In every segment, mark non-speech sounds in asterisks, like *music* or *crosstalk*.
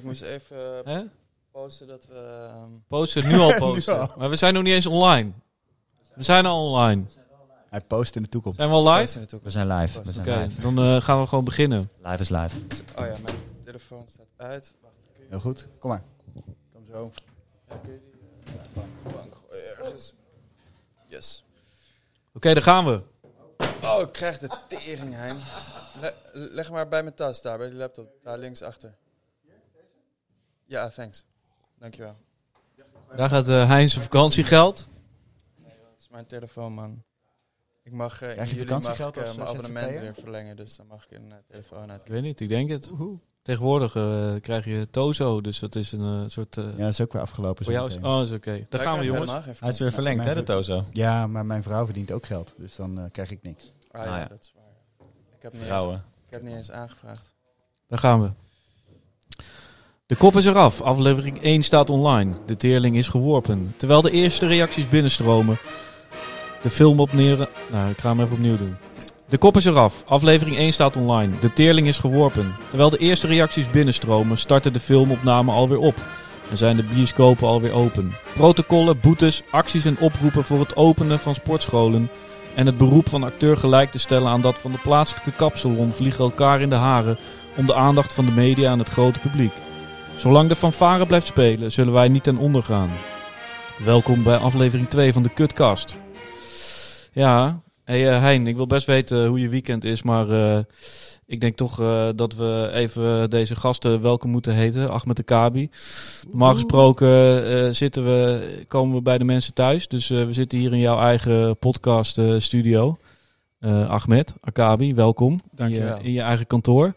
Ik moest even eh, Hè? posten dat we... ehm, Posten, nu al *laughs* posten. Al. Maar we zijn nog niet eens online. We zijn al online. Hij post in de toekomst. Zijn we al live? posten in de We toekomst. zijn live. We Oké. zijn Oké, live. dan eh, gaan we gewoon beginnen. Live is live. Oh ja, mijn telefoon staat uit. Wacht, kun je, Heel goed. Kom maar. Kom zo. ja, kun je die eh, bank, bank gooien ergens? Yes. Oké, daar gaan we. Oh, ik krijg de tering, Hein. Le- leg maar bij mijn tas daar, bij die laptop. Daar links achter. Ja, thanks. Dankjewel. Daar gaat uh, Heinz zijn vakantiegeld. Dat is mijn telefoon, man. Ik mag, eh Krijg je juli mag vakantiegeld ik, eh, als, mijn eh, abonnement weer verlengen. Dus dan mag ik een eh, telefoon uit. Ik weet niet, ik denk het. Tegenwoordig eh, krijg je Tozo, dus dat is een eh, soort... eh, Ja, dat is ook weer afgelopen. voor jou is... Oh, is oké. Daar gaan we, jongens. Hij is weer verlengd, hè, de Tozo? Ja, maar mijn vrouw verdient ook geld. Dus dan eh, krijg ik niks. Ah, Ah, ja, ja. dat is waar. Ik heb, niet eens, ik heb niet eens aangevraagd. Daar gaan we. De kop is eraf. Aflevering 1 staat online. De teerling is geworpen. Terwijl de eerste reacties binnenstromen. De film op neer... Nou, ik ga hem even opnieuw doen. De kop is eraf. Aflevering 1 staat online. De teerling is geworpen. Terwijl de eerste reacties binnenstromen, starten de filmopnamen alweer op. En zijn de bioscopen alweer open. Protocollen, boetes, acties en oproepen voor het openen van sportscholen. En het beroep van acteur gelijk te stellen aan dat van de plaatselijke kapsalon vliegen elkaar in de haren om de aandacht van de media en het grote publiek. Zolang de fanfare blijft spelen, zullen wij niet ten onder gaan. Welkom bij aflevering 2 van de Kutkast. Ja, hey, eh, Hein, ik wil best weten hoe je weekend is, maar eh, ik denk toch eh, dat we even deze gasten welkom moeten heten, Ahmed de Kabi. Normaal gesproken zitten we, komen we bij de mensen thuis, dus we zitten hier in jouw eigen podcast studio. Ahmed, Akabi, welkom Dankjewel. je, in je eigen kantoor.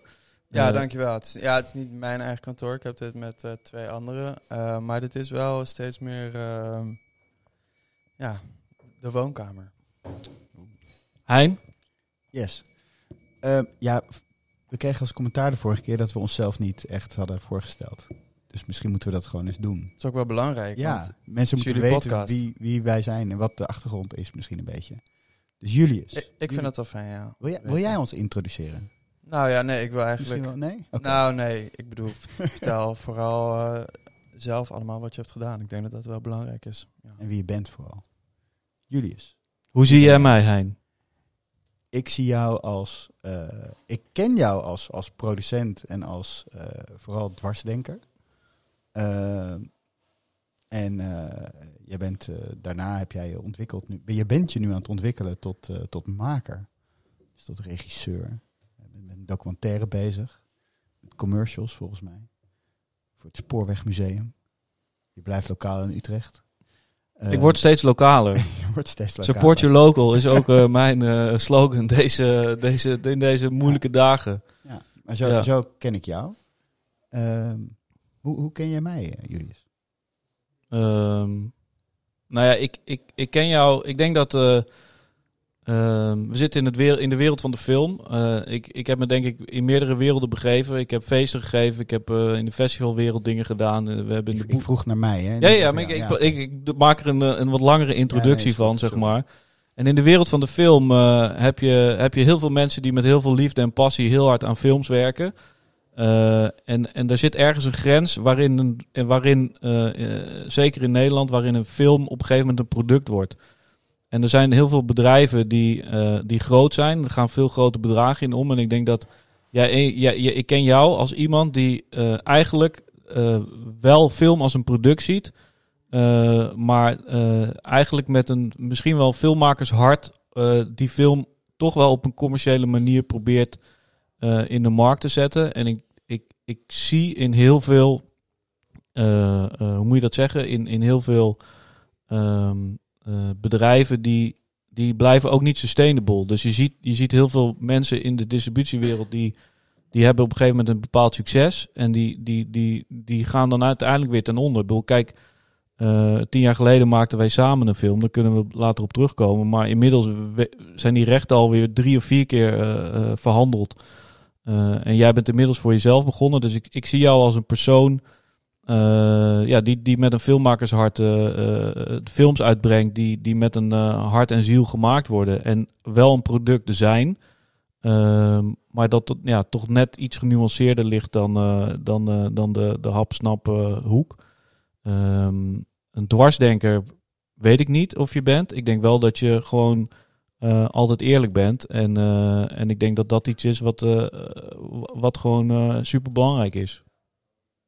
Ja, dankjewel. Het is, ja, het is niet mijn eigen kantoor. Ik heb dit met eh, twee anderen. Eh, maar dit is wel steeds meer ehm, ja, de woonkamer. Hein? Yes. Eh, ja, we kregen als commentaar de vorige keer dat we onszelf niet echt hadden voorgesteld. Dus misschien moeten we dat gewoon eens doen. Dat is ook wel belangrijk. Ja, want mensen moeten weten podcast. wie, wie wij zijn en wat de achtergrond is misschien een beetje. Dus Julius, ik, ik vind dat wel fijn, ja. wil, jij, wil jij ons introduceren? Nou ja, nee, ik wil eigenlijk... Misschien wel? Nee? Nou nee, ik bedoel, *laughs* vertel vooral eh, zelf allemaal wat je hebt gedaan. Ik denk dat dat wel belangrijk is. Ja. En wie je bent vooral. Julius, Hoe zie jij mij, Hein? ik zie jou als... eh, ik ken jou als, als producent en als eh, vooral dwarsdenker. En eh, je bent, eh, daarna heb jij je ontwikkeld. Nu, je bent je nu aan het ontwikkelen tot, eh, tot maker. Dus tot regisseur. Je bent met een documentaire bezig. Met commercials volgens mij. Voor het Spoorwegmuseum. Je blijft lokaal in Utrecht. Ik word steeds lokaler. *laughs* je wordt steeds lokaler. Support your local is ook eh, mijn eh, slogan deze, deze, in deze moeilijke dagen. Ja, maar zo, Ja. zo ken ik jou. Ehm, hoe, hoe ken jij mij, eh, Julius? Ehm, nou ja, ik, ik, ik ken jou. Ik denk dat. Eh, ehm, we zitten in, het wereld, in de wereld van de film. Eh, ik, ik heb me denk ik in meerdere werelden begeven. Ik heb feesten gegeven. Ik heb eh, in de festivalwereld dingen gedaan. Eh, we hebben in de Ik, vroeg naar mij, hè? Ja, ja, maar ik, ik, ik, ik maak er een, een wat langere introductie van, zeg maar. En in de wereld van de film heb, je, heb je heel veel mensen die met heel veel liefde en passie heel hard aan films werken. En, en daar zit ergens een grens waarin, waarin zeker in Nederland, waarin een film op een gegeven moment een product wordt. En er zijn heel veel bedrijven die, eh, die groot zijn. Er gaan veel grote bedragen in om. En ik denk dat jij- ik ken jou als iemand die eh, eigenlijk eh, wel film als een product ziet. maar eigenlijk met een misschien wel filmmakershart die film toch wel op een commerciële manier probeert in de markt te zetten. En ik, ik, ik zie in heel veel, hoe moet je dat zeggen, in, in heel veel ehm, eh, bedrijven die, die blijven ook niet sustainable. Dus je ziet, je ziet heel veel mensen in de distributiewereld die, die hebben op een gegeven moment een bepaald succes. En die, die, die, die gaan dan uiteindelijk weer ten onder. Ik kijk, eh, tien jaar geleden maakten wij samen een film. Daar kunnen we later op terugkomen. Maar inmiddels zijn die rechten alweer drie of vier keer eh, verhandeld. En jij bent inmiddels voor jezelf begonnen. Dus ik, ik zie jou als een persoon ja, die, die met een filmmakershart eh, eh, films uitbrengt. Die, die met een eh, hart en ziel gemaakt worden. En wel een product zijn. Ehm, maar dat ja, toch net iets genuanceerder ligt dan, eh, dan, eh, dan de, de hap-snap eh, hoek. Ehm, een dwarsdenker weet ik niet of je bent. Ik denk wel dat je gewoon eh, altijd eerlijk bent. En, eh, en ik denk dat dat iets is wat, eh, wat gewoon super belangrijk is.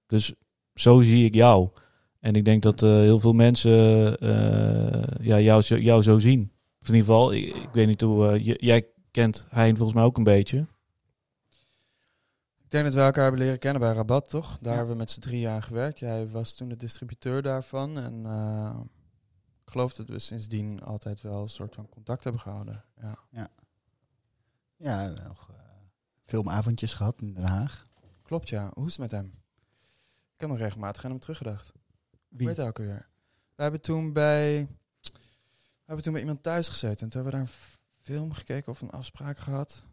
Dus zo zie ik jou. En ik denk dat eh, heel veel mensen eh, ja, jou, zo- jou zo zien. Of in ieder geval, ik, ik weet niet hoe. eh, j- jij kent Hein volgens mij ook een beetje. Ik denk dat we elkaar hebben leren kennen bij Rabat, toch? Daar Ja. hebben we met z'n drieën aan gewerkt. Jij was toen de distributeur daarvan. En eh, ik geloof dat we sindsdien altijd wel een soort van contact hebben gehouden. Ja. Ja, we hebben nog eh, filmavondjes gehad in Den Haag. Klopt, ja. Hoe is het met hem? Ik heb nog regelmatig aan hem teruggedacht. Wie? Weet ook weer. We hebben toen bij... We hebben toen bij iemand thuis gezeten. En toen hebben we daar een film gekeken of een afspraak gehad.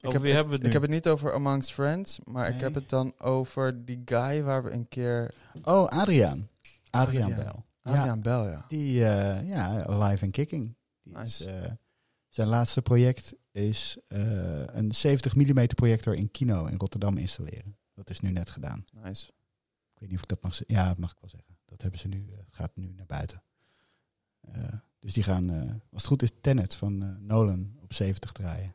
Ik heb, wie hebben we het ik heb het niet over Amongst Friends, maar ik heb het dan over die guy waar we een keer... Oh, Adriaan. Adriaan Adriaan. Bel. Adriaan Bel, ja. Die, eh, ja, Live and Kicking. Die is, eh, zijn laatste project is eh, een 70 mm projector in Kino in Rotterdam installeren. Dat is nu net gedaan. Nice. Ik weet niet of ik dat mag zeggen. Ja, dat mag ik wel zeggen. Dat hebben ze nu. eh, Het gaat nu naar buiten. Eh, dus die gaan, eh, als het goed is, Tenet van eh, Nolan op 70 draaien.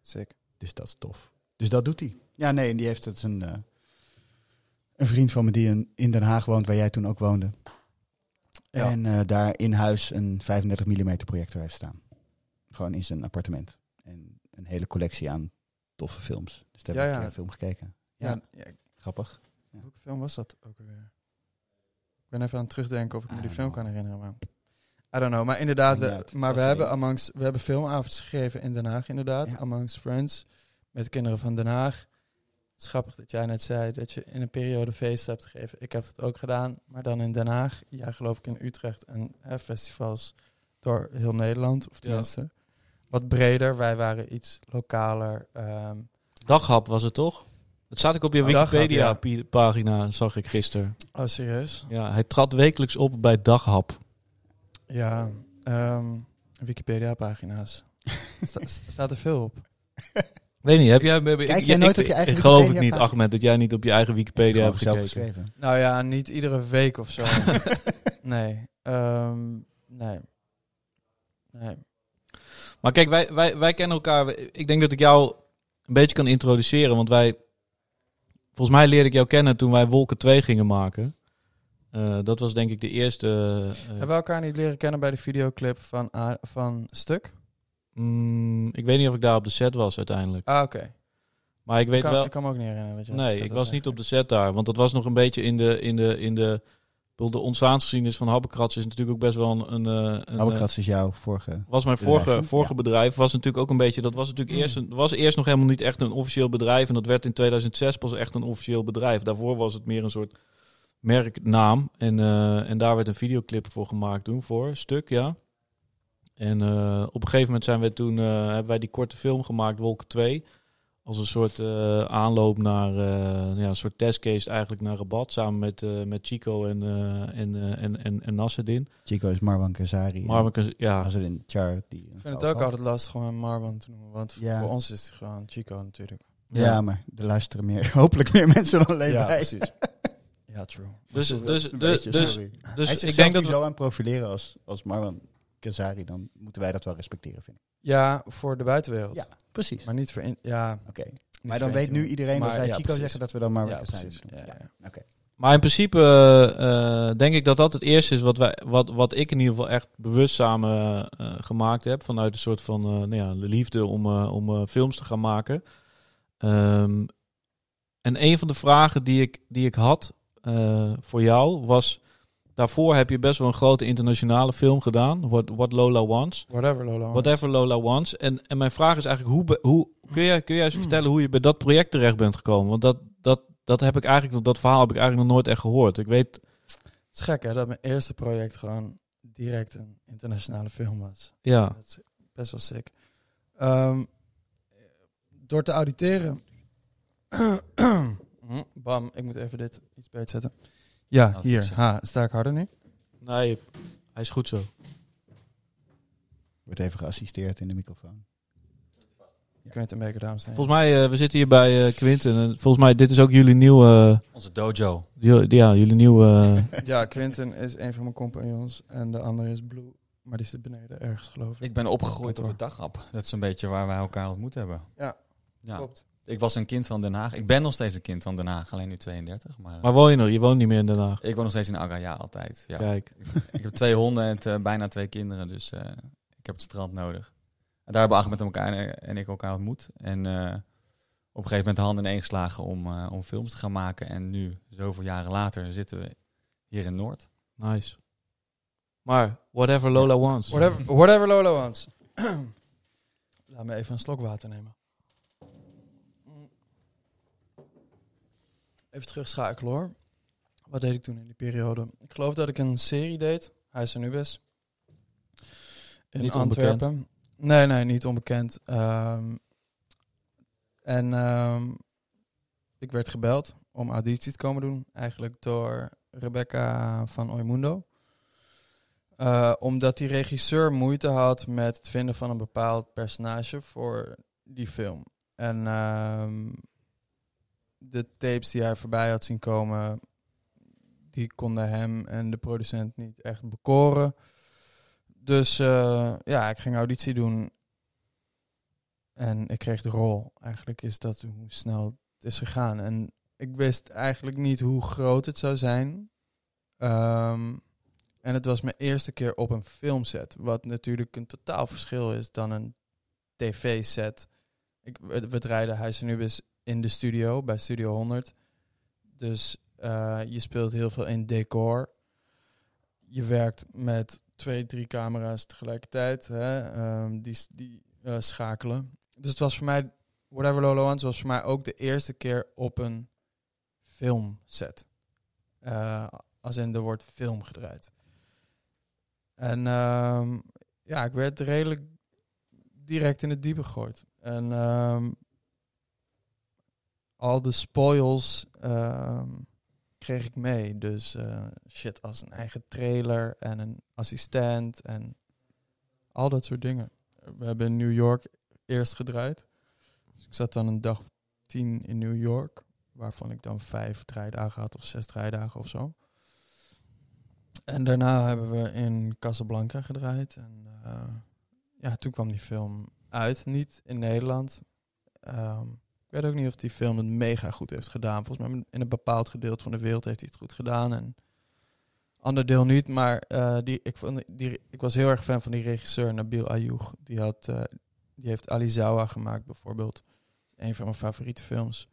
Sick. Dus dat is tof. Dus dat doet hij. Ja, nee, en die heeft het een, een vriend van me die in, Den Haag woont, waar jij toen ook woonde. Ja. En daar in huis een 35 mm projector heeft staan. Gewoon in zijn appartement. En een hele collectie aan toffe films. Dus daar Ja, heb ik ja. een film gekeken. Ja, Ja. ja, Grappig. welke film was dat ook alweer? Ik ben even aan het terugdenken of ik me die don't film know. kan herinneren. Maar I don't know. Maar inderdaad, we, maar we hebben, amongst, we hebben filmavonds gegeven in Den Haag inderdaad. Ja. Amongst Friends. Met kinderen van Den Haag. Het is grappig dat jij net zei dat je in een periode feesten hebt gegeven. Ik heb het ook gedaan, maar dan in Den Haag. Ja, geloof ik in Utrecht en hè, festivals door heel Nederland. Of tenminste, wat breder. Wij waren iets lokaler. ehm, Daghap was het toch? Dat staat ook op je Wikipedia-pagina, zag ik gisteren. oh, serieus? Ja, hij trad wekelijks op bij Daghap. Ja, ehm, Wikipedia-pagina's. *laughs* Sta- staat er veel op. Weet niet, heb jij... Kijk ik- jij nooit ik- op je eigen Ik geloof het niet? Ahmed, dat jij niet op je eigen Wikipedia hebt zelf geschreven. Nou ja, niet iedere week of zo. *laughs* nee. ehm, nee. Nee. Maar kijk, wij, wij, wij kennen elkaar. Ik denk dat ik jou een beetje kan introduceren. Want wij. Volgens mij leerde ik jou kennen toen wij Wolken 2 gingen maken. Eh, dat was denk ik de eerste. eh, Hebben we elkaar niet leren kennen bij de videoclip van, van Stuk? mm, ik weet niet of ik daar op de set was uiteindelijk. Ah, oké. Maar ik weet kan, wel. ik kan me ook niet herinneren. Dat je nee, zei, ik was niet op de set daar. Want dat was nog een beetje in de. In de, in de bedoel, de ontstaansgeschiedenis van Habbekrats is natuurlijk ook best wel een. een, eh, een, eh, Habbekrats is jouw vorige. was mijn bedrijf, vorige, hè? vorige bedrijf. Was natuurlijk ook een beetje. Dat was natuurlijk eerst. Een, was eerst nog helemaal niet echt een officieel bedrijf. En dat werd in 2006 pas echt een officieel bedrijf. Daarvoor was het meer een soort merknaam. En, eh, en daar werd een videoclip voor gemaakt toen. Voor stuk, ja. En eh, op een gegeven moment zijn we toen. eh, hebben wij die korte film gemaakt, Wolken 2. Als een soort eh, aanloop naar. eh, ja, een soort testcase eigenlijk naar Rabat. Samen met, eh, met Chico en, eh, en, eh, en, en, en Nasreddin. Chico is Marwan Kazari. We kunnen. Ja, Char. Die Ik vind het ook altijd lastig om hem Marwan te noemen. Want Ja. voor ons is het gewoon Chico natuurlijk. Ja, maar er luisteren meer, *laughs* hopelijk meer mensen dan alleen ja, wij. precies. *laughs* ja, true. Dus, dus, dus, beetje, dus, dus ik denk dat we, zo aan profileren als, als Marwan Kazari, dan moeten wij dat wel respecteren, vind ik. Ja, voor de buitenwereld. Ja, precies. Maar niet voor... In, ja, Oké. Maar dan weet nu iedereen Maar dat wij ja, Chico precies. zeggen dat we dan Marwan Ja, Kazari doen. Ja, ja. Oké. Maar in principe eh, denk ik dat dat het eerste is wat, wij, wat, wat ik in ieder geval echt bewust samen eh, gemaakt heb. Vanuit een soort van eh, nou ja, liefde om, eh, om eh, films te gaan maken. Ehm, en een van de vragen die ik, die ik had eh, voor jou was... Daarvoor heb je best wel een grote internationale film gedaan. What, What Lola Wants. Whatever, Lola. wants. Whatever Lola Wants. En, en mijn vraag is eigenlijk, hoe, hoe kun, jij, kun jij eens vertellen hoe je bij dat project terecht bent gekomen? Want dat, dat, dat heb ik eigenlijk, dat verhaal heb ik eigenlijk nog nooit echt gehoord. Ik weet, Het is gek hè, dat mijn eerste project gewoon direct een internationale film was. ja, Dat is best wel sick. Ehm, door te auditeren. *clears throat* Bam, ik moet even dit iets beter zetten. Ja, Nou, hier. Ha, sta ik harder nu? nee, hij is goed zo. Wordt even geassisteerd in de microfoon. Quentin Baker, dames en heren. Volgens mij, eh, we zitten hier bij eh, Quinten. En volgens mij, dit is ook jullie nieuwe... Onze dojo. jullie- ja, jullie nieuwe... eh, *laughs* Ja, Quentin is een van mijn compagnons en de andere is Blue. Maar die zit beneden ergens, geloof ik. Ik ben opgegroeid op de dagap. Dat is een beetje waar wij elkaar ontmoet hebben. Ja, Ja. Klopt. Ik was een kind van Den Haag. Ik ben nog steeds een kind van Den Haag, alleen nu 32. Maar, maar woon je nog? Je woont niet meer in Den Haag. ik woon nog steeds in Aga, ja, altijd. Ja. Kijk. *laughs* Ik heb twee honden en bijna twee kinderen, dus eh, ik heb het strand nodig. En daar hebben Ahmed met elkaar en, en ik elkaar ontmoet. En eh, op een gegeven moment de handen in één geslagen om, eh, om films te gaan maken. En nu, zoveel jaren later, zitten we hier in Noord. Nice. Maar, whatever Lola wants. Whatever, whatever Lola wants. *clears throat* Laat me even een slok water nemen. Even terugschakelen hoor. Wat deed ik toen in die periode? Ik geloof dat ik een serie deed. Huis en Ubis. In Niet Antwerpen. Nee, nee, niet onbekend. Ehm, en ehm, ik werd gebeld om auditie te komen doen. Eigenlijk door Rebecca van Oimundo. Eh, omdat die regisseur moeite had met het vinden van een bepaald personage voor die film. En ehm, de tapes die hij voorbij had zien komen, die konden hem en de producent niet echt bekoren. Dus eh, ja, ik ging auditie doen. En ik kreeg de rol. Eigenlijk is dat hoe snel het is gegaan. En ik wist eigenlijk niet hoe groot het zou zijn. Ehm, en het was mijn eerste keer op een filmset. Wat natuurlijk een totaal verschil is dan een tv-set. Ik, we, draaiden Huis en Ubis in de studio, bij Studio 100. Dus eh, je speelt heel veel in decor. Je werkt met twee, drie camera's tegelijkertijd. Hè, ehm, die die eh, schakelen. Dus het was voor mij, Whatever Lolo Wants, was voor mij ook de eerste keer op een filmset. Eh, als in er wordt film gedraaid. En ehm, ja, ik werd redelijk direct in het diepe gegooid. En ehm, al de spoils ehm, kreeg ik mee. Dus eh, shit als een eigen trailer en een assistent en al dat soort dingen. We hebben in New York eerst gedraaid. Dus ik zat dan een dag of tien in New York. Waarvan ik dan vijf draaidagen had of zes draaidagen of zo. En daarna hebben we in Casablanca gedraaid. En eh, ja, toen kwam die film uit. Niet in Nederland. Ehm, weet ook niet of die film het mega goed heeft gedaan. Volgens mij in een bepaald gedeelte van de wereld heeft hij het goed gedaan. En ander deel niet. Maar eh, die, ik, vond, die, ik was heel erg fan van die regisseur, Nabil Ayoub. Die, had, eh, die heeft Alizawa gemaakt bijvoorbeeld. Een van mijn favoriete films.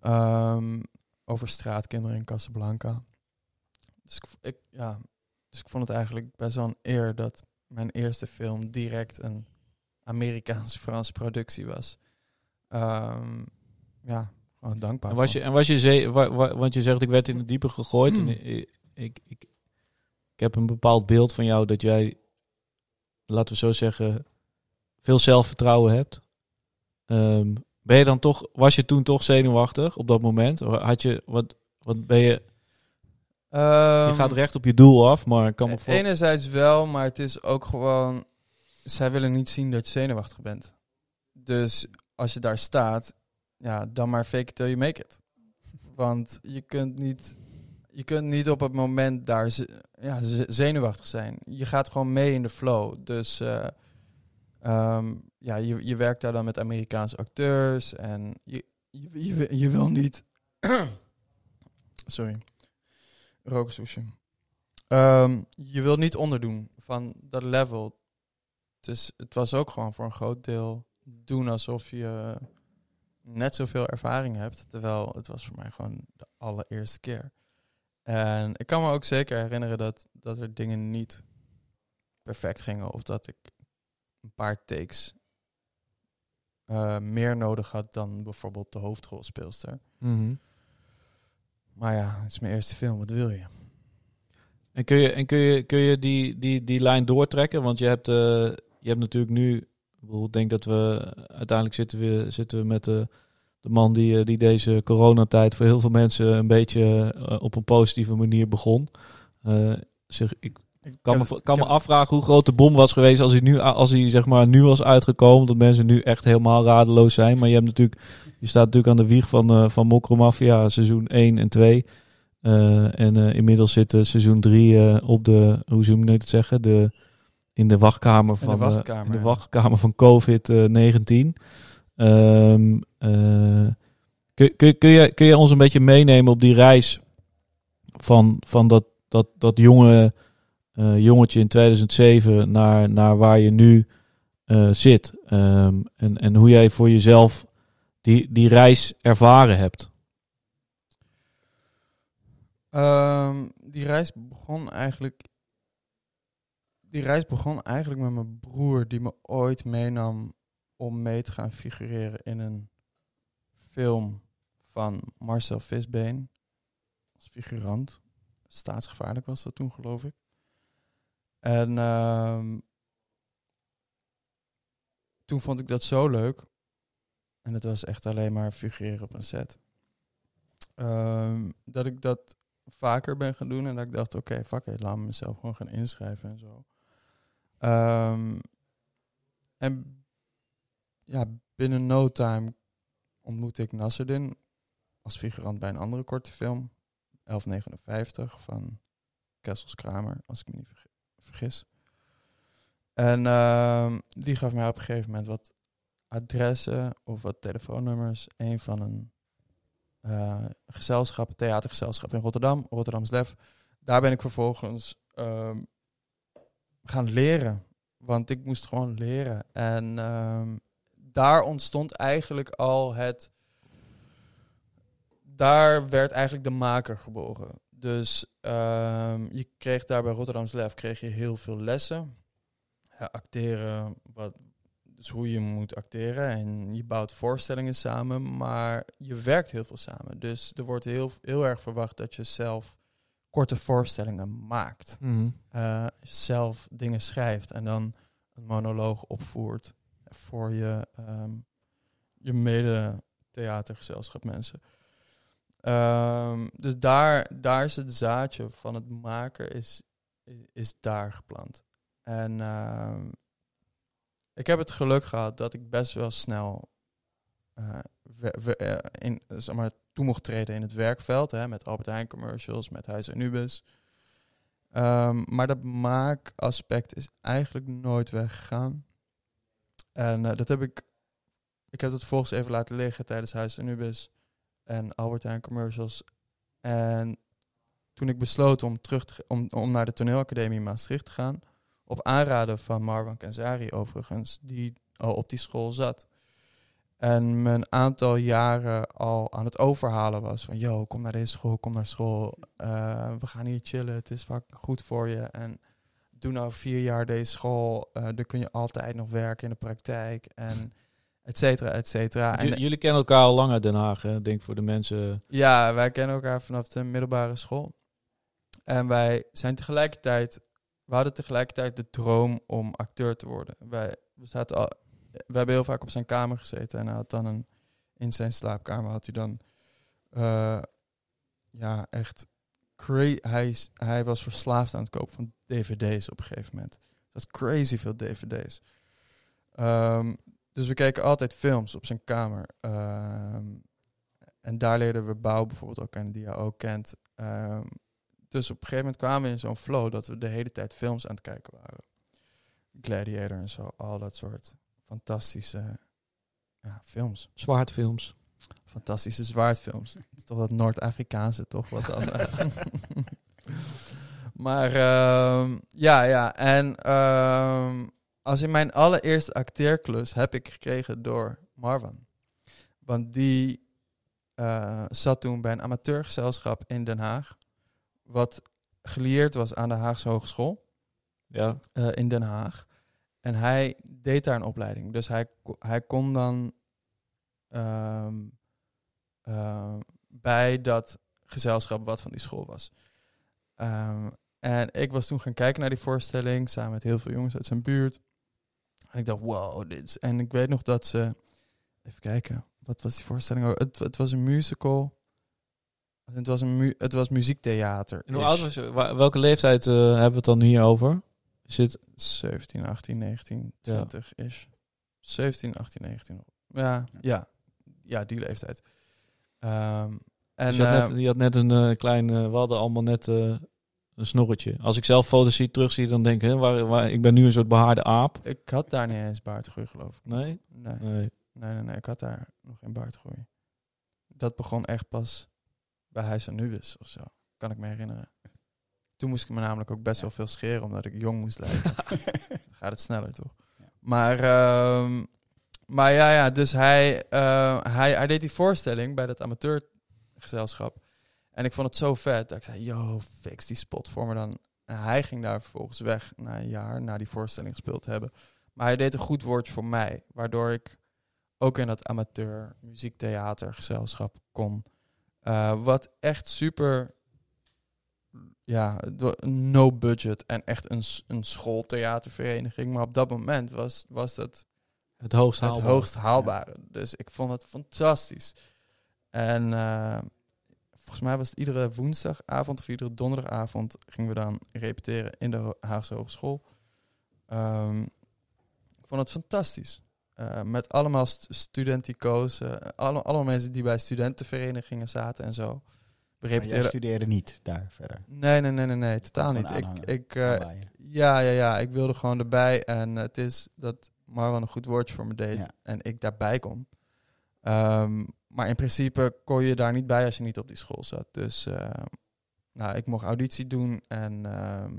Ehm, over straatkinderen in Casablanca. Dus ik, ik, ja, dus ik vond het eigenlijk best wel een eer dat mijn eerste film direct een Amerikaans-Franse productie was. Ehm, ja, gewoon dankbaar. En was je, en was je zee, wa- wa- want je zegt ik werd in het diepe gegooid. en *clears throat* ik, ik, ik, ik heb een bepaald beeld van jou dat jij, laten we zo zeggen, veel zelfvertrouwen hebt. Ehm, ben je dan toch, was je toen toch zenuwachtig op dat moment? Had je, wat, wat ben je, je Ehm, gaat recht op je doel af, maar ik kan me voor... Enerzijds wel, maar het is ook gewoon... Zij willen niet zien dat je zenuwachtig bent. Dus als je daar staat, ja, dan maar fake it till you make it. Want je kunt niet, je kunt niet op het moment daar ja, ze- zenuwachtig zijn. Je gaat gewoon mee in de flow. Dus eh, ehm, ja, je, je werkt daar dan met Amerikaanse acteurs en je, je, je, wil- wil niet... *coughs* Sorry. Rooksoesje. Ehm, je wilt niet onderdoen van dat level. Dus het was ook gewoon voor een groot deel doen alsof je net zoveel ervaring hebt. Terwijl het was voor mij gewoon de allereerste keer. En ik kan me ook zeker herinneren dat, dat er dingen niet perfect gingen. Of dat ik een paar takes eh, meer nodig had dan bijvoorbeeld de hoofdrolspeelster. Mhm. Maar ja, het is mijn eerste film, wat wil je? En kun je, en kun je, kun je die, die, die lijn doortrekken? Want je hebt, eh, je hebt natuurlijk nu... Ik denk dat we... Uiteindelijk zitten we, zitten we met de, de man die, eh, die deze coronatijd... voor heel veel mensen een beetje eh, op een positieve manier begon. Eh, zich, ik kan me, kan me afvragen hoe groot de bom was geweest als hij nu, als hij zeg maar nu was uitgekomen. Dat mensen nu echt helemaal radeloos zijn. Maar je hebt natuurlijk, je staat natuurlijk aan de wieg van, eh van Mokro Mafia seizoen 1 en 2. Eh, en inmiddels zit seizoen 3 eh, op de, hoe zou je het zeggen, de, in de wachtkamer In de van, eh, wachtkamer, in de wachtkamer van COVID-19. Ehm, eh, kun, kun, kun, je, kun je ons een beetje meenemen op die reis van, van dat, dat, dat jonge eh, jongetje in 2007 naar, naar waar je nu eh, zit? Ehm, en, en hoe jij voor jezelf die, die reis ervaren hebt? Ehm, die reis begon eigenlijk. Die reis begon eigenlijk met mijn broer, die me ooit meenam om mee te gaan figureren in een film van Marcel Visbeen. Als figurant. Staatsgevaarlijk was dat toen, geloof ik. En ehm, toen vond ik dat zo leuk. En het was echt alleen maar figureren op een set. Ehm, dat ik dat vaker ben gaan doen. En dat ik dacht, oké, fuck it, laat me mezelf gewoon gaan inschrijven en zo. Ehm, en ja, binnen no time ontmoette ik Nasserdin als figurant bij een andere korte film. 1159 van Kessels Kramer, als ik me niet vergi- vergis. En ehm, die gaf mij op een gegeven moment wat adressen of wat telefoonnummers. Een van een eh, gezelschap, theatergezelschap in Rotterdam, Rotterdams Lef. Daar ben ik vervolgens ehm, gaan leren. Want ik moest gewoon leren. En ehm, daar ontstond eigenlijk al het. Daar werd eigenlijk de maker geboren. Dus ehm, je kreeg daar bij Rotterdams Lef kreeg je heel veel lessen. Ja, acteren, wat, dus hoe je moet acteren. En je bouwt voorstellingen samen, maar je werkt heel veel samen. Dus er wordt heel, heel erg verwacht dat je zelf korte voorstellingen maakt. Eh, zelf dingen schrijft en dan een monoloog opvoert voor je, ehm, je mede theatergezelschap mensen. Ehm, dus daar, daar is het zaadje van het maken is, is, daar geplant. En ehm, ik heb het geluk gehad dat ik best wel snel eh, we- we- eh, in, zeg maar, toe mocht treden in het werkveld. Hè, met Albert Heijn commercials, met Huis en Nubis. Ehm, maar dat maakaspect is eigenlijk nooit weggegaan. En eh, dat heb ik... Ik heb het vervolgens even laten liggen tijdens Huis en Nubis en Albert Heijn commercials. En toen ik besloot om, terug te, om, om naar de toneelacademie Maastricht te gaan... op aanraden van Marwan Kenzari overigens, die al op die school zat... En een aantal jaren al aan het overhalen was van... Yo, kom naar deze school, kom naar school. Eh, we gaan hier chillen, het is vaak goed voor je. En doe nou vier jaar deze school. eh dan kun je altijd nog werken in de praktijk. En *laughs* et cetera, et cetera. En, jullie kennen elkaar al lang uit Den Haag, hè? Ik denk voor de mensen. ja, wij kennen elkaar vanaf de middelbare school. En wij zijn tegelijkertijd... We hadden tegelijkertijd de droom om acteur te worden. Wij, we, zaten al, we hebben heel vaak op zijn kamer gezeten. En hij had dan een... In zijn slaapkamer had hij dan... eh, ja, echt... Hij, hij was verslaafd aan het kopen van dvd's op een gegeven moment. Dat crazy veel dvd's. Ehm, dus we keken altijd films op zijn kamer. Ehm, en daar leerden we Bouw bijvoorbeeld ook kennen, die je ook kent. Ehm, dus op een gegeven moment kwamen we in zo'n flow dat we de hele tijd films aan het kijken waren. Gladiator en zo, al dat soort fantastische ja, films. Zwaardfilms. Fantastische zwaardfilms. Dat is toch dat Noord-Afrikaanse, toch? Wat dan, *laughs* *laughs* maar ehm, ja, ja. En ehm, als in mijn allereerste acteerklus heb ik gekregen door Marwan. Want die eh, zat toen bij een amateurgezelschap in Den Haag. Wat gelieerd was aan de Haagse Hogeschool Ja. eh, in Den Haag. En hij deed daar een opleiding. Dus hij, hij kon dan ehm, eh, bij dat gezelschap wat van die school was. Ehm, en ik was toen gaan kijken naar die voorstelling samen met heel veel jongens uit zijn buurt. En ik dacht, wow, dit is... En ik weet nog dat ze... Even kijken, wat was die voorstelling? ook? Het, het was een musical. Het was, een mu het was muziektheater. En hoe oud was Welke leeftijd eh, hebben we het dan hier over? Is het 17, 18, 19, Ja. 20 is. 17, 18, 19. Ja, ja. ja die leeftijd. Ehm, en Dus je, had net, je had net een eh, klein... eh, we hadden allemaal net eh, een snorretje. Als ik zelf foto's zie, terugzie, dan denk ik... Hè, waar, waar, ik ben nu een soort behaarde aap. ik had daar niet eens baardgroei, geloof ik. Nee? Nee, Nee. nee, nee, nee, ik had daar nog geen baardgroei. Dat begon echt pas bij Huis en Nubis of zo. Kan ik me herinneren. Toen moest ik me namelijk ook best wel veel scheren, omdat ik jong moest lijken. *laughs* Gaat het sneller, toch? Maar, ehm, maar ja, ja, dus hij, eh, hij, hij deed die voorstelling bij dat amateurgezelschap. En ik vond het zo vet dat ik zei, yo, fix die spot voor me dan. En hij ging daar vervolgens weg na een jaar, na die voorstelling gespeeld te hebben. Maar hij deed een goed woordje voor mij, waardoor ik ook in dat amateur muziektheatergezelschap kon. Eh, wat echt super, ja, no budget en echt een, een schooltheatervereniging. Maar op dat moment was, was dat Het hoogst het haalbaar. hoogst haalbare. Dus ik vond het fantastisch. En eh, volgens mij was het iedere woensdagavond of iedere donderdagavond gingen we dan repeteren in de Haagse Hogeschool. Ehm, ik vond het fantastisch. Eh, met allemaal st studentico's, eh, alle, allemaal mensen die bij studentenverenigingen zaten en zo. Repeteerden... studeerde niet daar verder. Nee, nee, nee, nee, nee, totaal niet. Ik, ik, Aanwaaien. ja, ja, ja. Ik wilde gewoon erbij. En het is dat Marwan een goed woordje voor me deed. Ja. En ik daarbij kon. Ehm, maar in principe kon je daar niet bij als je niet op die school zat. Dus eh, nou, ik mocht auditie doen. En ehm,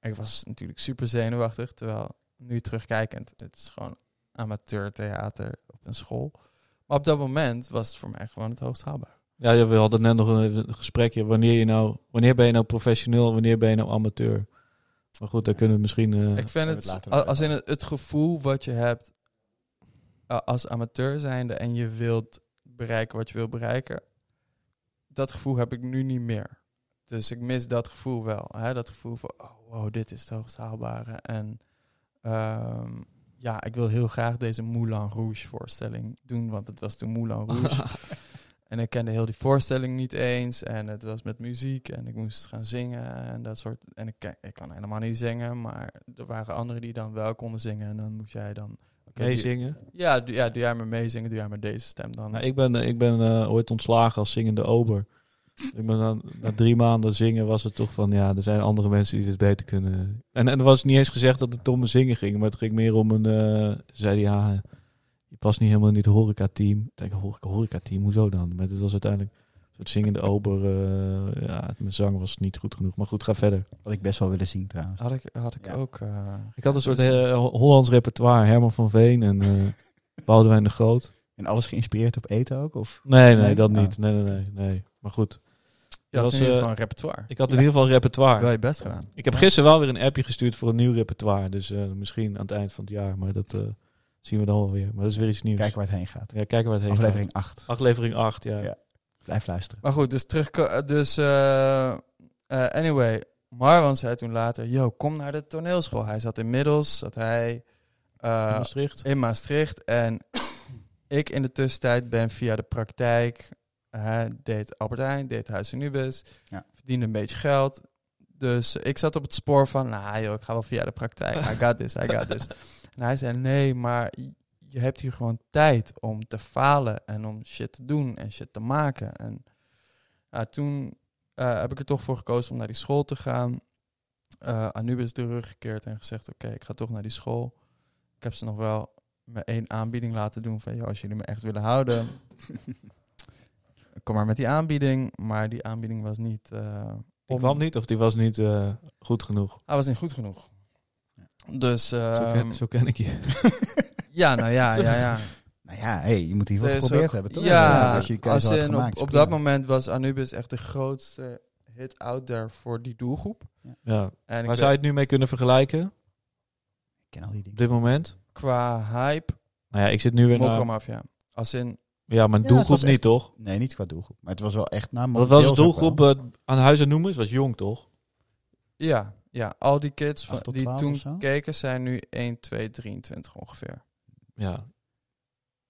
ik was natuurlijk super zenuwachtig. Terwijl nu terugkijkend, het is gewoon amateurtheater op een school. Maar op dat moment was het voor mij gewoon het hoogst haalbaar. Ja, ja, we hadden net nog een, gesprekje. Wanneer, je nou, wanneer ben je nou professioneel, wanneer ben je nou amateur? Maar goed, daar kunnen we misschien... eh, Ik vind het, als in het, het gevoel wat je hebt uh, als amateur zijnde en je wilt bereiken wat je wil bereiken, dat gevoel heb ik nu niet meer. Dus ik mis dat gevoel wel. Hè? Dat gevoel van, oh wow, dit is het hoogst haalbare. En ehm, ja, ik wil heel graag deze Moulin Rouge voorstelling doen, want het was toen Moulin Rouge. *laughs* En ik kende heel die voorstelling niet eens. En het was met muziek en ik moest gaan zingen en dat soort. En ik, ik kan helemaal niet zingen, maar er waren anderen die dan wel konden zingen. En dan moest jij dan... meezingen. Ja, doe, ja, doe jij maar meezingen, doe jij maar deze stem dan. Nou, ik ben, ik ben eh, ooit ontslagen als zingende ober. Ik ben dan, na drie maanden zingen was het toch van, ja, er zijn andere mensen die dit beter kunnen. En, en er was niet eens gezegd dat het om zingen ging, maar het ging meer om een, eh zei hij, ja, je past niet helemaal in dit horeca-team. Ik denk, horeca, horeca-team, hoezo dan? Maar het was uiteindelijk een soort zingende ober, eh, ja, mijn zang was niet goed genoeg. Maar goed, ga verder. Had ik best wel willen zien trouwens. had ik, had ik Ja. ook... eh, Ik had een soort eh, Hollands repertoire, Herman van Veen en eh *laughs* Boudewijn de Groot. En alles geïnspireerd op eten ook? Of? Nee, nee, Nee? dat Oh. niet. Nee, nee, nee, nee. Maar goed, Je had was, in ieder geval een repertoire. ik had in ieder geval een repertoire. Wel je best gedaan. Ik heb gisteren wel weer een appje gestuurd voor een nieuw repertoire. Dus eh, misschien aan het eind van het jaar. Maar dat eh, zien we dan wel weer. Maar dat is weer iets nieuws. Kijken waar het heen gaat. Ja, kijken waar het heen Aflevering 8. gaat. Aflevering 8, ja. Ja. Blijf luisteren. Maar goed, dus terug. Dus, eh, eh, anyway, Marwan zei toen later: Yo, kom naar de toneelschool. Hij zat inmiddels, zat hij eh, In Maastricht. in Maastricht. En *coughs* ik in de tussentijd ben via de praktijk, eh, deed Albert Heijn, deed Huis en Nubis, Ja. verdiende een beetje geld. Dus ik zat op het spoor van, nou joh, ik ga wel via de praktijk. I got this, I got this. *laughs* En hij zei, nee, maar je hebt hier gewoon tijd om te falen en om shit te doen en shit te maken. En ja, toen eh, heb ik er toch voor gekozen om naar die school te gaan. Eh Anubis de rug gekeerd en gezegd, oké, ik ga toch naar die school. Ik heb ze nog wel me één aanbieding laten doen van, joh, als jullie me echt willen houden, kom maar met die aanbieding. Maar die aanbieding was niet... eh, Die kwam niet of die was niet goed genoeg. Hij was niet goed genoeg. Dus, Zo, ehm, ken, zo ken ik je. *laughs* ja, nou ja, *laughs* ja, ja. Nou ja, hey, je moet in ieder geval Dus geprobeerd ook- hebben, toch? Ja, als je als in, gemaakt, op, op dat moment was Anubis echt de grootste hit out there voor die doelgroep. Ja. En ik Waar zou je het nu mee kunnen vergelijken Ik ken al die op dingen. dit moment? qua hype, Nou ja, ik zit nu weer naar... Mafia. Als in, Ja, maar Ja, doelgroep niet, echt- toch? Nee, niet qua doelgroep. Maar het was wel echt... Nou, Wat was de doelgroep eh, aan huizen noemen? Het was jong, toch? ja, ja, al die kids van, die 12 toen zo? keken zijn nu 1, 2, 23 ongeveer. Ja.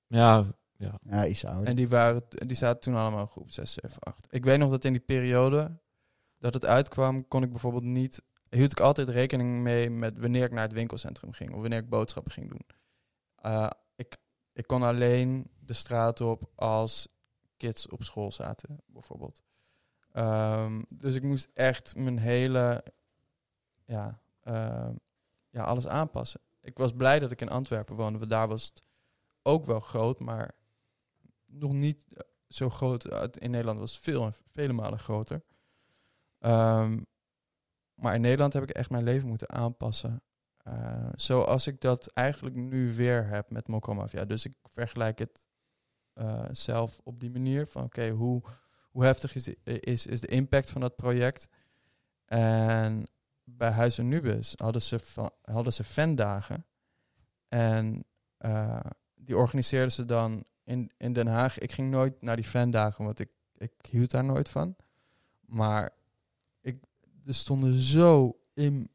Ja, Ja. Ja, iets ouder. En die, waren, die zaten toen allemaal in groep 6, 7, 8. Ik weet nog dat in die periode dat het uitkwam, kon ik bijvoorbeeld niet... Hield ik altijd rekening mee met wanneer ik naar het winkelcentrum ging. Of wanneer ik boodschappen ging doen. Eh, ik, ik kon alleen de straat op als kids op school zaten, bijvoorbeeld. Ehm, dus ik moest echt mijn hele... Ja, ehm, ja, alles aanpassen. Ik was blij dat ik in Antwerpen woonde, want daar was het ook wel groot, maar nog niet eh, zo groot. Uit- In Nederland was het veel vele malen groter. Ehm, maar in Nederland heb ik echt mijn leven moeten aanpassen. Eh, zoals ik dat eigenlijk nu weer heb met Mokko Mafia. Dus ik vergelijk het eh, zelf op die manier. Van oké, hoe, hoe heftig is, is, is de impact van dat project? En bij Huis en Nubis hadden ze, hadden ze fandagen. En eh, die organiseerden ze dan in, in Den Haag. Ik ging nooit naar die fandagen, want ik, ik hield daar nooit van. Maar ik, er stonden zo in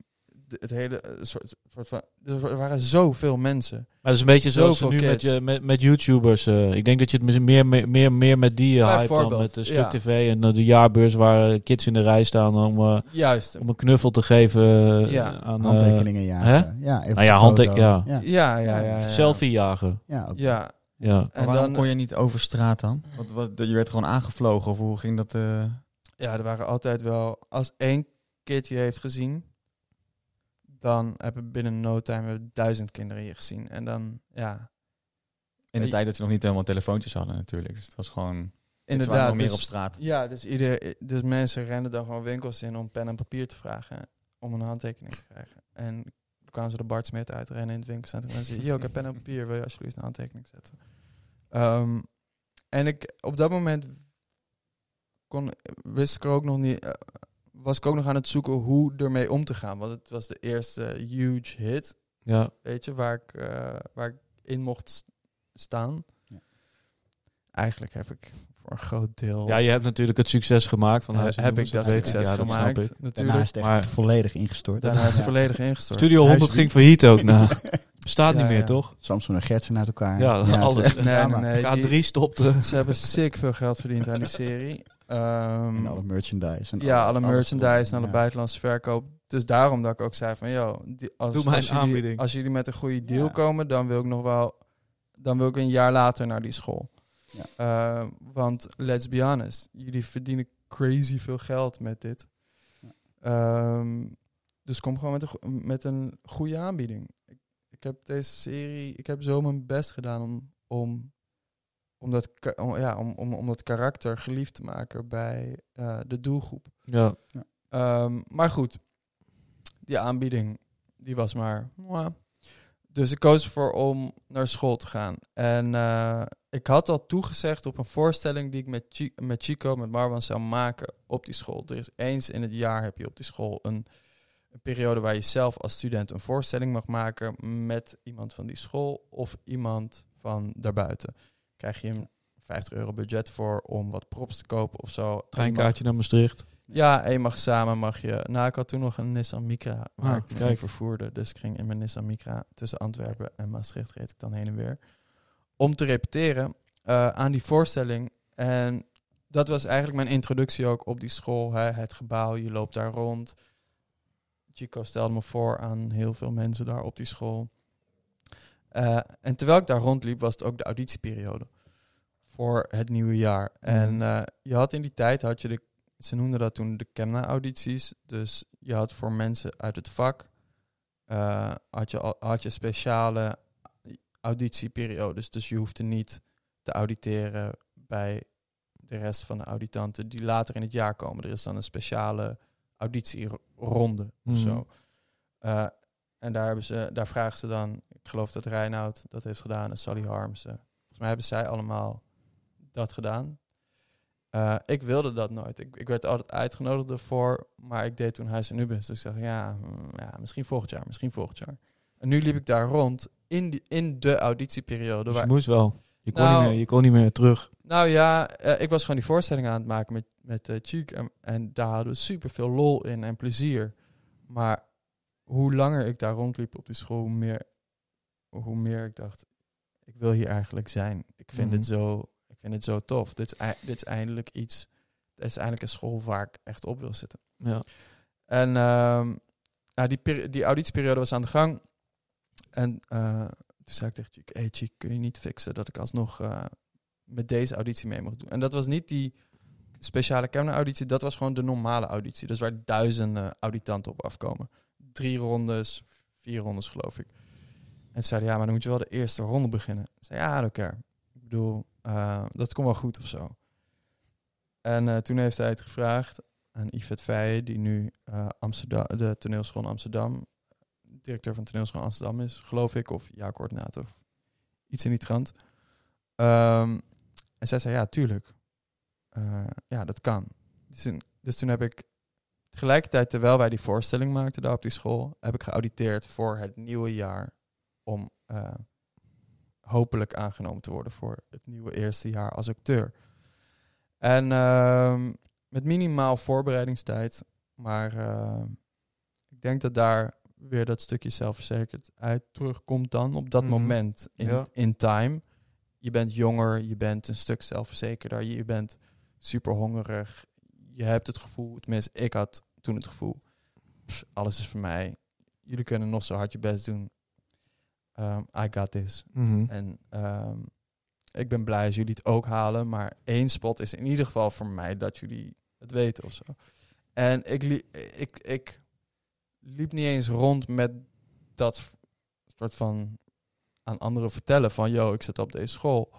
het hele eh, soort, soort van. Er waren zoveel mensen. Maar dat is een beetje zoals Zoveel nu met, je, met, met YouTubers. eh. ik denk dat je het meer, meer, meer, meer met die hype dan met de Stuk ja. TV en eh, de jaarbeurs waar kids in de rij staan om, Juist. om een knuffel te geven Ja. aan eh, Handtekeningen jagen. Ja, even Nou ja, ja. Ja, Ja, ja, ja. ja. selfie jagen. ja, ook. Ja. Ja. Maar En waarom dan, kon je niet over straat dan? Want wat, je werd gewoon aangevlogen of hoe ging dat? eh? Ja, er waren altijd wel. Als één kid je heeft gezien, dan hebben binnen no time we duizend kinderen je gezien. En dan, ja, In de tijd dat ze nog niet helemaal telefoontjes hadden natuurlijk. Dus het was gewoon inderdaad. nog meer dus- op straat. Ja, dus, ieder, dus mensen renden dan gewoon winkels in om pen en papier te vragen. Om een handtekening te krijgen. En toen kwamen ze de Bart Smit uitrennen in het winkelcentrum. En zeiden, yo, ik heb pen en papier. Wil je alsjeblieft een handtekening zetten? Ehm, en ik, op dat moment kon, wist ik er ook nog niet... eh, was ik ook nog aan het zoeken hoe ermee om te gaan. Want het was de eerste huge hit, Ja. weet je, waar ik, eh, waar ik in mocht staan. Ja. Eigenlijk heb ik voor een groot deel... ja, je hebt natuurlijk het succes gemaakt van Huis heb ik dat weet succes Ja, dat snap gemaakt, ik. natuurlijk. Daarna is het echt Maar- volledig ingestort. Daarna is Ja. volledig ingestort. Studio Huis 100 die- ging failliet ook na. *laughs* Bestaat Ja, niet meer, ja. toch? Samson en Gertsen uit elkaar. Ja, het alles. Nee, nee, nee. K3 die- stopte. Ze hebben sick veel geld verdiend aan die serie. Ehm, En alle merchandise. En ja, alle merchandise en alle ja. buitenlandse verkoop. Dus daarom dat ik ook zei van, die, als, Doe als, jullie, aanbieding. als jullie met een goede deal Ja. komen, dan wil ik nog wel, dan wil ik een jaar later naar die school. Ja. Eh, want let's be honest, jullie verdienen crazy veel geld met dit. Ja. Ehm, dus kom gewoon met een, met een goede aanbieding. Ik, ik heb deze serie, ik heb zo mijn best gedaan om, om, om, dat, ja, om, om, om dat karakter geliefd te maken bij eh, de doelgroep. Ja. Ehm, maar goed, die aanbieding, die was maar... mwah. Dus ik koos ervoor om naar school te gaan. En eh, ik had al toegezegd op een voorstelling die ik met Chico, met Marwan zou maken op die school. Er is eens in het jaar heb je op die school een, een periode waar je zelf als student een voorstelling mag maken met iemand van die school of iemand van daarbuiten. Krijg je een 50 euro budget voor om wat props te kopen of zo. Treinkaartje naar Maastricht. ja, en je mag samen mag je. Nou, ik had toen nog een Nissan Micra waar Ah, ik me vervoerde. Dus ik ging in mijn Nissan Micra tussen Antwerpen en Maastricht reed ik dan heen en weer. Om te repeteren eh, aan die voorstelling. En dat was eigenlijk mijn introductie ook op die school. Hè. Het gebouw, je loopt daar rond. Chico stelde me voor aan heel veel mensen daar op die school. Eh, en terwijl ik daar rondliep, was het ook de auditieperiode voor het nieuwe jaar. En eh, je had in die tijd, had je de, ze noemden dat toen de Kemna-audities. Dus je had voor mensen uit het vak, eh, had, je had je speciale auditieperiodes. Dus je hoefde niet te auditeren bij de rest van de auditanten die later in het jaar komen. Er is dan een speciale auditieronde of Mhm. zo. En daar, hebben ze, daar vragen ze dan, geloof dat Reinoud dat heeft gedaan en Sally Harmsen. Volgens mij hebben zij allemaal dat gedaan. Eh, ik wilde dat nooit. Ik, ik werd altijd uitgenodigd ervoor, maar ik deed toen Huis en Nubis. Dus ik dacht, ja, mm, ja, misschien volgend jaar, misschien volgend jaar. En nu liep ik daar rond in, die, in de auditieperiode. Dus waar, je moest wel. Je kon, Nou- niet, meer, je kon niet meer terug. nou ja, eh, ik was gewoon die voorstelling aan het maken met, met eh Cheek. En, en daar hadden we super veel lol in en plezier. Maar hoe langer ik daar rondliep op die school, hoe meer, hoe meer ik dacht, ik wil hier eigenlijk zijn. Ik vind, Mhm. het, zo, ik vind het zo tof. Dit is, dit is eindelijk iets, dit is eindelijk een school waar ik echt op wil zitten. Ja. En ehm, nou, die, die auditieperiode was aan de gang. En eh, toen zei ik tegen Chick, hey Chick, kun je niet fixen dat ik alsnog eh, met deze auditie mee mocht doen? En dat was niet die speciale camera-auditie, dat was gewoon de normale auditie. Dus waar duizenden auditanten op afkomen. Drie rondes, vier rondes geloof ik. En ze zeiden, ja, maar dan moet je wel de eerste ronde beginnen. Ik zei, ja, care. Ik bedoel, eh, dat komt wel goed of zo. En eh, toen heeft hij het gevraagd aan Yvette Feijen, die nu eh, Amsterdam, de toneelschool Amsterdam, directeur van toneelschool Amsterdam is, geloof ik, of ja-coördinator, of iets in die trant. Ehm, en zij zei, ja, tuurlijk. Ja, dat kan. Dus, dus toen heb ik tegelijkertijd, terwijl wij die voorstelling maakten daar op die school, heb ik geauditeerd voor het nieuwe jaar om eh, hopelijk aangenomen te worden voor het nieuwe eerste jaar als acteur. En ehm, met minimaal voorbereidingstijd, maar eh, ik denk dat daar weer dat stukje zelfverzekerdheid terugkomt dan op dat Mhm. moment in, Ja. in time. Je bent jonger, je bent een stuk zelfverzekerder, je bent super hongerig. Je hebt het gevoel, tenminste ik had toen het gevoel, alles is voor mij. Jullie kunnen nog zo hard je best doen. Um, I got this. Mhm. En ehm, ik ben blij als jullie het ook halen. Maar één spot is in ieder geval voor mij dat jullie het weten of zo. En ik, li- ik, ik liep niet eens rond met dat soort van aan anderen vertellen van... yo, ik zit op deze school.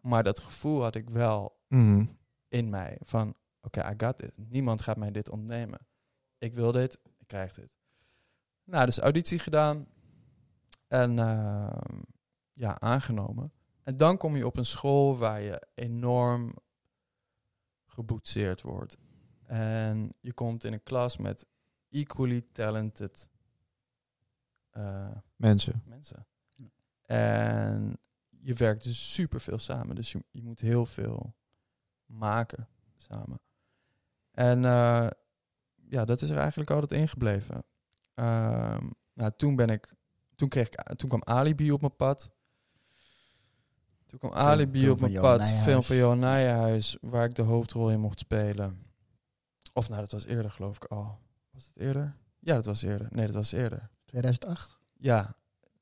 Maar dat gevoel had ik wel Mhm. in mij van... oké, I got this. Niemand gaat mij dit ontnemen. Ik wil dit, ik krijg dit. Nou, dus auditie gedaan. En ehm, ja, aangenomen. En dan kom je op een school waar je enorm geboetseerd wordt. En je komt in een klas met equally talented eh, Mensen. mensen. En je werkt dus super veel samen. Dus je, je moet heel veel maken samen. En eh, ja, dat is er eigenlijk altijd ingebleven. Ehm, nou, toen ben ik, toen kreeg ik, toen kwam Alibi op mijn pad. Toen kwam Alibi film op mijn pad, Nijhuis. film van Johan Nijhuis, waar ik de hoofdrol in mocht spelen. Of nou, dat was eerder geloof ik al. Was het eerder? Ja, dat was eerder. Nee, dat was eerder. 2008? Ja,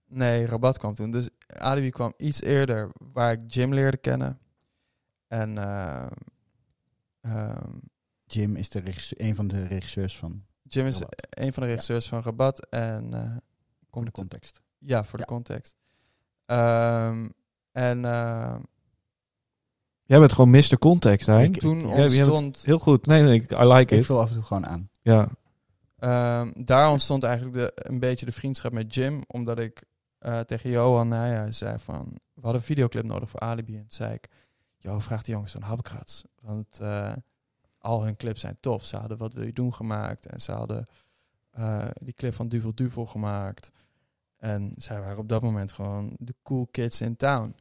nee, Rabat kwam toen. Dus Alibi kwam iets eerder, waar ik Jim leerde kennen. En ehm, ehm, Jim is de regisseur, een van de regisseurs van Jim is Rabat. een van de regisseurs van Rabat. En eh, voor de context. Ja, voor Ja. de context. Ehm, en ehm, Jij bent gewoon Mr. Context, hè? Ik- toen ja, je bent- ontstond... Heel goed. Nee, nee, ik- I like Ik it. vul af en toe gewoon aan. Ja. Ehm, daar ontstond eigenlijk de, een beetje de vriendschap met Jim. Omdat ik eh, tegen Johan Nijhuis zei van... We hadden een videoclip nodig voor Alibi. En toen zei ik... Joh, vraag die jongens van Habkrats. Want eh, al hun clips zijn tof. Ze hadden Wat Wil Je Doen gemaakt. En ze hadden eh, die clip van Duvel Duvel gemaakt. En zij waren op dat moment gewoon de cool kids in town.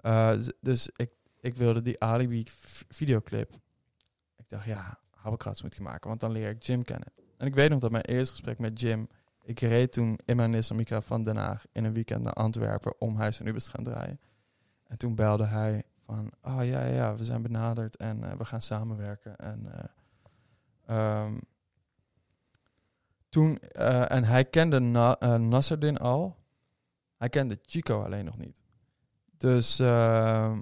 Eh, dus- ik, ik wilde die Alibi videoclip. Ik dacht, ja, Habkrats moet ik maken. Want dan leer ik Jim kennen. En ik weet nog dat mijn eerste gesprek met Jim... Ik reed toen in mijn Nissan Micra van Den Haag in een weekend naar Antwerpen om Huis en Ubers te gaan draaien. En toen belde hij van, oh ja, ja, ja, we zijn benaderd en eh, we gaan samenwerken. En, eh, ehm, toen, eh, en hij kende Na eh, Nasserdin al. Hij kende Chico alleen nog niet. Dus ehm,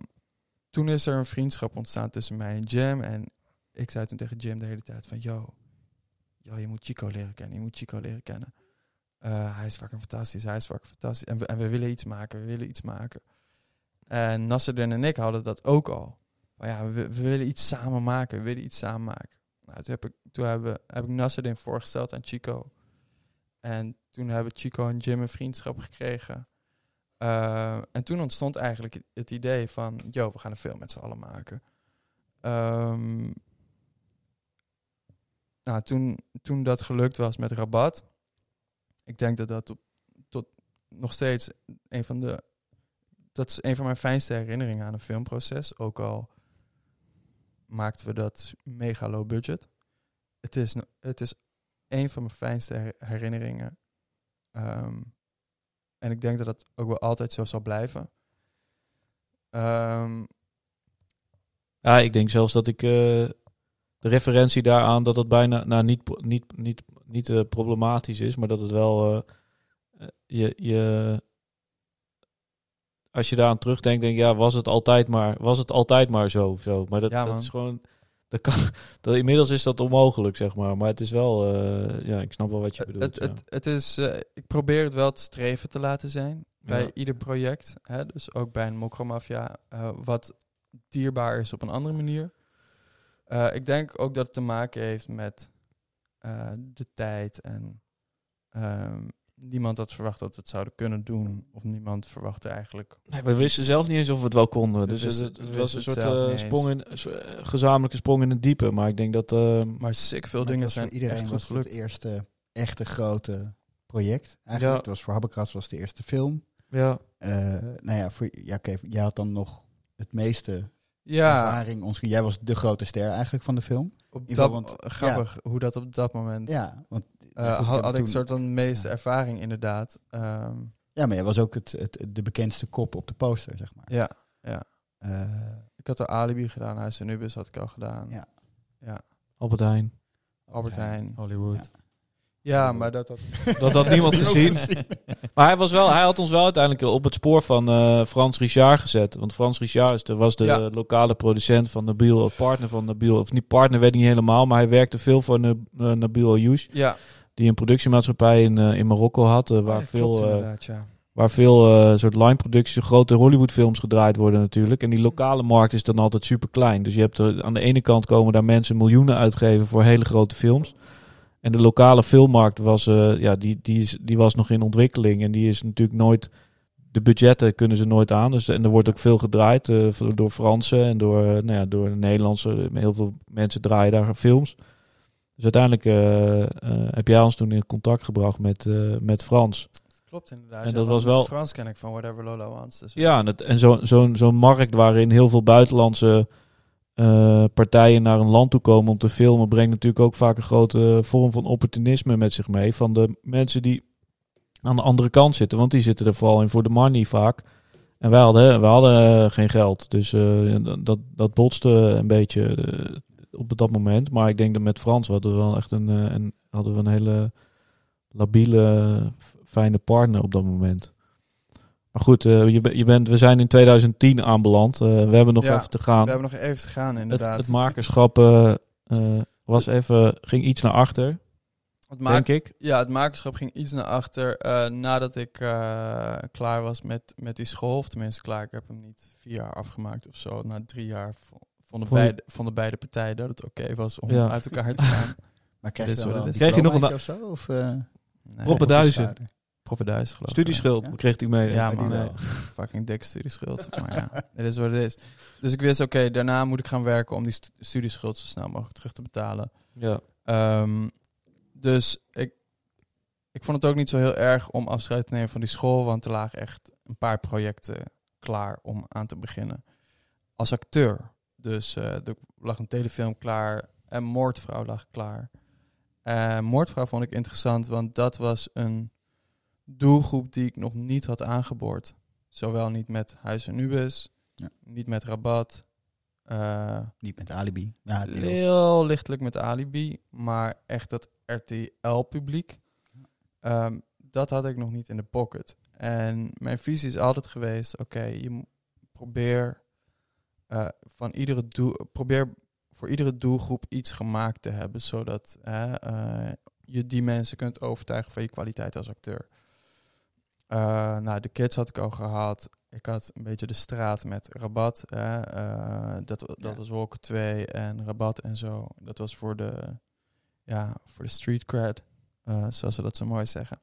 toen is er een vriendschap ontstaan tussen mij en Jim. En ik zei toen tegen Jim de hele tijd van, yo, yo je moet Chico leren kennen. Je moet Chico leren kennen. Eh, hij is fucking fantastisch, hij is fucking fantastisch. En we, en we willen iets maken, we willen iets maken. En Nasserdin en ik hadden dat ook al. Ja, we, we willen iets samen maken, we willen iets samen maken. Nou, toen heb ik, toen hebben, heb ik Nasserdin voorgesteld aan Chico. En toen hebben Chico en Jim een vriendschap gekregen. Eh, en toen ontstond eigenlijk het, idee van, yo, we gaan een film met z'n allen maken. Ehm, nou, toen, toen dat gelukt was met Rabat, ik denk dat dat tot, tot nog steeds een van de, dat is een van mijn fijnste herinneringen aan een filmproces. Ook al maakten we dat mega low budget. Het is, het is een van mijn fijnste her- herinneringen. Ehm, en ik denk dat dat ook wel altijd zo zal blijven. Ehm, Ja, ik denk zelfs dat ik eh, de referentie daaraan dat het bijna nou, niet, niet, niet, niet eh, problematisch is, maar dat het wel eh, je, je als je daaraan terugdenkt, denk ik, ja, was het altijd maar, was het altijd maar zo of zo. Maar dat, Ja, dat is gewoon, dat kan, *laughs* dat, inmiddels is dat onmogelijk, zeg maar. Maar het is wel, eh, ja, ik snap wel wat je bedoelt. het, ja. het, het is, eh, ik probeer het wel te streven te laten zijn bij Ja. ieder project. Hè? Dus ook bij een Mokromafia, eh wat dierbaar is op een andere manier. Eh, ik denk ook dat het te maken heeft met eh, de tijd en ehm, niemand had verwacht dat we het zouden kunnen doen. Of niemand verwachtte eigenlijk. Nee, we wisten zelf niet eens of we het wel konden. We Dus wisten- het, was een soort eh, niet sprong in, een soort, eh, gezamenlijke sprong in het diepe. Maar ik denk dat... eh, Maar sick veel Maar dingen was zijn iedereen echt goed was het het gelukt. eerste echte grote project. Eigenlijk. Ja. Het was voor Habbekras was de eerste film. ja, Eh, nou ja, voor, ja oké, jij had dan nog het meeste Ja, ervaring. Ons, jij was de grote ster eigenlijk van de film. op dat, geval, want- grappig hoe dat op dat moment Ja, want ja, goed, had, ja, had ik toen- soort van de meeste ja. ervaring inderdaad. Ehm, Ja, maar jij was ook het, het, de bekendste kop op de poster, zeg maar. ja, Eh, ik had de Alibi gedaan, Huis en Nubis had ik al gedaan. Ja. Albert Heijn. Albert Heijn. Hollywood. Ja, maar dat had... *laughs* Dat had niemand *laughs* gezien. *laughs* Maar hij, was wel, hij had ons wel uiteindelijk op het spoor van eh, Frans Richard gezet. Want Frans Richard was de Ja. lokale producent van Nabil, partner van Nabil. Of niet partner, weet ik niet helemaal. Maar hij werkte veel voor Nab- eh, Nabil Ayouch. Ja, Die een productiemaatschappij in, eh, in Marokko had. eh, waar Ja, veel, klopt eh, ja. waar veel soort line-producties, grote Hollywoodfilms gedraaid worden natuurlijk. En die lokale markt is dan altijd super klein. Dus je hebt er, aan de ene kant komen daar mensen miljoenen uitgeven voor hele grote films. En de lokale filmmarkt was, ja, die, die, is, die was nog in ontwikkeling. En die is natuurlijk nooit. De budgetten kunnen ze nooit aan. Dus, en er wordt ook veel gedraaid door Fransen en door, nou ja, door Nederlandse. Heel veel mensen draaien daar films. Dus uiteindelijk eh, eh, heb jij ons toen in contact gebracht met, eh, met Frans. Klopt inderdaad. En dat was wel- Frans ken ik van Whatever Lola Wants. Dus Ja, en, zo'n zo'n markt waarin heel veel buitenlandse partijen naar een land toe komen om te filmen, brengt natuurlijk ook vaak een grote vorm van opportunisme met zich mee. Van de mensen die aan de andere kant zitten, want die zitten er vooral in voor de money vaak. En wij hadden, wij hadden geen geld, dus dat, dat botste een beetje op dat moment. Maar ik denk dat met Frans hadden we wel echt een, eh, een, hadden we een hele labiele, fijne partner op dat moment. Maar goed, eh, je, je bent, we zijn in 2010 aanbeland. Eh, we hebben nog Ja, even te gaan. We hebben nog even te gaan Het, inderdaad. het makerschap eh, eh, was even, ging iets naar achter, Het maak- denk ik. Ja, het makerschap ging iets naar achter nadat ik klaar was met, met die school. Of tenminste klaar, ik heb hem niet vier jaar afgemaakt of zo. Na drie jaar Vond je- beide, vonden beide partijen dat het oké was om Ja. uit elkaar te gaan. *laughs* maar krijg Dit je wel. Krijg nog een of zo? Of, eh, Nee, Proppen duizen. Geloof ik. Studieschuld Ja. kreeg hij mee. Ja, wel. *laughs* Fucking dik studieschuld. Maar ja, *laughs* het is wat het is. Dus ik wist, oké, daarna moet ik gaan werken om die stu- studieschuld zo snel mogelijk terug te betalen. Ja. Ehm, dus ik, ik vond het ook niet zo heel erg om afscheid te nemen van die school, want er lagen echt een paar projecten klaar om aan te beginnen. Als acteur. Dus eh, er lag een telefilm klaar en Moordvrouw lag klaar. Eh, Moordvrouw vond ik interessant, want dat was een doelgroep die ik nog niet had aangeboord. Zowel niet met Huis en Nubis, Ja. niet met Rabat. eh, Niet met alibi. Ja, deels. Heel lichtelijk met Alibi, maar echt dat RTL-publiek, ehm, dat had ik nog niet in de pocket. En mijn visie is altijd geweest, oké, je probeer eh, van iedere doel, probeer voor iedere doelgroep iets gemaakt te hebben, zodat eh, je die mensen kunt overtuigen van je kwaliteit als acteur. Eh, nou, de kids had ik al gehad. Ik had een beetje de straat met Rabat. Dat dat Ja. was Walker 2 en Rabat en zo. Dat was voor de, ja, voor de street cred, zoals ze dat zo mooi zeggen.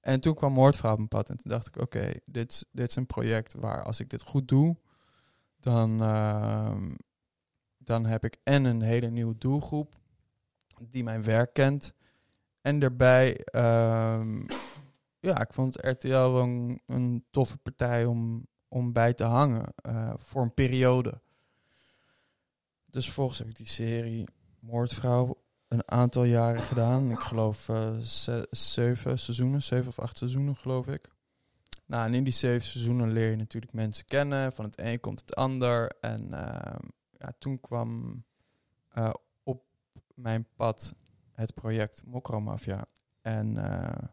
En toen kwam Moordvrouw op mijn pad en toen dacht ik, oké, dit, dit is een project waar als ik dit goed doe, dan, ehm, dan heb ik en een hele nieuwe doelgroep die mijn werk kent. En daarbij, ehm, ja, ik vond RTL wel een, toffe partij om, om bij te hangen eh, voor een periode. Dus vervolgens heb ik die serie Moordvrouw een aantal jaren gedaan. Ik geloof eh, ze- zeven seizoenen, zeven of acht seizoenen geloof ik. Nou, en in die zeven seizoenen leer je natuurlijk mensen kennen. Van het een komt het ander. En ehm, ja, toen kwam eh, op mijn pad het project Mokro Mafia. En eh,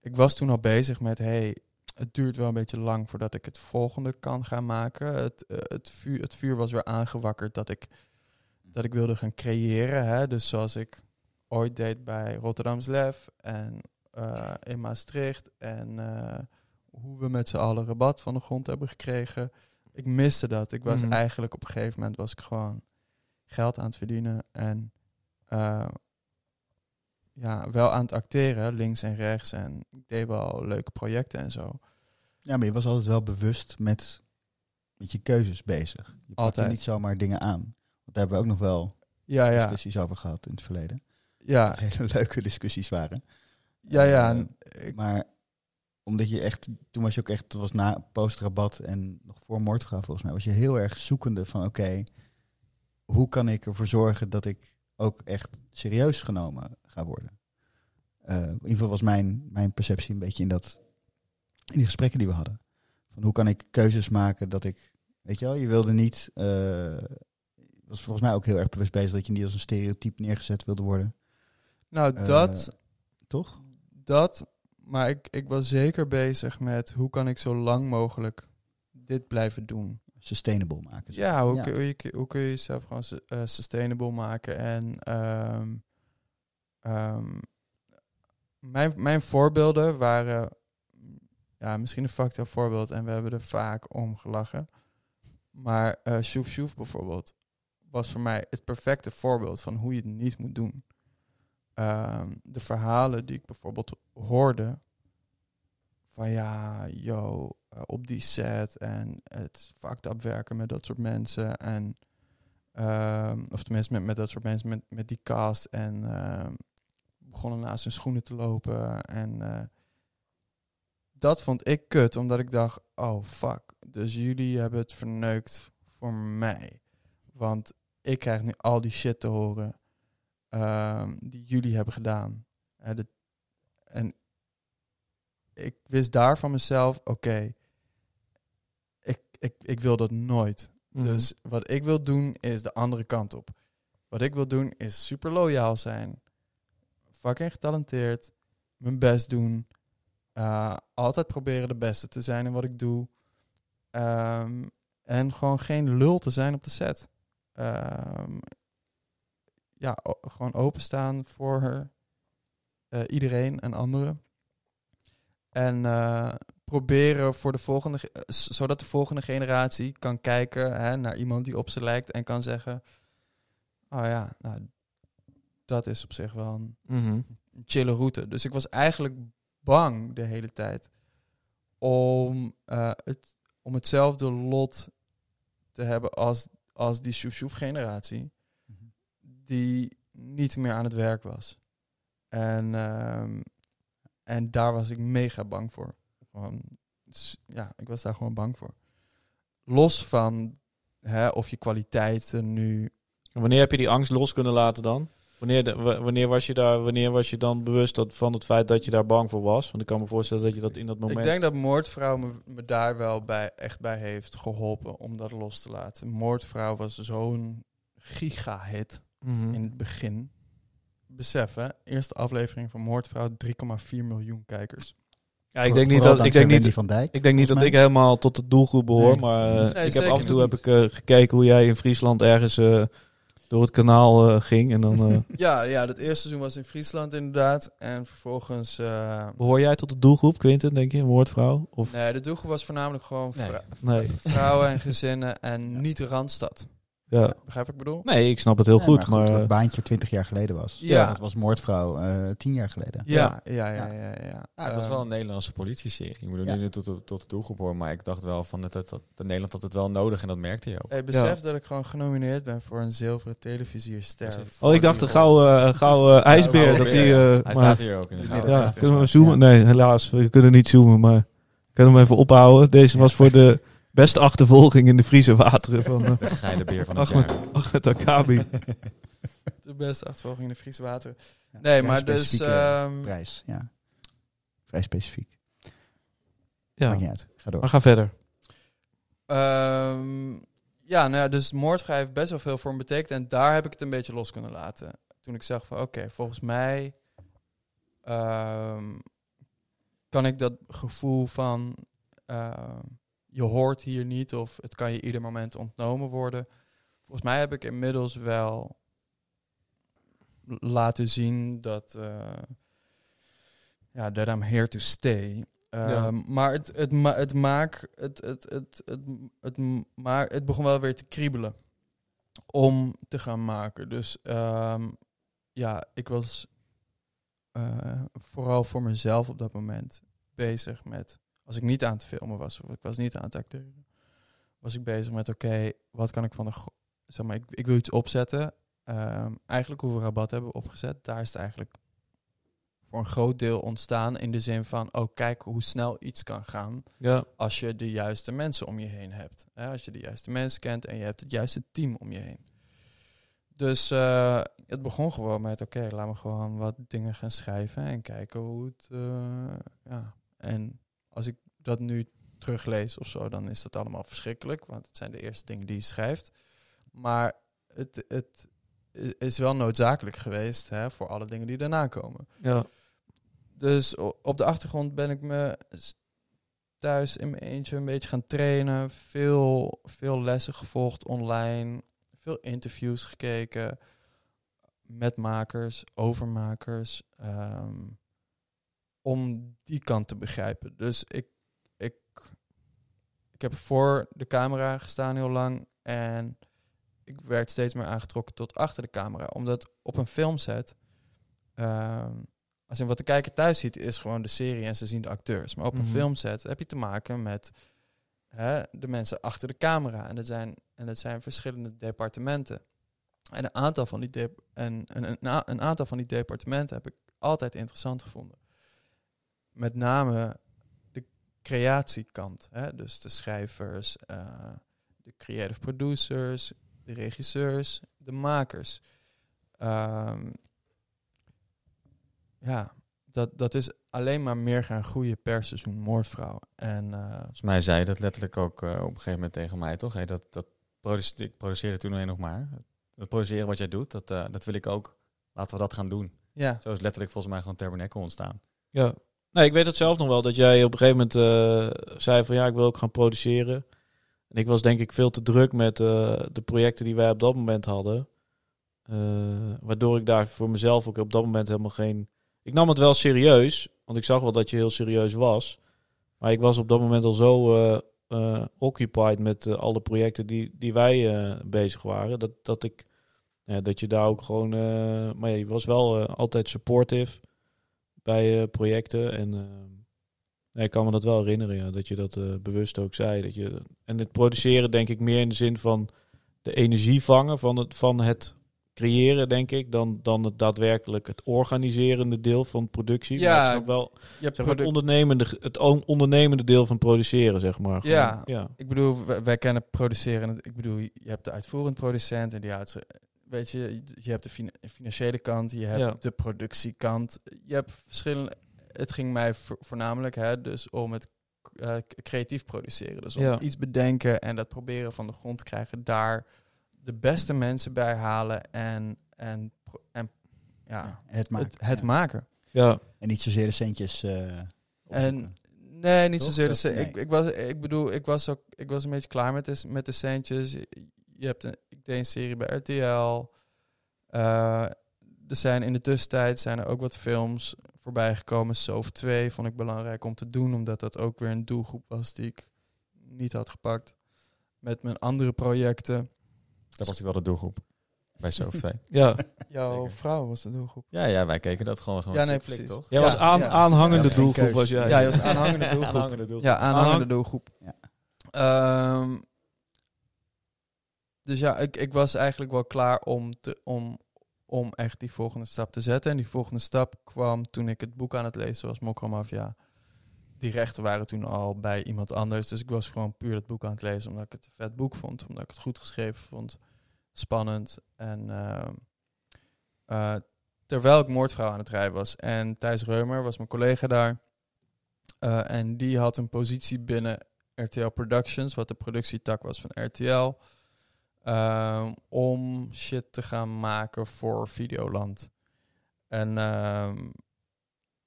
ik was toen al bezig met, hey, het duurt wel een beetje lang voordat ik het volgende kan gaan maken. Het, eh, het, vuur, het vuur was weer aangewakkerd dat ik, dat ik wilde gaan creëren. Hè? Dus zoals ik ooit deed bij Rotterdams Lef en in Maastricht. En hoe we met z'n allen rabat van de grond hebben gekregen. Ik miste dat. Ik was Mhm. eigenlijk op een gegeven moment was ik gewoon geld aan het verdienen. En eh, ja, wel aan het acteren, links en rechts. En ik deed wel leuke projecten en zo. Ja, maar je was altijd wel bewust met, met je keuzes bezig. Je pakte niet zomaar dingen aan. Want daar hebben we ook nog wel Ja, ja, discussies over gehad in het verleden. ja, hele *laughs* leuke discussies waren. ja, ja. Eh, ik, Maar omdat je echt, toen was je ook echt, het was na postrabat en nog voor moordvrouw volgens mij, was je heel erg zoekende van oké, hoe kan ik ervoor zorgen dat ik ook echt serieus genomen ga worden? Eh, in ieder geval was mijn, mijn perceptie een beetje in dat, in die gesprekken die we hadden. Van hoe kan ik keuzes maken dat ik, weet je wel, je wilde niet, eh, je was volgens mij ook heel erg bewust bezig dat je niet als een stereotype neergezet wilde worden, nou, eh, dat, toch? dat. Maar ik, ik was zeker bezig met hoe kan ik zo lang mogelijk dit blijven doen. Sustainable maken. zeg Ja, hoe, Kun, hoe kun je jezelf gewoon eh, sustainable maken? En ehm, ehm, mijn, mijn voorbeelden waren ja, misschien een factor voorbeeld en we hebben er vaak om gelachen. Maar eh Shoef Shoef bijvoorbeeld was voor mij het perfecte voorbeeld van hoe je het niet moet doen. Ehm, de verhalen die ik bijvoorbeeld hoorde van ja, yo, eh, op die set en het fucked up werken met dat soort mensen en ehm, of tenminste met, met dat soort mensen, met, met die cast en ehm, begonnen naast hun schoenen te lopen en eh, dat vond ik kut, omdat ik dacht, oh fuck, dus jullie hebben het verneukt voor mij, want ik krijg nu al die shit te horen ehm, die jullie hebben gedaan. Eh, de- en ik wist daar van mezelf, oké, ik, ik, ik wil dat nooit. Mhm. Dus wat ik wil doen is de andere kant op. Wat ik wil doen is super loyaal zijn. Fucking getalenteerd. Mijn best doen. eh, altijd proberen de beste te zijn in wat ik doe. Ehm, en gewoon geen lul te zijn op de set. Ehm, ja, gewoon openstaan voor haar, eh, iedereen en anderen. En eh, proberen voor de volgende, ge- eh, zodat de volgende generatie kan kijken hè, naar iemand die op ze lijkt en kan zeggen: Oh ja, nou, dat is op zich wel een een chille route. Dus ik was eigenlijk bang de hele tijd om, het, om hetzelfde lot te hebben als, als die Shoef generatie die niet meer aan het werk was. En, ehm, en daar was ik mega bang voor. Ja, ik was daar gewoon bang voor. Los van hè, of je kwaliteiten nu En wanneer heb je die angst los kunnen laten dan? Wanneer, de- wanneer, was je daar, wanneer was je dan bewust dat, van het feit dat je daar bang voor was? Want ik kan me voorstellen dat je dat in dat moment... Ik denk dat Moordvrouw me, me daar wel bij, echt bij heeft geholpen om dat los te laten. Moordvrouw was zo'n giga-hit Mhm. in het begin. Besef hè, eerste aflevering van Moordvrouw, 3,4 miljoen kijkers. Ja, ik denk niet dat ik denk niet, van Dijk. ik denk niet dat ik helemaal tot de doelgroep behoor, Nee. maar eh, Nee, ik heb af en toe heb ik eh, gekeken hoe jij in Friesland ergens eh, door het kanaal eh, ging en dan eh, *laughs* Ja, ja, dat eerste seizoen was in Friesland inderdaad. En vervolgens... eh, behoor jij tot de doelgroep, Quinten, denk je, een woordvrouw? Of nee, de doelgroep was voornamelijk gewoon Nee. vrou- Nee. vrouwen en gezinnen en niet de Randstad. Ja. Begrijp wat ik bedoel? Nee, ik snap het heel Ja, goed, maar, dat eh, baantje 20 jaar geleden was. Ja. Dat was moordvrouw eh 10 jaar geleden. Ja, ja, ja, ja. ja, Ja, het was Ehm, wel een Nederlandse politieserie. Ik bedoel, Ja. niet tot, de- tot de doelgroep hoor, maar ik dacht wel van dat, dat, dat, dat Nederland had het wel nodig en dat merkte je ook. Hey, besef dat ik gewoon genomineerd ben voor een zilveren televisierster. Oh, ik dacht de gouden, uh, gouden ijsbeer, dat die... eh, Hij maar- staat hier ook in de Ja, gouden Ja, Ja, kunnen we ja. zoomen? Nee, helaas. We kunnen niet zoomen, maar ik kan hem even ophouden. Deze was voor de *laughs* beste achtervolging in de Friese wateren van eh, De geile beer van het Ahmed, jaar. Ahmed Akabi. *laughs* De beste achtervolging in de Friese water. Ja, Nee, maar dus... ehm, prijs, ja. Vrij specifiek. Ja, Maakt niet uit. Ga door. maar ga verder. Ehm, ja, nou ja, dus moordvrij heeft best wel veel voor me betekend. En daar heb ik het een beetje los kunnen laten. Toen ik zag van, oké, volgens mij ehm, kan ik dat gevoel van ehm, je hoort hier niet of het kan je ieder moment ontnomen worden. Volgens mij heb ik inmiddels wel laten zien dat uh, ja, that I'm here to stay. Ja. Um, Maar het, het, ma het maak, het, het, het, het, het, maar het begon wel weer te kriebelen om te gaan maken. Dus um, ja, ik was uh, vooral voor mezelf op dat moment bezig met, als ik niet aan het filmen was of ik was niet aan het acteren, was ik bezig met, oké, okay, wat kan ik van de, zeg maar, ik, ik wil iets opzetten. Um, eigenlijk hoe we rabat hebben opgezet, daar is het eigenlijk voor een groot deel ontstaan in de zin van, oh kijk hoe snel iets kan gaan Ja. als je de juiste mensen om je heen hebt. Als je de juiste mensen kent en je hebt het juiste team om je heen. Dus uh, het begon gewoon met, oké, okay, laat me gewoon wat dingen gaan schrijven en kijken hoe het, uh, ja. En als ik dat nu teruglees of zo, dan is dat allemaal verschrikkelijk, want het zijn de eerste dingen die je schrijft. Maar het, het is wel noodzakelijk geweest hè, voor alle dingen die daarna komen. Ja. Dus op de achtergrond ben ik me thuis in mijn eentje een beetje gaan trainen. Veel, veel lessen gevolgd online. Veel interviews gekeken. Met makers, over makers. Um, om die kant te begrijpen. Dus ik, ik, ik heb voor de camera gestaan heel lang. En ik werd steeds meer aangetrokken tot achter de camera. Omdat op een filmset... Um, als in wat de kijker thuis ziet, is gewoon de serie en ze zien de acteurs. Maar op een Mhm. filmset heb je te maken met hè, de mensen achter de camera. En dat zijn, en dat zijn verschillende departementen. En een aantal van die, dep- en, en, een, een aantal van die departementen heb ik altijd interessant gevonden. Met name de creatiekant. Hè? Dus de schrijvers, eh, de creative producers, de regisseurs, de makers. Ehm, ja, dat, dat is alleen maar meer gaan groeien per seizoen Moordvrouw. En eh, Volgens mij zei je dat letterlijk ook eh, op een gegeven moment tegen mij, toch? Hey, dat, dat produce- ik produceerde toen alleen nog maar. Dat produceren wat jij doet, dat, dat wil ik ook. Laten we dat gaan doen. ja, Zo is letterlijk volgens mij gewoon Tabernacle ontstaan. Ja. Nee, ik weet het zelf nog wel. Dat jij op een gegeven moment eh, zei van ja, ik wil ook gaan produceren. En ik was denk ik veel te druk met eh, de projecten die wij op dat moment hadden. Eh, waardoor ik daar voor mezelf ook op dat moment helemaal geen... Ik nam het wel serieus, want ik zag wel dat je heel serieus was. Maar ik was op dat moment al zo occupied met alle projecten die, die wij bezig waren. Dat, dat ik... Dat je daar ook gewoon... maar je was wel altijd supportive bij eh, projecten. En nee, ik kan me dat wel herinneren, ja, dat je dat eh, bewust ook zei. Dat je, en het produceren denk ik meer in de zin van de energie vangen van het, van het creëren, denk ik, dan, dan het daadwerkelijk het organiserende deel van productie. Ja, maar snap wel zeg maar, het, ondernemende, het on- ondernemende deel van produceren, zeg maar. Gewoon, Ja. ja. Ik bedoel, wij, wij kennen produceren. Ik bedoel, je hebt de uitvoerend producent en die Weet je, je hebt de fina- financiële kant, je hebt Ja. de productiekant. Je hebt verschillende. Het ging mij vo- voornamelijk hè, dus om het eh, creatief produceren. Dus om Ja. iets bedenken en dat proberen van de grond te krijgen. Daar de beste mensen bij halen en, en, en ja, Ja, het maken. het, het ja. maken. ja. En niet zozeer de centjes eh, En nee, niet Toch? zozeer. De Dat- ce- nee. ik, ik, was, ik bedoel, ik was, ook, ik was een beetje klaar met de, met de centjes. Je hebt een, ik deed een serie bij RTL. Eh, er zijn in de tussentijd zijn er ook wat films voorbij gekomen. Soof 2 vond ik belangrijk om te doen, omdat dat ook weer een doelgroep was die ik niet had gepakt. Met mijn andere projecten. Dat was ik wel de doelgroep. Bij Sof 2. *laughs* ja. Jouw Zeker. vrouw was de doelgroep. ja, ja, wij keken dat gewoon. gewoon Ja, nee, precies. toch? Jij Ja, was aan, ja, aanhangende doelgroep, was jij. Ja, je was aanhangende *laughs* doelgroep. Aanhangende doelgroep. Ja, aanhangende Aanhang- doelgroep. Ja. Ehm, dus ja, ik, ik was eigenlijk wel klaar om, te, om, om echt die volgende stap te zetten. En die volgende stap kwam toen ik het boek aan het lezen was, Mokromafia. Die rechten waren toen al bij iemand anders. Dus ik was gewoon puur het boek aan het lezen omdat ik het een vet boek vond. Omdat ik het goed geschreven vond. Spannend. En ehm, eh, terwijl ik moordvrouw aan het rijden was. En Thijs Reumer was mijn collega daar. Eh, en die had een positie binnen RTL Productions, wat de productietak was van RTL, ehm, om shit te gaan maken voor Videoland. En ehm,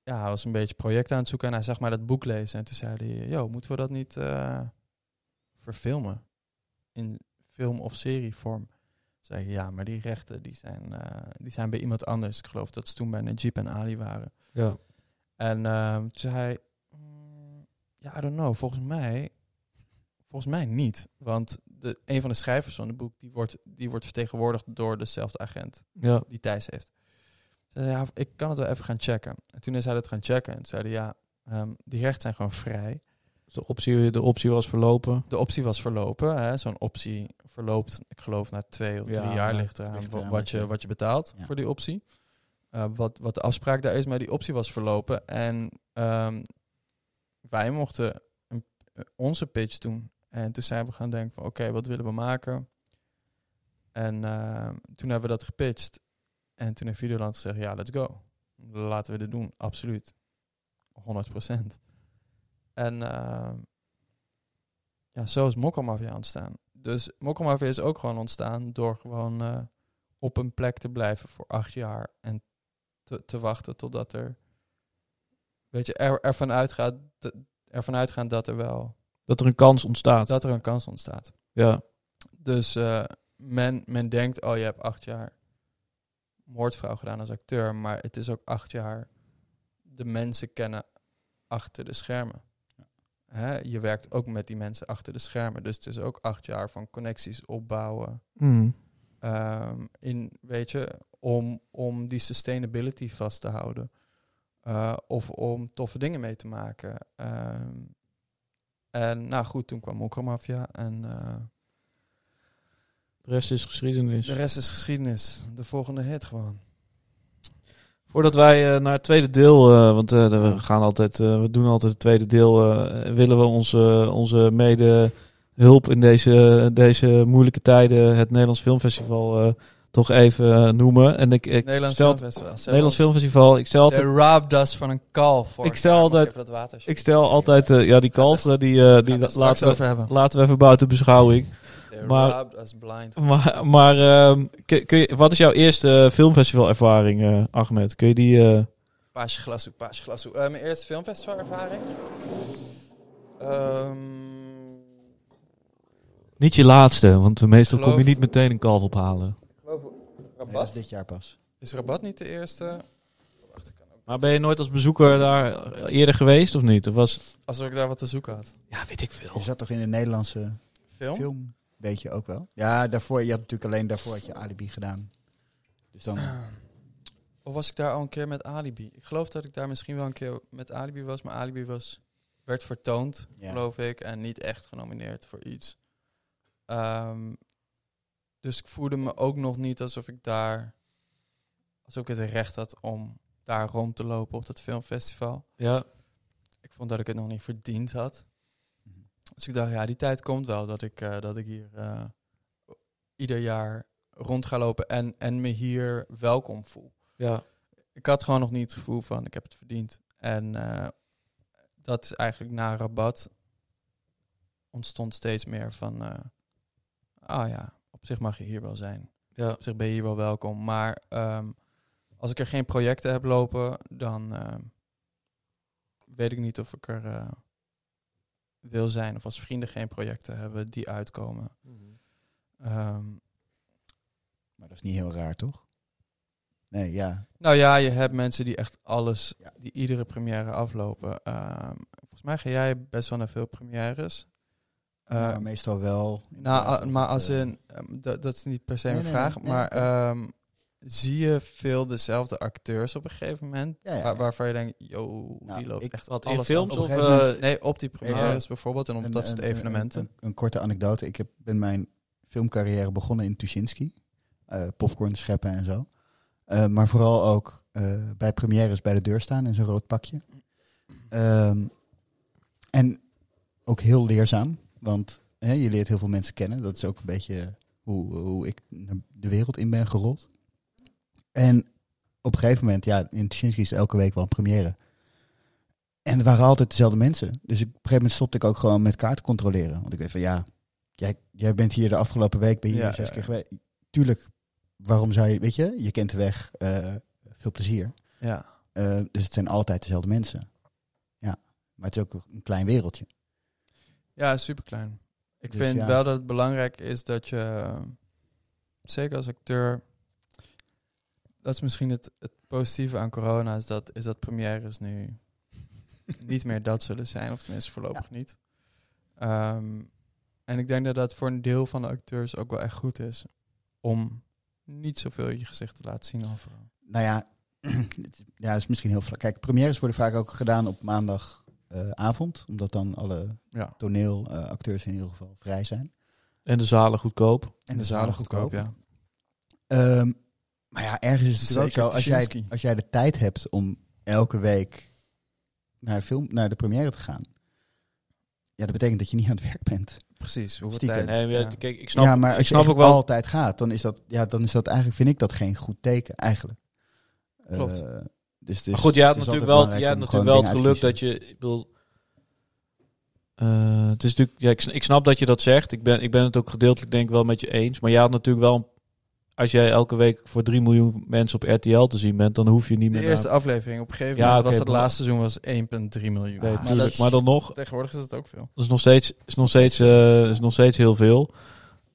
ja, hij was een beetje project aan het zoeken en hij zag maar dat boek lezen. En toen zei hij, yo, moeten we dat niet eh, verfilmen? In film- of serievorm. Zei ik, ja, maar die rechten die zijn, eh, die zijn bij iemand anders. Ik geloof dat ze toen bij Najib en Ali waren. Ja. En ehm, toen zei hij, "Mm, ja, I don't know, volgens mij, volgens mij niet. Want de, een van de schrijvers van het boek, die wordt, die wordt vertegenwoordigd door dezelfde agent Ja. die Thijs heeft. Zei hij, ja, ik kan het wel even gaan checken. En toen is hij dat gaan checken. En zei hij, ja, ehm, die rechten zijn gewoon vrij. Dus De optie, de optie was verlopen. De optie was verlopen. hè. Zo'n optie verloopt, ik geloof, na twee of drie Ja, jaar ja, ligt eraan ligt wa- eraan wat, je, wat je betaalt Ja. voor die optie. Eh, wat, wat de afspraak daar is, maar die optie was verlopen. En ehm, wij mochten een, eh, onze pitch doen. En toen zijn we gaan denken van, oké, wat willen we maken? En ehm, toen hebben we dat gepitcht. En toen heeft Videoland gezegd, ja, let's go. Laten we dit doen, absoluut. 100%. En ehm, ja, zo is Mokkelmafia ontstaan. Dus Mokkelmafia is ook gewoon ontstaan door gewoon eh, op een plek te blijven voor acht jaar en te, te wachten totdat er, weet je, er, ervan uitgaat, dat- er wel, Dat er een kans ontstaat. dat er een kans ontstaat. Ja. Dus eh, men, men denkt, oh je hebt acht jaar moordvrouw gedaan als acteur, maar het is ook acht jaar de mensen kennen achter de schermen. Hè? Je werkt ook met die mensen achter de schermen, dus het is ook acht jaar van connecties opbouwen. Mhm. Ehm, in, weet je, om, om die sustainability vast te houden. Eh, of om toffe dingen mee te maken. Ehm, en nou goed, toen kwam Mokromafia en eh, De rest is geschiedenis. de rest is geschiedenis. De volgende hit gewoon. Voordat wij eh, naar het tweede deel, eh, want we gaan altijd, we doen altijd het tweede deel, willen we onze, onze mede hulp in deze, deze moeilijke tijden, het Nederlands Filmfestival, eh, toch even eh, noemen. En ik, ik Nederlands stel, Filmfestival. Nederlands Filmfestival, ik stel altijd, De us van een kalf. Ik stel jaar. Altijd- even dat water, ik stel altijd, eh, ja die kalveren, die, we die laten, we, laten we even buiten beschouwing. Maar- blind. Maar, maar ehm, kun, kun je, wat is jouw eerste filmfestivalervaring, eh Ahmed? Kun je die... eh, Paasje glasoe, paasje glasoe. Mijn eerste filmfestivalervaring? Ehm niet je laatste, want meestal kom je niet meteen een kalf ophalen. Nee, dat is dit jaar pas. Is Rabat niet de eerste? Wacht, ik kan ook. Maar ben je nooit als bezoeker daar eerder geweest of niet? Of was... Alsof ik daar wat te zoeken had. Ja, weet ik veel. Je zat toch in de Nederlandse Film? film? Weet je ook wel? Ja, daarvoor, je had natuurlijk alleen daarvoor had je Alibi gedaan. Dus dan, *clears throat* Of was ik daar al een keer met Alibi? Ik geloof dat ik daar misschien wel een keer met Alibi was, maar Alibi was, werd vertoond, Ja. geloof ik, en niet echt genomineerd voor iets. Ehm, dus ik voelde me ook nog niet alsof ik daar, alsof ik het recht had om daar rond te lopen op dat filmfestival. Ja, Ik vond dat ik het nog niet verdiend had. Mhm. Dus ik dacht, ja, die tijd komt wel dat ik, eh, dat ik hier eh, ieder jaar rond ga lopen en, en me hier welkom voel. ja. Ik had gewoon nog niet het gevoel van, ik heb het verdiend. En eh, dat is eigenlijk na Rabat ontstond steeds meer van, eh, ah ja, op zich mag je hier wel zijn. ja. Op zich ben je hier wel welkom. Maar ehm, als ik er geen projecten heb lopen, dan ehm, weet ik niet of ik er eh, wil zijn. Of als vrienden geen projecten hebben die uitkomen. Ehm, maar dat is niet heel raar, toch? Nee, ja. nou ja, je hebt mensen die echt alles, Ja. die iedere première aflopen. Ehm, volgens mij ga jij best wel naar veel premières. Maar Ehm, meestal wel. Nou, ah, maar als eh, in, ehm, dat, dat is niet per se Nee, een nee, vraag, nee, nee, maar ehm, zie je veel dezelfde acteurs op een gegeven moment, Ja, ja, waar- waarvan je denkt, yo, Nou, die loopt ik- echt Wat in alles films Op of... een moment- eh, Nee, op die premières bijvoorbeeld en op een- dat soort een- evenementen. Een, een, een korte anekdote. Ik heb, ben mijn filmcarrière begonnen in Tuschinski. Eh, popcorn scheppen en zo. Eh, maar vooral ook eh, bij premières bij de deur staan in zo'n rood pakje. Ehm, en ook heel leerzaam. Want hè, je leert heel veel mensen kennen. Dat is ook een beetje hoe, hoe ik de wereld in ben gerold. En op een gegeven moment, ja, in Tuschinski is elke week wel een première. En het waren altijd dezelfde mensen. Dus op een gegeven moment stopte ik ook gewoon met kaarten controleren. Want ik weet van ja, jij, jij bent hier de afgelopen week, ben je hier Ja, zes ja, keer geweest. Tuurlijk, waarom zou je, weet je, je kent de weg. eh, veel plezier. Ja. Eh, dus het zijn altijd dezelfde mensen. Ja, maar het is ook een klein wereldje. Ja, super klein. Ik Dus vind ja. wel dat het belangrijk is dat je, eh, zeker als acteur, dat is misschien het, het positieve aan corona, is dat, is dat premières nu *laughs* niet meer dat zullen zijn, of tenminste voorlopig niet. Ehm, en ik denk dat dat voor een deel van de acteurs ook wel echt goed is om niet zoveel je gezicht te laten zien overal. Nou ja, *clears throat* ja, is misschien heel vlak. Kijk, premières worden vaak ook gedaan op maandagavond, omdat dan alle Ja. toneelacteurs in ieder geval vrij zijn. En de zalen goedkoop. En de zalen goedkoop, ja. Ehm, maar ja, ergens is het natuurlijk ook Zeker zo. Als jij, als jij de tijd hebt om elke week naar de, film, naar de première te gaan. Ja, dat betekent dat je niet aan het werk bent. Precies. Hoeveel Stiekem. tijd? Nee, ja, kijk, ik snap, ja, maar als je ook wel. altijd gaat, dan is dat, ja, dan is dat eigenlijk, vind ik dat geen goed teken, eigenlijk. Klopt. Eh, dus, Maar goed, je had het is natuurlijk wel, je had natuurlijk wel het geluk dat je. Ik bedoel, eh, het is natuurlijk, ja, ik, sn- ik snap dat je dat zegt. Ik ben, ik ben het ook gedeeltelijk denk ik wel met je eens. Maar je had natuurlijk wel, als jij elke week voor 3 miljoen mensen op RTL te zien bent, dan hoef je niet De meer. eerste naar, aflevering, op een gegeven Ja, moment was het laatste seizoen was 1,3 miljoen. Nee, maar maar, dat dan nog, tegenwoordig is het ook veel. is nog steeds, is nog steeds, eh, is nog steeds heel veel.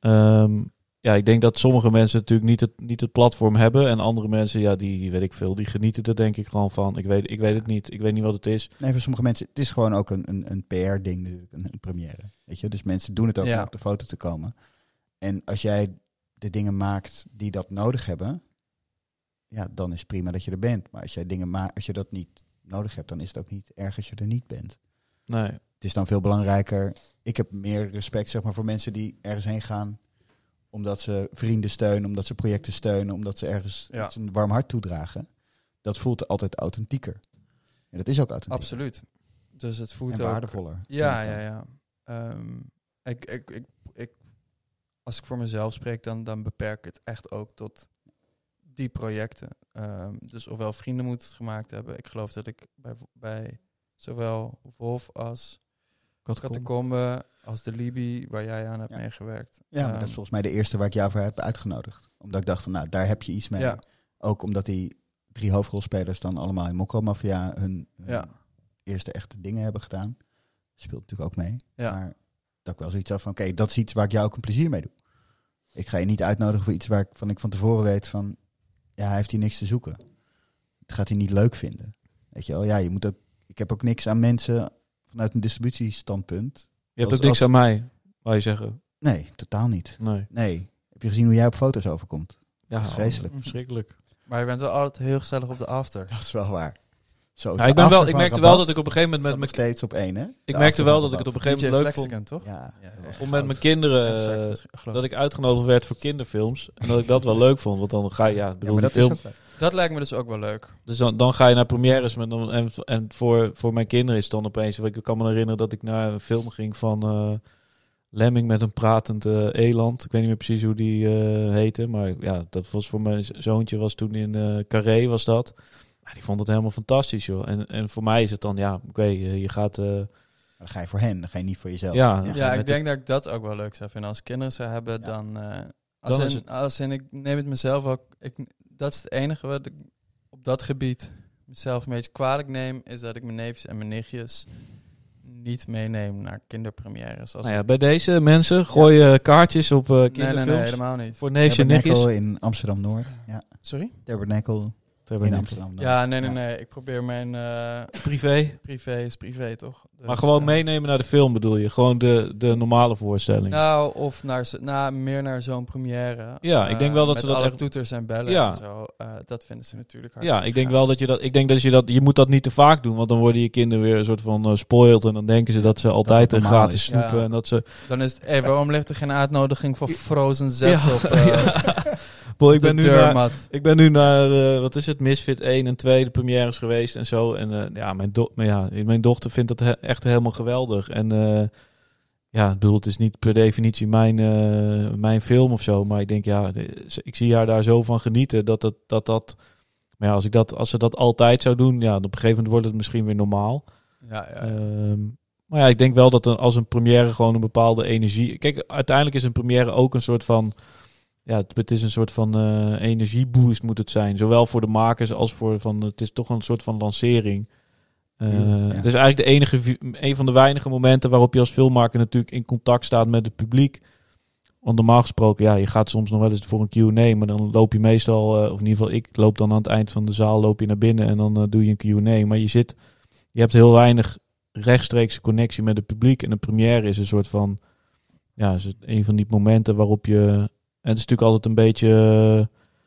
Ehm, ja, ik denk dat sommige mensen natuurlijk niet het, niet het platform hebben. En andere mensen, ja, die weet ik veel, die genieten er denk ik gewoon van. Ik weet, ik weet het niet. Ik weet niet wat het is. Nee, voor sommige mensen, het is gewoon ook een, een, een PR-ding natuurlijk, een, een première. Weet je, dus mensen doen het ook Ja. om op de foto te komen. En als jij de dingen maakt die dat nodig hebben, ja, dan is het prima dat je er bent. Maar als jij dingen maakt, als je dat niet nodig hebt, dan is het ook niet erg als je er niet bent. Nee. Het is dan veel belangrijker. Ik heb meer respect zeg maar, voor mensen die ergens heen gaan. Omdat ze vrienden steunen, omdat ze projecten steunen, omdat ze ergens Ja. een warm hart toedragen. Dat voelt altijd authentieker. En dat is ook authentiek. Absoluut. Dus het voelt En ook... waardevoller. Ja, ja, ja. Ehm, ik, ik, ik, ik, als ik voor mezelf spreek, dan, dan beperk ik het echt ook tot die projecten. Ehm, dus ofwel vrienden moeten het gemaakt hebben. Ik geloof dat ik bij, bij zowel Wolf als Catacombe als de Libi, waar jij aan hebt Ja. meegewerkt. Ja, maar Ehm, dat is volgens mij de eerste waar ik jou voor heb uitgenodigd. Omdat ik dacht van, nou, daar heb je iets mee. Ja. Ook omdat die drie hoofdrolspelers dan allemaal in Mokko Mafia hun, hun Ja. eerste echte dingen hebben gedaan. Speelt natuurlijk ook mee. Ja. Maar dat ik wel zoiets had van, oké, dat is iets waar ik jou ook een plezier mee doe. Ik ga je niet uitnodigen voor iets waar ik van, ik van tevoren weet van, ja, hij heeft hier niks te zoeken. Het gaat hij niet leuk vinden. Weet je wel, ja, je moet ook, ik heb ook niks aan mensen vanuit een distributiestandpunt. Je hebt ook niks als- aan mij, wou je zeggen. Nee, totaal niet. Nee. Nee. Heb je gezien hoe jij op foto's overkomt? Ja, Dat is vreselijk. Verschrikkelijk. Maar je bent wel altijd heel gezellig op de after. Dat is wel waar. Zo, Ja, ik, ben wel, ik merkte wel dat ik op een gegeven moment met nog mijn... steeds op één, hè? Ik merkte wel dat ik het op een gegeven moment leuk vond. Toch? Ja, Om met mijn kinderen... Ja, eh, dat ik. uitgenodigd werd voor kinderfilms. En dat ik dat wel leuk vond. Want dan ga je... Ja, bedoel, die film... Dat lijkt me dus ook wel leuk. Dus dan, dan ga je naar premières met en, en voor, voor mijn kinderen is het dan opeens. Ik kan me herinneren dat ik naar een film ging van eh, Lemming met een pratend eh, eland. Ik weet niet meer precies hoe die eh, heette, maar ja, dat was voor mijn zoontje was toen in eh Carré was dat. Ja, die vond het helemaal fantastisch, joh. En, en voor mij is het dan, ja, oké, je gaat, eh, Dan ga je voor hen, dan ga je niet voor jezelf. Ja. ja. Ik denk dat ik dat ook wel leuk zou vinden. Als ik kinderen zou hebben, Ja. dan... eh, als, Dan in, is het- als in, ik neem het mezelf ook... Ik, dat is het enige wat ik op dat gebied mezelf een beetje kwalijk neem... is dat ik mijn neefjes en mijn nichtjes niet meeneem naar kinderpremières. Als nou ja, bij deze mensen gooi je kaartjes op eh nee, kinderfilms. nee, nee, helemaal niet. Voor neefje en nichtjes. In Amsterdam-Noord. Ja, Sorry? Tabernacle in Amsterdam-Noord. Ja, nee, nee, Ja. nee. Ik probeer mijn eh, Privé. privé is privé, toch? Dus, Maar gewoon eh, meenemen naar de film bedoel je? Gewoon de, de normale voorstelling. Nou, of naar, zo- nou, meer naar zo'n première. Ja, ik denk wel dat met ze dat alle echt- toeters en bellen Ja. en zo. eh, dat vinden ze natuurlijk Ja, hartstikke ik denk gaaf. wel dat je dat. Ik denk dat je dat. Je moet dat niet te vaak doen, want dan worden je kinderen weer een soort van eh spoiled. En dan denken ze dat ze altijd een gratis is. snoepen. Ja. En dat ze. Dan is het, hey, waarom ligt er geen uitnodiging voor Frozen 6 Ja. op *laughs* ik ben nu naar, ik ben nu naar wat is het, Misfit 1 en 2 de premières geweest en zo. En eh, ja, mijn, do maar ja, mijn dochter vindt dat he- echt helemaal geweldig. En eh, ja, ik bedoel, het is niet per definitie mijn, eh, mijn film of zo. Maar ik denk, ja, ik zie haar daar zo van genieten dat dat. dat, dat maar ja, als, ik dat, als ze dat altijd zou doen, ja, op een gegeven moment wordt het misschien weer normaal. Ja, ja. Ehm, maar ja, ik denk wel dat een, als een première gewoon een bepaalde energie... Kijk, uiteindelijk is een première ook een soort van... Ja, het, het is een soort van eh, energieboost moet het zijn. Zowel voor de makers als voor van... Het is toch een soort van lancering. Eh, Ja. Het is eigenlijk de enige, een van de weinige momenten waarop je als filmmaker natuurlijk in contact staat met het publiek. Want normaal gesproken, ja, je gaat soms nog wel eens voor een Q&A, maar dan loop je meestal, eh, of in ieder geval ik loop dan aan het eind van de zaal, loop je naar binnen en dan doe je een Q&A. Maar je zit, je hebt heel weinig rechtstreekse connectie met het publiek. En een première is een soort van, ja, is het een van die momenten waarop je, en het is natuurlijk altijd een beetje...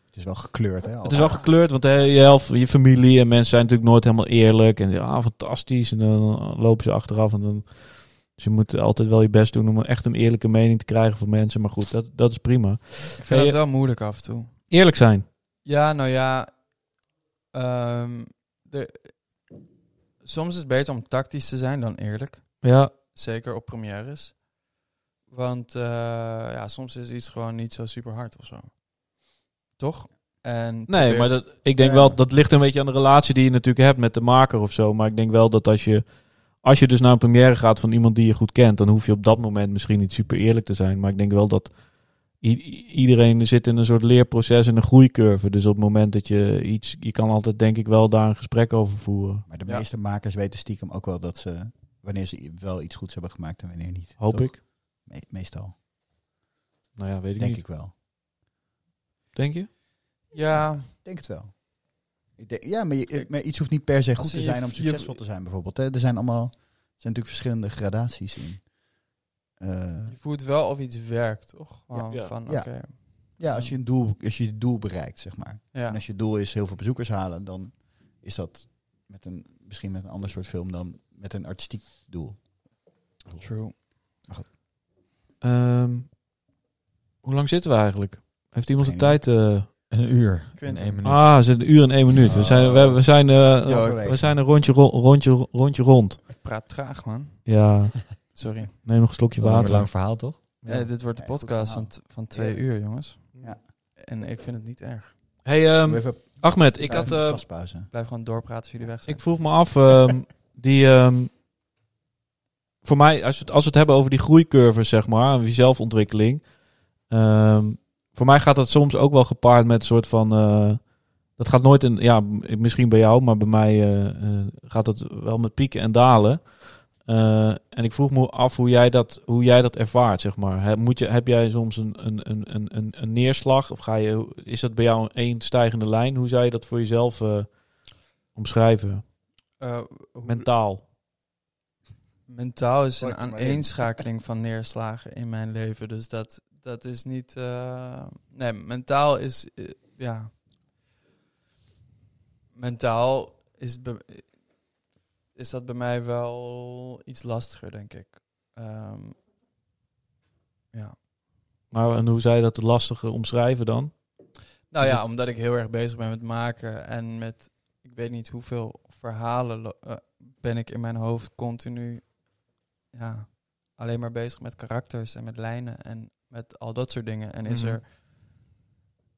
Het is wel gekleurd, hè? het is wel gekleurd, want hè, je helft, je familie en mensen zijn natuurlijk nooit helemaal eerlijk. En zeggen, ah, fantastisch. En dan lopen ze achteraf. En dan, dus je moet altijd wel je best doen om echt een eerlijke mening te krijgen van mensen. Maar goed, dat, dat is prima. ik vind Hey, het wel moeilijk af en toe. Eerlijk zijn. Ja, nou ja. ehm, de, soms is het beter om tactisch te zijn dan eerlijk. Ja, Zeker op premières. Want eh, ja, soms is iets gewoon niet zo super hard of zo. Toch? En nee, probeer- maar dat, ik denk Ja. wel, dat ligt een beetje aan de relatie die je natuurlijk hebt met de maker of zo. Maar ik denk wel dat als je, als je dus naar een première gaat van iemand die je goed kent, dan hoef je op dat moment misschien niet super eerlijk te zijn. Maar ik denk wel dat iedereen zit in een soort leerproces en een groeicurve. Dus op het moment dat je iets, je kan altijd denk ik wel daar een gesprek over voeren. Maar de Ja. meeste makers weten stiekem ook wel dat ze, wanneer ze wel iets goeds hebben gemaakt en wanneer niet. Hoop Toch? ik. Me- meestal, Nou ja, weet ik denk niet. ik wel. Denk je? Ja, Ik denk het wel. Ik denk, ja, maar, je, maar iets hoeft niet per se goed te zijn om succesvol te zijn, bijvoorbeeld. Hè? Er zijn allemaal, er zijn natuurlijk verschillende gradaties in. Eh, je voelt wel of iets werkt, toch? Ja. van, Ja. oké. ja, als je, een doel, als je je doel bereikt, zeg maar. Ja. En als je doel is heel veel bezoekers halen, dan is dat met een, misschien met een ander soort film dan met een artistiek doel. True. Ehm, hoe lang zitten we eigenlijk? Heeft iemand de tijd? eh Een uur en één minuut. Ah, we zitten een uur en één minuut. We zijn, we, we zijn, eh, Ja, we zijn een rondje, ro- rondje, rondje rond. Ik praat traag, man. Ja, *laughs* Sorry. neem nog een slokje Wat een water. lang verhaal, toch? Ja. Dit wordt de podcast van, van twee Ja. uur, jongens. Ja. En ik vind het niet erg. Hey, ehm, even Ahmed, ik, had, een eh, paspauze. Blijf gewoon doorpraten als jullie weg zijn. ik vroeg me af, ehm, *laughs* die, ehm, voor mij, als we, het, als we het hebben over die groeicurves, zeg maar, en die zelfontwikkeling. ehm, voor mij gaat dat soms ook wel gepaard met een soort van, eh, dat gaat nooit in, ja, misschien bij jou, maar bij mij eh, eh, gaat het wel met pieken en dalen. En ik vroeg me af hoe jij dat, hoe jij dat ervaart, zeg maar. He- moet je, heb jij soms een, een, een, een, een, een neerslag? Of ga je, is dat bij jou één stijgende lijn? Hoe zou je dat voor jezelf omschrijven? Hoe- Mentaal. Mentaal is een aaneenschakeling van neerslagen in mijn leven. Dus dat, dat is niet. eh, nee, mentaal is. eh, ja. Mentaal is, is dat bij mij wel iets lastiger, denk ik. Ehm, ja. Maar en hoe zou je dat lastige omschrijven dan? Nou Is ja, het- omdat ik heel erg bezig ben met maken en met. Ik weet niet hoeveel verhalen eh, ben ik in mijn hoofd continu. Ja, alleen maar bezig met karakters en met lijnen en met al dat soort dingen. En is, Mhm. er,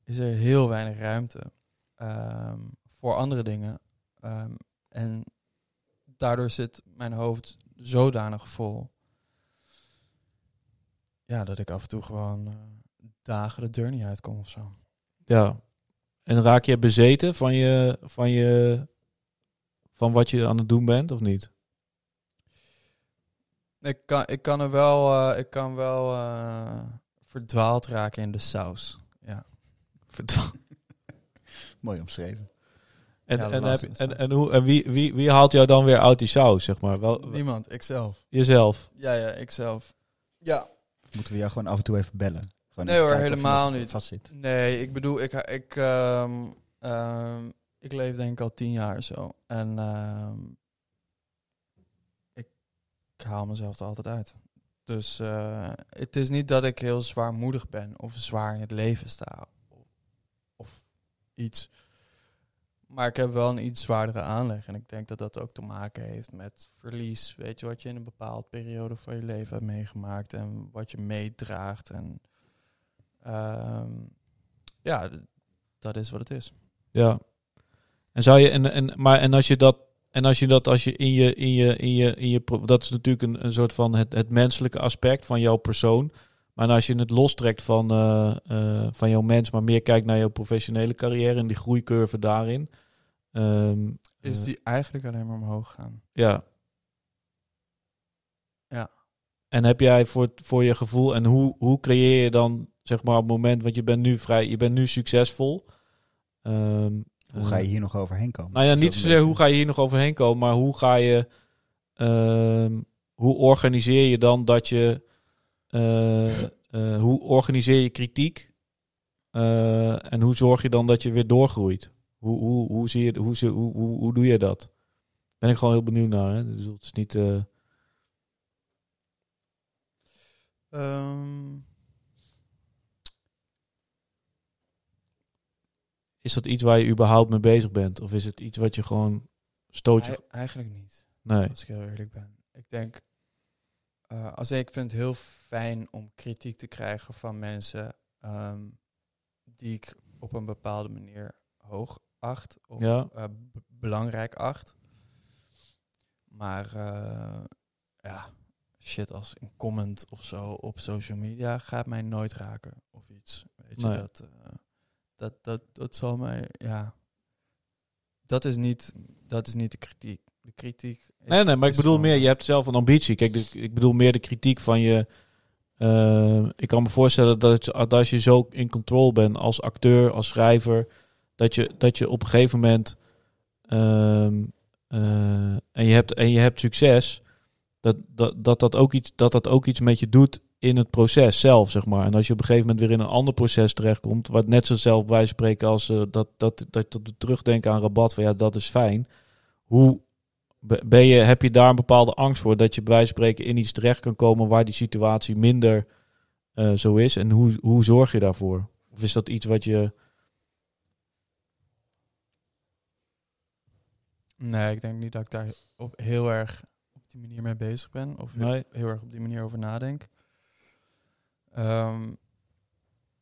is er heel weinig ruimte ehm, voor andere dingen. Ehm, en daardoor zit mijn hoofd zodanig vol. Ja, dat ik af en toe gewoon eh, dagen de deur niet uitkom of zo. Ja. En raak je bezeten van je, van je, van wat je aan het doen bent of niet? Ik kan, ik kan er wel, eh, ik kan wel eh, verdwaald raken in de saus. Ja. *laughs* Mooi omschreven. En, Ja, en, heb, en, en, hoe, en wie, wie, wie haalt jou dan weer uit die saus, zeg maar? Wel, Niemand, ikzelf. jezelf. Ja, ja, ikzelf. Ja. Moeten we jou gewoon af en toe even bellen? Gewoon Nee even hoor, helemaal niet. Vast zit. Nee, ik bedoel, ik, ik, ehm, ehm, ik leef denk ik al tien jaar zo. En ehm, ik haal mezelf er altijd uit. Dus eh, het is niet dat ik heel zwaarmoedig ben of zwaar in het leven sta. Of, iets. Maar ik heb wel een iets zwaardere aanleg. En ik denk dat dat ook te maken heeft met verlies. Weet je, wat je in een bepaalde periode van je leven hebt meegemaakt. En wat je meedraagt. En Ehm, ja, dat is wat het is. Ja. En zou je, en, en, maar, en als je dat en als je dat als je in je, in je, in je, in je dat is natuurlijk een, een soort van het, het menselijke aspect van jouw persoon. Maar als je het lostrekt van, eh, eh, van jouw mens, maar meer kijkt naar jouw professionele carrière en die groeicurve daarin. ehm, Is eh, die eigenlijk alleen maar omhoog gaan? Ja. Ja. En heb jij voor, voor je gevoel, en hoe, hoe creëer je dan, zeg maar, op het moment, want je bent nu vrij, je bent nu succesvol. Ehm, Hoe ga je hier nog overheen komen? Nou ja, niet zozeer hoe ga je hier nog overheen komen, maar hoe ga je, ehm, hoe organiseer je dan dat je, eh, eh, hoe organiseer je kritiek Eh, en hoe zorg je dan dat je weer doorgroeit? Hoe, hoe, hoe, zie je, hoe, hoe, hoe, hoe doe je dat? Ben ik gewoon heel benieuwd naar. Hè? Dus het is niet. eh, is dat iets waar je überhaupt mee bezig bent? Of is het iets wat je gewoon stoot je? ei- eigenlijk niet. Nee. Als ik heel eerlijk ben. Ik denk, eh, als ik vind het heel fijn om kritiek te krijgen van mensen ehm, die ik op een bepaalde manier hoog acht of Ja. eh, belangrijk acht. Maar eh, ja, shit als een comment of zo op social media gaat mij nooit raken of iets. Weet je, Nee. dat, dat, dat, dat zal mij, ja. Dat is niet, dat is niet de kritiek. De kritiek. Is, Nee, nee, maar ik bedoel meer, je hebt zelf een ambitie. Kijk, de- ik bedoel meer de kritiek van je. eh, ik kan me voorstellen dat, als je zo in control bent als acteur, als schrijver, dat je, dat je op een gegeven moment. ehm, eh, en, je hebt, en je hebt succes, dat dat, dat, dat, ook iets, dat dat ook iets met je doet in het proces zelf, zeg maar. En als je op een gegeven moment weer in een ander proces terechtkomt, wat net zo zelf bij spreken als eh, dat, dat, dat, dat terugdenken aan rabat, van ja, dat is fijn. Hoe, Be- Ben je, heb je daar een bepaalde angst voor dat je bij spreken in iets terecht kan komen waar die situatie minder eh, zo is? En hoe, hoe zorg je daarvoor? Of is dat iets wat je. Nee, ik denk niet dat ik daar op heel erg op die manier mee bezig ben. Of heel erg op die manier over nadenk. Ehm,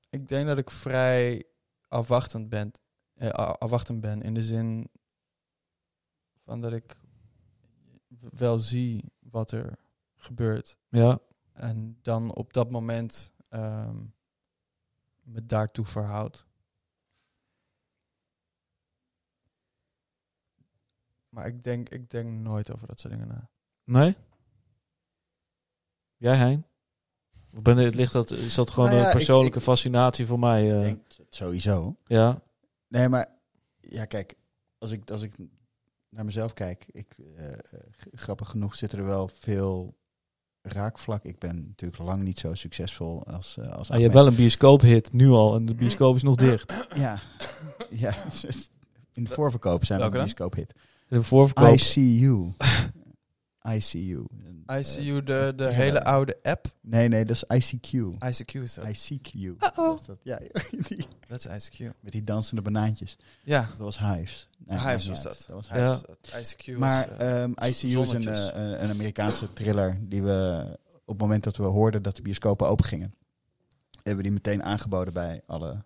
ik denk dat ik vrij afwachtend ben, eh, afwachtend ben in de zin van dat ik wel zie wat er gebeurt. Ja, En dan op dat moment ehm, me daartoe verhoud. Maar ik denk, ik denk nooit over dat soort dingen na. nee? Jij, Hein? Of ben, het ligt dat, is dat gewoon Nou ja, een persoonlijke ik- fascinatie voor mij? Ik eh? denk het sowieso. ja, Nee, maar ja, kijk, als ik, als ik naar mezelf kijk, ik, eh, eh, grappig genoeg zitten er wel veel raakvlak. Ik ben natuurlijk lang niet zo succesvol als, als ah, je hebt wel een bioscoophit nu al en de bioscoop is nog dicht. Ja, ja. *laughs* in de voorverkoop zijn we een bioscoophit. De voorverkoop. I see you. *laughs* I see you. Een, eh, ICU, de, de hele oude app. Nee, nee, dat is ICQ. ICQ is dat. I seek you. Uh-oh. Dat is dat. Ja, *laughs* die- Dat is ICQ. met die dansende banaantjes. Ja, Dat was Hives. Nee, Hives was dat. Dat was Hives. ICQ Maar is, eh, ehm ICU is een, eh, een, een Amerikaanse thriller die we op het moment dat we hoorden dat de bioscopen open gingen, hebben we die meteen aangeboden bij alle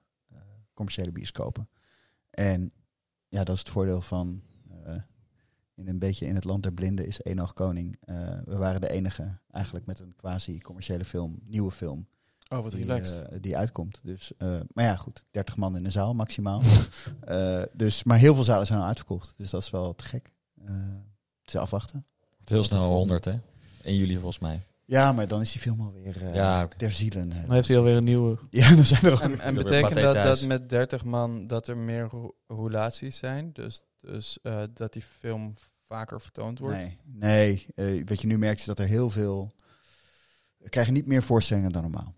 commerciële bioscopen. En ja, dat is het voordeel van in een beetje in het land der blinden is één oog koning. Eh, we waren de enige eigenlijk met een quasi commerciële film, nieuwe film, oh, wat die, relaxed. eh, die uitkomt. Dus, eh, maar ja, goed, 30 man in de zaal maximaal. *laughs* Eh, dus, maar heel veel zalen zijn al uitverkocht, dus dat is wel te gek. Eh, is afwachten. Heel snel de 100, hè? 1 juli volgens mij. Ja, maar dan is die film alweer uh, Ja, oké. ter zielen. hè. Dan heeft hij alweer een nieuwe. Ja, dan zijn er al... En, betekent dat, thuis. dat met 30 man dat er meer ro- roulaties zijn? Dus, dus eh, dat die film vaker vertoond wordt? Nee, nee. eh, wat je nu merkt is dat er heel veel... We krijgen niet meer voorstellingen dan normaal.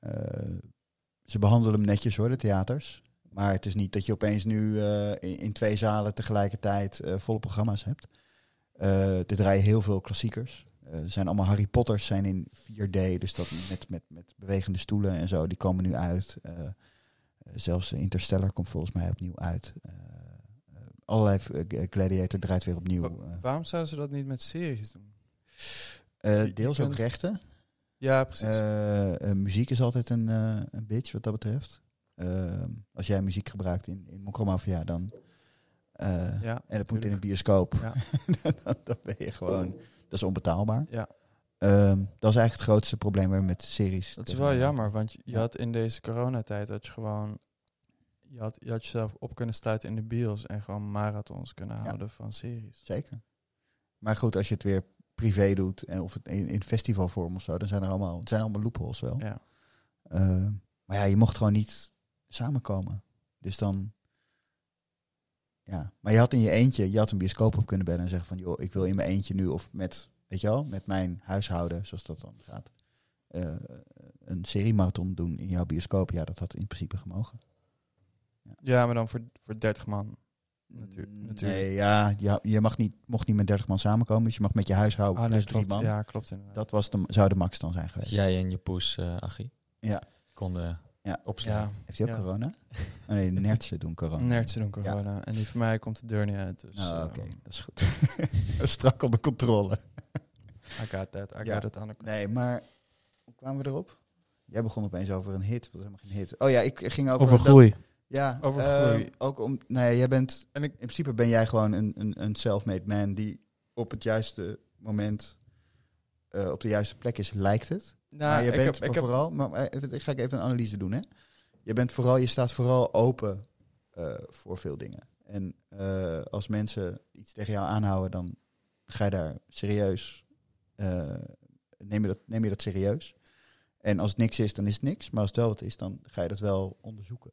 Eh, ze behandelen hem netjes hoor, de theaters. Maar het is niet dat je opeens nu eh, in, in twee zalen tegelijkertijd volle programma's hebt. Er draaien heel veel klassiekers. Er zijn allemaal Harry Potters zijn in 4D, dus dat met, met, met bewegende stoelen en zo, die komen nu uit. Zelfs Interstellar komt volgens mij opnieuw uit. Eh, eh, allerlei eh, Gladiator draait weer opnieuw. Wa- eh. Waarom zouden ze dat niet met series doen? Deels ook rechten. Ja, precies. Muziek is altijd een, een bitch wat dat betreft. Eh, als jij muziek gebruikt in, in Mokromafia, dan Ja, en het moet in een bioscoop. Ja. *laughs* dan, dan ben je gewoon... Dat is onbetaalbaar. Ja. Ehm, dat is eigenlijk het grootste probleem weer met series. Dat is wel jammer, want je, je Ja. had in deze coronatijd dat je gewoon... Je had, je had jezelf op kunnen sluiten in de bios en gewoon marathons kunnen houden van series. Zeker. Maar goed, als je het weer privé doet, en of het in, in festivalvorm of zo, dan zijn er allemaal, het zijn allemaal loopholes wel. Ja. Eh, maar ja, je mocht gewoon niet samenkomen. Dus dan. Ja, maar je had in je eentje, je had een bioscoop op kunnen bellen en zeggen van, joh, ik wil in mijn eentje nu of met, weet je wel, met mijn huishouden, zoals dat dan gaat, eh, een seriemarathon doen in jouw bioscoop. Ja, dat had in principe gemogen. Ja, maar dan voor, voor 30 man. Natu- Mm, natuurlijk. Nee, ja, je, je mag niet, mocht niet met 30 man samenkomen, dus je mag met je huishouden Ah, nee, plus drie man. Ja, klopt inderdaad. Dat was de, zou de max dan zijn geweest. Jij en je poes, eh Achie, Ja. konden Ja. opslaan. ja, Heeft hij ook Ja. corona? Oh nee, de nertsen doen corona. nerds doen corona. En die van mij komt de deur niet uit. Dus Nou, eh, oké, dat is goed. *laughs* Strak onder controle. I got that. I Ja. got it aan de Nee, maar hoe kwamen we erop? Jij begon opeens over een hit. Dat was helemaal geen hit. Oh ja, ik ging over... Over dat- groei. Ja, Over eh, groei. Ook om... Nee, jij bent... En ik- In principe ben jij gewoon een, een, een self-made man die op het juiste moment eh, op de juiste plek is, lijkt het. Nou, maar je bent heb, maar vooral... Maar, maar even, ik ga ik even een analyse doen, hè. Je bent vooral... Je staat vooral open eh, voor veel dingen. En eh, als mensen iets tegen jou aanhouden, dan ga je daar serieus... neem, je dat, neem je dat serieus. En als het niks is, dan is het niks. Maar als het wel wat is, dan ga je dat wel onderzoeken.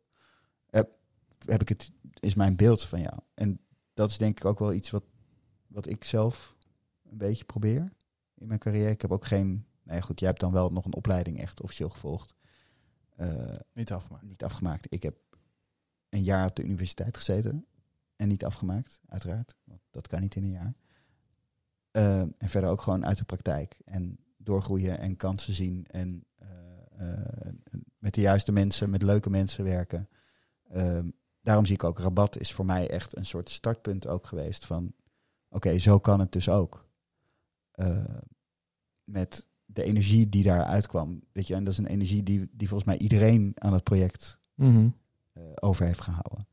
Heb, ik het, is mijn beeld van jou. En dat is denk ik ook wel iets wat, wat ik zelf een beetje probeer in mijn carrière. Ik heb ook geen... Nou ja, goed, jij hebt dan wel nog een opleiding echt officieel gevolgd. Eh, niet afgemaakt. niet afgemaakt. Ik heb een jaar op de universiteit gezeten en niet afgemaakt, uiteraard. Want dat kan niet in een jaar. Eh, en verder ook gewoon uit de praktijk. En doorgroeien en kansen zien. En eh, met de juiste mensen, met leuke mensen werken. Daarom zie ik ook, rabat is voor mij echt een soort startpunt ook geweest van... Oké, zo kan het dus ook. Eh, met de energie die daaruit kwam. Weet je, en dat is een energie die, die volgens mij iedereen aan het project Mhm. eh, over heeft gehouden.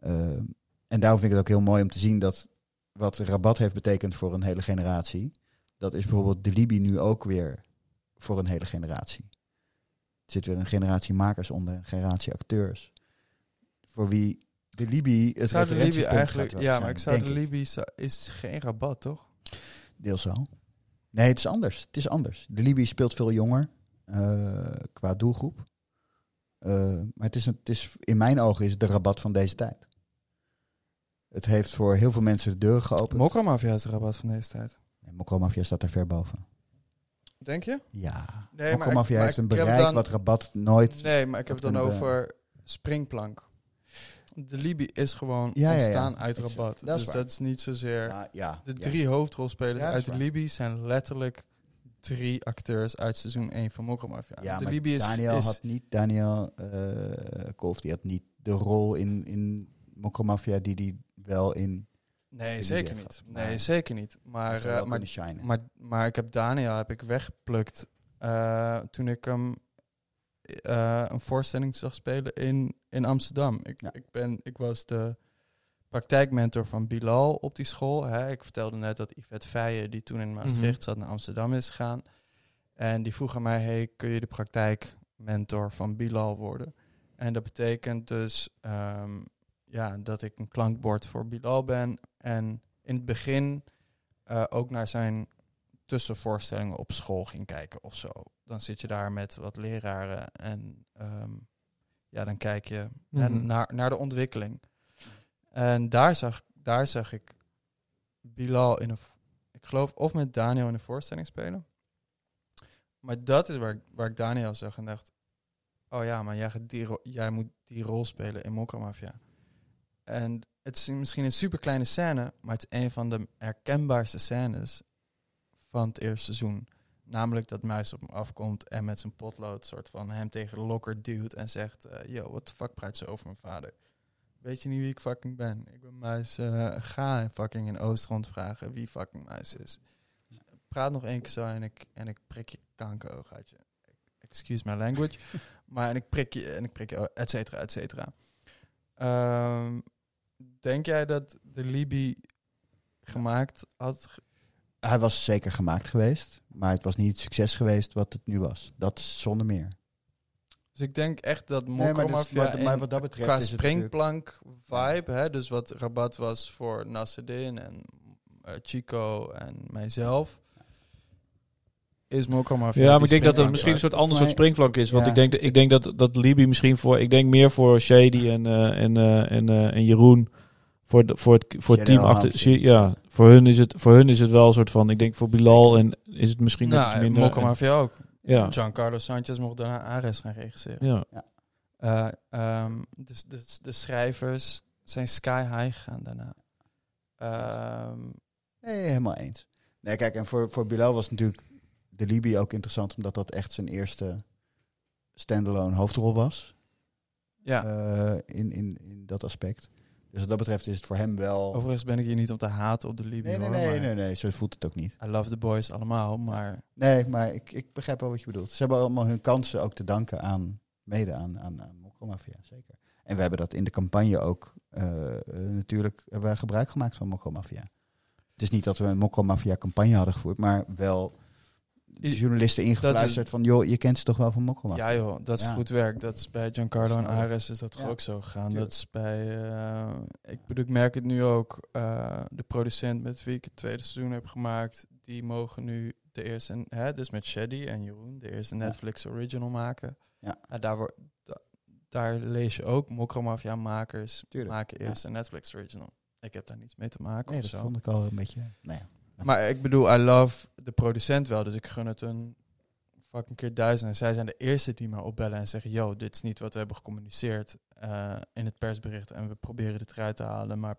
Ehm, en daarom vind ik het ook heel mooi om te zien dat wat rabat heeft betekend voor een hele generatie, dat is bijvoorbeeld de Libi nu ook weer voor een hele generatie. Er zit weer een generatie makers onder, een generatie acteurs. Voor wie de Libi het zou de Libi referentiepunt eigenlijk... Ja, zijn, maar ik zou de denk Libi... zou- is geen rabat, toch? Deels wel. Nee, het is anders. Het is anders. De Libi speelt veel jonger eh, qua doelgroep. Eh, maar het is, het is, in mijn ogen is het de rabat van deze tijd. Het heeft voor heel veel mensen de deuren geopend. Mokromafia is de rabat van deze tijd. En Mokromafia staat daar ver boven. Denk je? Ja. Nee, Mokromafia heeft een bereik dan- wat rabat nooit... Nee, maar ik heb het dan over springplank. De Libi is gewoon Ja, ja, ja. ontstaan uit Exact. rabat. Dat dus dat is niet zozeer... De drie hoofdrolspelers uit de. Libi zijn letterlijk drie acteurs uit seizoen 1 van Mokromafia. Ja, de maar Libi is, Daniel is had niet... Daniel eh Kolf, die had niet de rol in, in Mokromafia die die wel in... Nee, zeker niet. Nee, Maar- zeker niet. Maar, wel maar, maar, maar ik heb Daniel heb ik weggeplukt eh, toen ik hem eh, een voorstelling zag spelen in, in Amsterdam. Ik, Ja. ik, ben, ik was de praktijkmentor van Bilal op die school. Hè. Ik vertelde net dat Yvette Feijen, die toen in Maastricht zat, naar Amsterdam is gegaan. En die vroeg aan mij, hey, kun je de praktijkmentor van Bilal worden? En dat betekent dus ehm, ja, dat ik een klankbord voor Bilal ben. En in het begin eh, ook naar zijn tussenvoorstellingen op school ging kijken of zo. Dan zit je daar met wat leraren en ehm, ja, dan kijk je Mhm. naar, naar de ontwikkeling. En daar zag, daar zag ik Bilal in een, ik geloof, of met Daniel in een voorstelling spelen. Maar dat is waar, ik- waar ik Daniel zag en dacht, oh ja, maar jij, gaat die ro- jij moet die rol spelen in Mokka Mafia. En het is misschien een super kleine scène, maar het is een van de herkenbaarste scènes van het eerste seizoen. Namelijk dat Muis op hem afkomt en met zijn potlood soort van hem tegen de lokker duwt en zegt, eh, yo, wat de fuck praat ze over mijn vader? Weet je niet wie ik fucking ben? Ik ben Muis, eh, ga fucking in Oost rondvragen wie fucking Muis is. Praat nog één keer zo en ik, en ik prik je kankeroog uit je. Excuse my language. *laughs* maar en ik prik je, en ik prik je, et cetera, et cetera. Ehm, denk jij dat de Libi gemaakt had? Hij was zeker gemaakt geweest, maar het was niet het succes geweest wat het nu was. Dat zonder meer. Dus ik denk echt dat Nee, maar, Mokko dus- Mafia maar, wat dat betreft qua is het natuurlijk- springplank vibe, hè, dus wat rabat was voor Nasreddin en eh, Chico en mijzelf, is Mokko Mafia. Ja, maar ik denk dat het misschien een soort ander soort springplank is. Want Ja, ik denk, ik denk dat, dat Libi misschien voor... Ik denk meer voor Shady en, eh, en, eh, en, eh, en Jeroen. Voor, de, voor het, voor het team achter... Ja, voor hun, is het, voor hun is het wel een soort van... Ik denk voor Bilal en is het misschien net iets Nou, minder... Mokko en- Mafia ook. ja, Giancarlo Sanchez mocht daarna Ares gaan regisseren. ja. Eh, ehm, de, de, de schrijvers zijn sky high gegaan daarna. Ehm, Nee, helemaal eens. Nee, kijk, en voor, voor Bilal was natuurlijk de Libi ook interessant, omdat dat echt zijn eerste standalone hoofdrol was. ja, eh, in, in, in dat aspect. Dus wat dat betreft is het voor hem wel... overigens ben ik hier niet om te haten op de Libi. nee, nee, hoor, nee, nee, nee, zo voelt het ook niet. I love the boys allemaal, maar Nee, maar ik, ik begrijp wel wat je bedoelt. Ze hebben allemaal hun kansen ook te danken aan, mede aan, aan, aan Mafia, zeker. En we hebben dat in de campagne ook eh, eh, natuurlijk hebben wij gebruik gemaakt van Mokko Mafia. Het is niet dat we een Mokko Mafia campagne hadden gevoerd, maar wel journalisten ingefluisterd van, joh, je kent ze toch wel van Mokko Mafia? ja joh, dat is Ja. goed werk. Dat is bij Giancarlo en. Ares is dat Ja, ook zo gegaan. tuurlijk. Dat is bij, eh, ik bedoel, ik merk het nu ook, eh, de producent met wie ik het tweede seizoen heb gemaakt, die mogen nu de eerste, hè, dus met Shady en Jeroen, de eerste Ja. Netflix original maken. Ja. En daar, wordt, da- daar lees je ook, Mokro Mafia makers Tuurlijk, maken eerst een Netflix original. Ik heb daar niets mee te maken Nee, dat zo. vond ik al een beetje... Nou. Maar ik bedoel, I love de producent wel, dus ik gun het een fucking keer duizend. En zij zijn de eerste die me opbellen en zeggen, yo, dit is niet wat we hebben gecommuniceerd eh, in het persbericht en we proberen dit eruit te halen, maar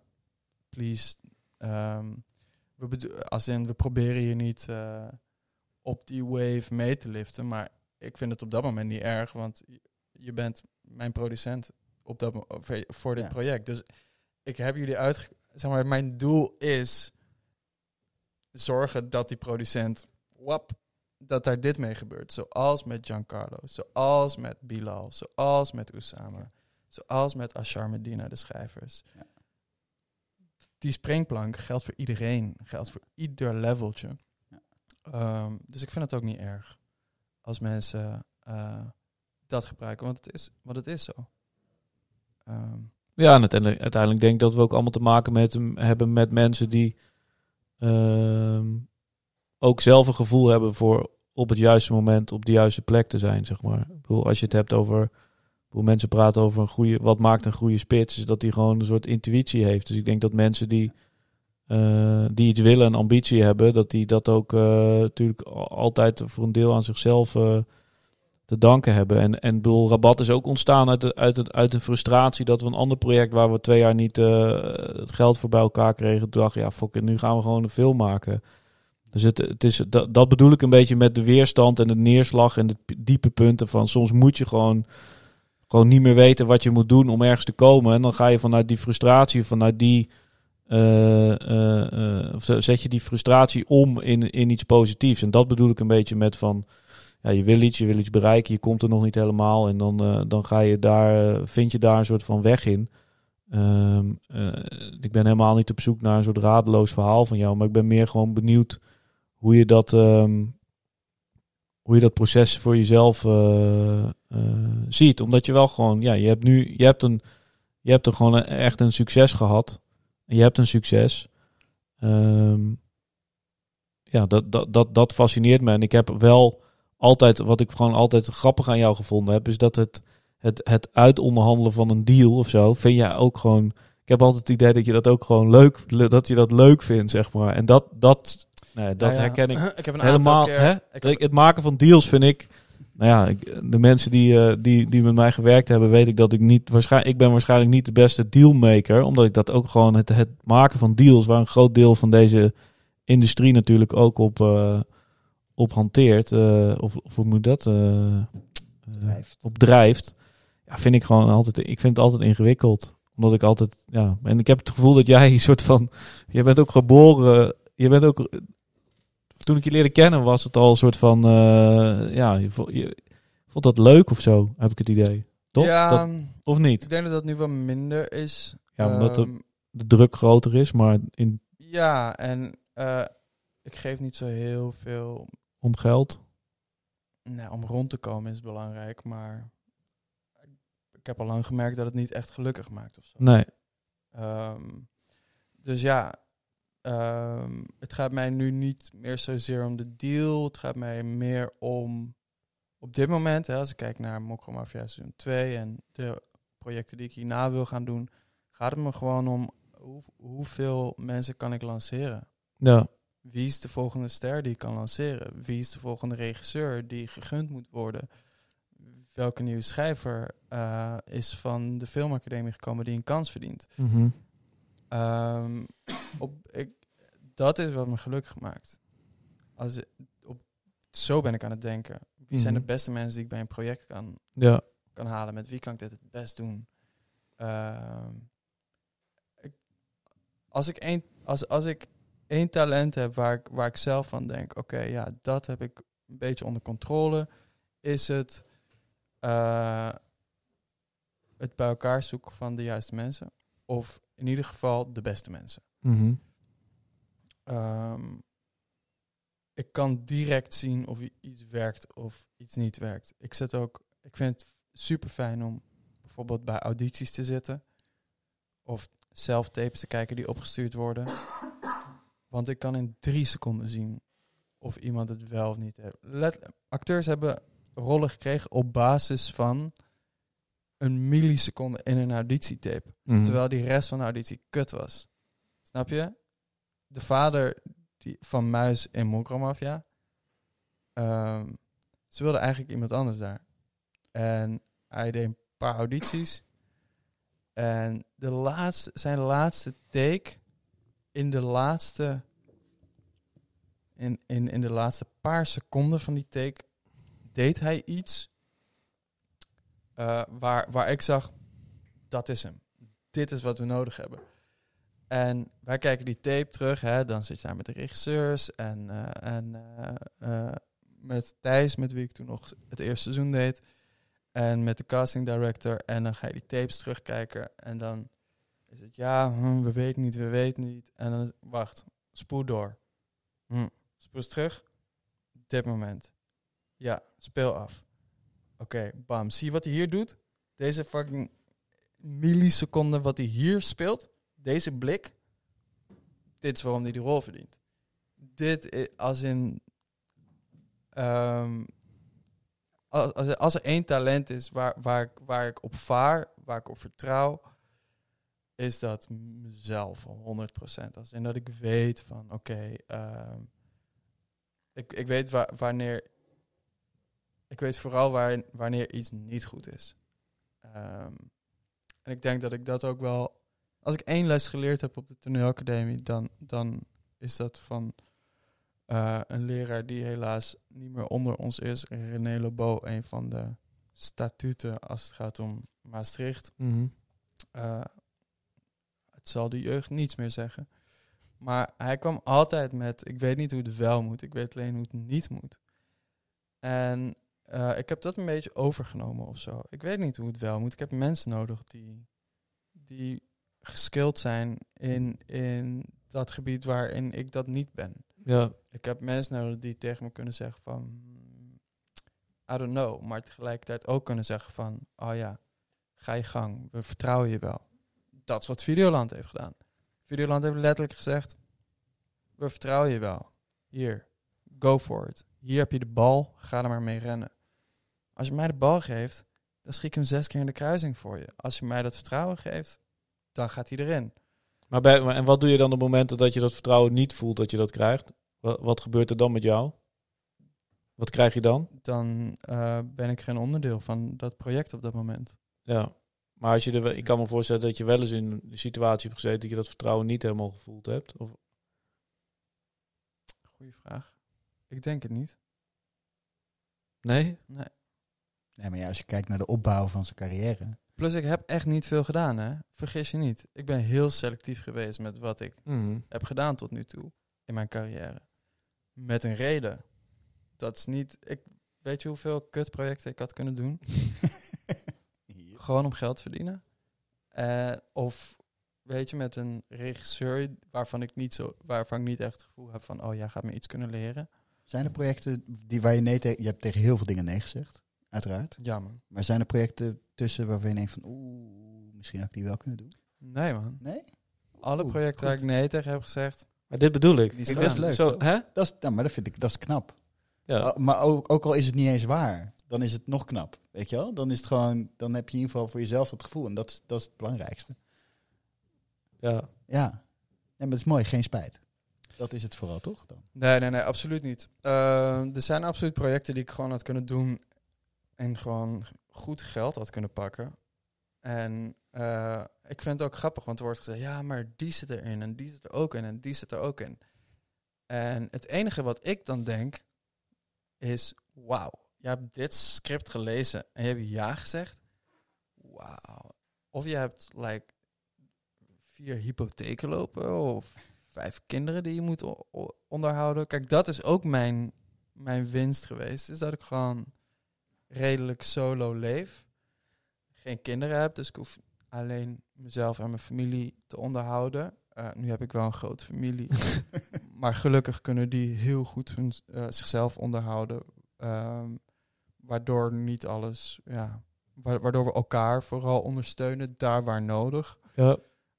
please, ehm, we als in, we proberen hier niet eh, op die wave mee te liften, maar ik vind het op dat moment niet erg, want je- je bent mijn producent op dat, voor, voor dit Ja. project. Dus ik heb jullie uit, zeg maar, mijn doel is zorgen dat die producent, wap, dat daar dit mee gebeurt. Zoals met Giancarlo, zoals met Bilal, zoals met Usama, zoals met Ashar Medina, de schrijvers. Ja. Die springplank geldt voor iedereen, geldt voor ieder leveltje. Ja. Ehm, dus ik vind het ook niet erg als mensen eh, dat gebruiken, want het is, want het is zo. Ehm, Ja, en uiteindelijk, uiteindelijk denk ik dat we ook allemaal te maken met, hebben met mensen die ook zelf een gevoel hebben voor op het juiste moment op de juiste plek te zijn, zeg maar. Ik bedoel, als je het hebt over hoe mensen praten over een goede, wat maakt een goede spits, is dat die gewoon een soort intuïtie heeft. Dus ik denk dat mensen die, eh, die iets willen en ambitie hebben, dat die dat ook eh, natuurlijk al- altijd voor een deel aan zichzelf eh, te danken hebben. En, en bedoel, Rabat is ook ontstaan uit, de, uit, het, uit een frustratie dat we een ander project waar we twee jaar niet eh, het geld voor bij elkaar kregen, toen dacht ja, fuck it, nu gaan we gewoon een film maken. Dus het, het is, dat, dat bedoel ik een beetje met de weerstand en de neerslag en de diepe punten van soms moet je gewoon, gewoon niet meer weten wat je moet doen om ergens te komen. En dan ga je vanuit die frustratie, vanuit die, eh, of zet je die frustratie om in, in iets positiefs. En dat bedoel ik een beetje met van, ja, je wil iets, je wil iets bereiken, je komt er nog niet helemaal. En dan, eh, dan ga je daar, eh, vind je daar een soort van weg in. Ehm, eh, ik ben helemaal niet op zoek naar een soort radeloos verhaal van jou, maar ik ben meer gewoon benieuwd hoe je dat, ehm, hoe je dat proces voor jezelf ziet. Omdat je wel gewoon, ja, je hebt nu, je hebt een, je hebt er gewoon echt een succes gehad. Je hebt een succes. Ehm, ja, dat, dat, dat, dat fascineert me. En ik heb wel altijd, wat ik gewoon altijd grappig aan jou gevonden heb, is dat het, het, het uitonderhandelen van een deal of zo, vind jij ook gewoon. Ik heb altijd het idee dat je dat ook gewoon leuk, le- dat je dat leuk vindt, zeg maar. En dat, dat, nee, dat nou ja, herken ik *clears throat* ik heb een helemaal. keer, Hè? ik heb- Het maken van deals vind ik. Nou ja, ik, de mensen die, eh, die, die met mij gewerkt hebben, weet ik dat ik niet. Waarschijnlijk, ik ben waarschijnlijk niet de beste dealmaker. Omdat ik dat ook gewoon. Het, het maken van deals, waar een groot deel van deze industrie natuurlijk ook op, eh, op hanteert. eh, of, of hoe moet dat? Drijft. op drijft. Ja, vind ik gewoon altijd. Ik vind het altijd ingewikkeld. Omdat ik altijd. Ja, en ik heb het gevoel dat jij een soort van. Je bent ook geboren. Je bent ook. Toen ik je leerde kennen, was het al een soort van. ja, je, je vond dat leuk of zo, heb ik het idee. Toch? Ja, Dat- of niet? ik denk dat dat nu wel minder is. Ja, omdat Ehm, de- de druk groter is, maar in, Ja, en ik geef niet zo heel veel. Om geld. Nou, om rond te komen is belangrijk, maar ik heb al lang gemerkt dat het niet echt gelukkig maakt of zo. Nee. Ehm, dus ja, ehm, het gaat mij nu niet meer zozeer om de deal. Het gaat mij meer om, op dit moment, hè, als ik kijk naar Mokro Mafia seizoen 2 en de projecten die ik hierna wil gaan doen, gaat het me gewoon om hoe, hoeveel mensen kan ik lanceren? Ja. Wie is de volgende ster die ik kan lanceren? Wie is de volgende regisseur die gegund moet worden? Welke nieuwe schrijver eh, is van de filmacademie gekomen die een kans verdient? Mhm. Ehm, op, ik, dat is wat me gelukkig maakt. Als, op, zo ben ik aan het denken. Wie zijn de Mhm. beste mensen die ik bij een project kan, Ja. kan halen? Met wie kan ik dit het best doen? Ehm, ik, als, ik één, als, als ik één talent heb waar ik, waar ik zelf van denk... oké, ja, dat heb ik een beetje onder controle... is het eh, het bij elkaar zoeken van de juiste mensen. Of in ieder geval de beste mensen. Mhm. Ehm, ik kan direct zien of iets werkt of iets niet werkt. Ik zet ook, ik vind het super fijn om bijvoorbeeld bij audities te zitten. Of zelf tapes te kijken die opgestuurd worden. Want ik kan in drie seconden zien of iemand het wel of niet heeft. Let, acteurs hebben rollen gekregen op basis van een milliseconde in een auditietape. Mhm. Terwijl die rest van de auditie kut was. Snap je? De vader die, van Muis in Mokromafia. ehm ze wilden eigenlijk iemand anders daar. En hij deed een paar audities. En de laatste, zijn laatste take in de laatste in, in, in de laatste paar seconden van die take deed hij iets eh, waar, waar ik zag, dat is hem. Dit is wat we nodig hebben. En wij kijken die tape terug, hè, dan zit je daar met de regisseurs en, eh, en eh, met Thijs, met wie ik toen nog het eerste seizoen deed. En met de casting director. En dan ga je die tapes terugkijken. En dan is het, ja, hm, we weten niet, we weten niet. En dan, is- wacht, spoel door. Hm, terug. Dit moment. Ja, speel af. Oké, bam. Zie je wat hij hier doet? Deze fucking milliseconde wat hij hier speelt. Deze blik. Dit is waarom hij die rol verdient. Dit is als in... ehm, als, als, als er één talent is waar, waar, waar ik op vaar, waar ik op vertrouw, is dat mezelf 100%. Als in dat ik weet van, oké, ehm, ik, ik weet wa- wanneer, ik weet vooral waar, wanneer iets niet goed is. Ehm, en ik denk dat ik dat ook wel, als ik één les geleerd heb op de toneelacademie, dan, dan is dat van eh, een leraar die helaas niet meer onder ons is, René Lebeau, een van de statuten als het gaat om Maastricht. Mhm. Eh, zal de jeugd niets meer zeggen. Maar hij kwam altijd met: ik weet niet hoe het wel moet, ik weet alleen hoe het niet moet. En eh, ik heb dat een beetje overgenomen of zo. Ik weet niet hoe het wel moet. Ik heb mensen nodig die, die geskild zijn in, in dat gebied waarin ik dat niet ben. Ja. Ik heb mensen nodig die tegen me kunnen zeggen van... "Hmm, I don't know. Maar tegelijkertijd ook kunnen zeggen van... Oh ja, ga je gang. We vertrouwen je wel. Dat is wat Videoland heeft gedaan. Videoland heeft letterlijk gezegd... We vertrouwen je wel. Hier, go for it. Hier heb je de bal, ga er maar mee rennen. Als je mij de bal geeft, dan schiet ik hem zes keer in de kruising voor je. Als je mij dat vertrouwen geeft, dan gaat hij erin. Maar bij, maar- en wat doe je dan op momenten dat je dat vertrouwen niet voelt dat je dat krijgt? Wat, wat gebeurt er dan met jou? Wat krijg je dan? Dan eh, ben ik geen onderdeel van dat project op dat moment. Ja. Maar als je er, wel- ik kan me voorstellen dat je wel eens in de situatie hebt gezeten dat je dat vertrouwen niet helemaal gevoeld hebt. Of, Goeie vraag. Ik denk het niet. nee? Nee. Nee, maar ja, als je kijkt naar de opbouw van zijn carrière. Plus, ik heb echt niet veel gedaan, hè. Vergis je niet. Ik ben heel selectief geweest met wat ik Mhm. heb gedaan tot nu toe in mijn carrière. Met een reden. Dat is niet... Ik, weet je hoeveel kutprojecten ik had kunnen doen? *laughs* Gewoon om geld te verdienen. Eh, of weet je, met een regisseur waarvan ik niet zo, waarvan ik niet echt het gevoel heb van, oh, jij gaat me iets kunnen leren. Zijn er projecten die waar je nee tegen... Je hebt tegen heel veel dingen nee gezegd, uiteraard. Ja, man. Maar zijn er projecten tussen waarvan je denkt van... Oeh, misschien had ik die wel kunnen doen? Nee, man. Nee? Alle Oeh, projecten waar ik nee tegen heb gezegd, Maar dit bedoel ik. Is ik gedaan. ben Leuk, zo, hè? Dat is, nou, maar dat vind ik, dat is knap. Ja. Maar ook, ook al is het niet eens waar, dan is het nog knap. Weet je wel? Dan is het gewoon, dan heb je in ieder geval voor jezelf dat gevoel. En dat is, dat is het belangrijkste. ja. Ja. Nee, maar het is mooi, geen spijt. Dat is het vooral, toch? Dan? Nee, nee, nee, absoluut niet. Eh, er zijn absoluut projecten die ik gewoon had kunnen doen en gewoon goed geld had kunnen pakken. En eh, ik vind het ook grappig, want er wordt gezegd, ja, maar die zit erin en die zit er ook in en die zit er ook in. En het enige wat ik dan denk is, wauw, je hebt dit script gelezen en je hebt ja gezegd. Wauw. Of je hebt like vier hypotheken lopen of vijf kinderen die je moet onderhouden. Kijk, dat is ook mijn, mijn winst geweest. Is dat ik gewoon redelijk solo leef. Geen kinderen heb, dus ik hoef alleen mezelf en mijn familie te onderhouden. Eh, nu heb ik wel een grote familie. *laughs* maar gelukkig kunnen die heel goed hun, eh, zichzelf onderhouden. Ehm, waardoor niet alles, ja, wa- waardoor we elkaar vooral ondersteunen daar waar nodig. Ja.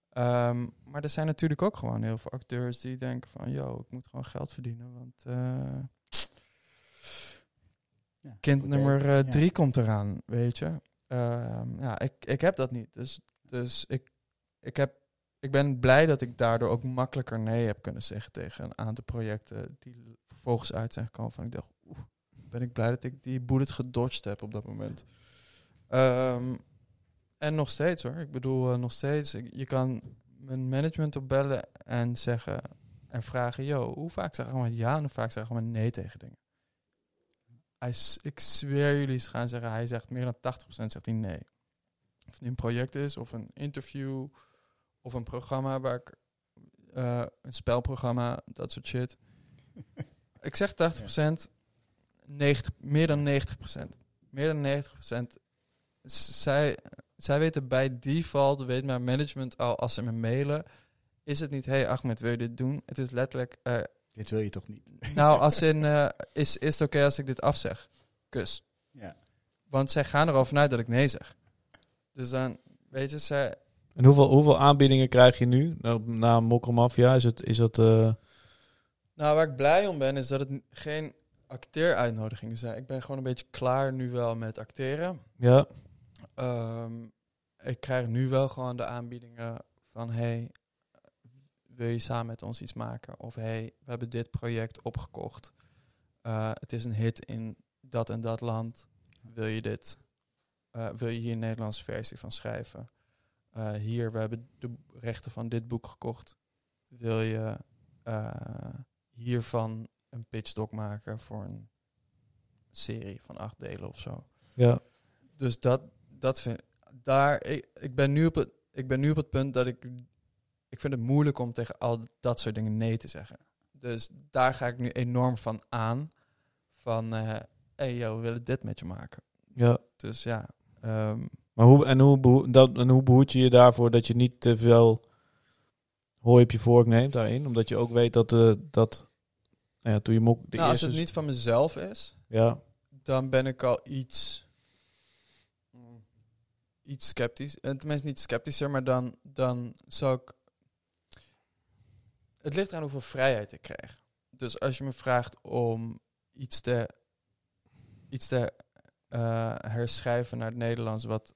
Ehm, maar er zijn natuurlijk ook gewoon heel veel acteurs die denken van, yo, ik moet gewoon geld verdienen, want eh, Ja, kind nummer hè? eh, Ja. drie komt eraan, weet je. Ehm, ja, ik, ik heb dat niet. Dus, dus ik, ik, heb, ik ben blij dat ik daardoor ook makkelijker nee heb kunnen zeggen tegen een aantal projecten die vervolgens uit zijn gekomen. Van ik dacht, oeh, ben ik blij dat ik die bullet gedodged heb op dat moment. Ehm, en nog steeds hoor. Ik bedoel, eh, nog steeds. Ik- je kan mijn management opbellen en zeggen en vragen: Yo, hoe vaak zeggen we maar ja en hoe vaak zeggen we maar nee tegen dingen? Hij, ik zweer jullie, ze gaan zeggen: hij zegt meer dan 80% zegt hij nee. Of het nu een project is, of een interview, of een programma waar ik. eh, een spelprogramma, dat soort shit. *laughs* ik zeg 80%, 90, meer dan 90%. Meer dan 90%. S- Zij, zij weten bij default, weet mijn management al als ze me mailen, is het niet, hey Ahmed, wil je dit doen? Het is letterlijk, eh, Dit wil je toch niet? nou, als *laughs* in, eh, is, is het oké als ik dit afzeg? Kus. Ja. Want zij gaan er al vanuit dat ik nee zeg. Dus dan, weet je, zij, En hoeveel, hoeveel aanbiedingen krijg je nu na, na Mokromafia? Is, het, is dat... eh, Nou, waar ik blij om ben, is dat het geen acteeruitnodigingen zijn. Ik ben gewoon een beetje klaar nu wel met acteren. ja, Ehm, ik krijg nu wel gewoon de aanbiedingen van... hey, wil je samen met ons iets maken? Of hey, we hebben dit project opgekocht. Eh, het is een hit in dat en dat land. Wil je dit? eh, wil je hier een Nederlandse versie van schrijven? Eh, hier, we hebben de rechten van dit boek gekocht. Wil je hiervan een pitchdoc maken voor een serie van acht delen of zo? ja, Dus dat, dat vind daar, ik, ik, ben nu op het, ik ben nu op het punt dat ik, ik vind het moeilijk om tegen al dat soort dingen nee te zeggen. Dus daar ga ik nu enorm van aan. Van, eh hey yo, we willen dit met je maken. ja. Dus ja, ehm, Maar hoe, en, hoe dat, en hoe behoed je je daarvoor dat je niet te veel hooi op je vork neemt daarin? Omdat je ook weet dat... eh dat nou ja, toen je mok... De nou, als het niet van mezelf is, Ja, dan ben ik al iets, mm, iets sceptisch. En tenminste niet sceptischer, maar dan, dan zou ik... Het ligt eraan hoeveel vrijheid ik krijg. Dus als je me vraagt om iets te, iets te eh, herschrijven naar het Nederlands, wat,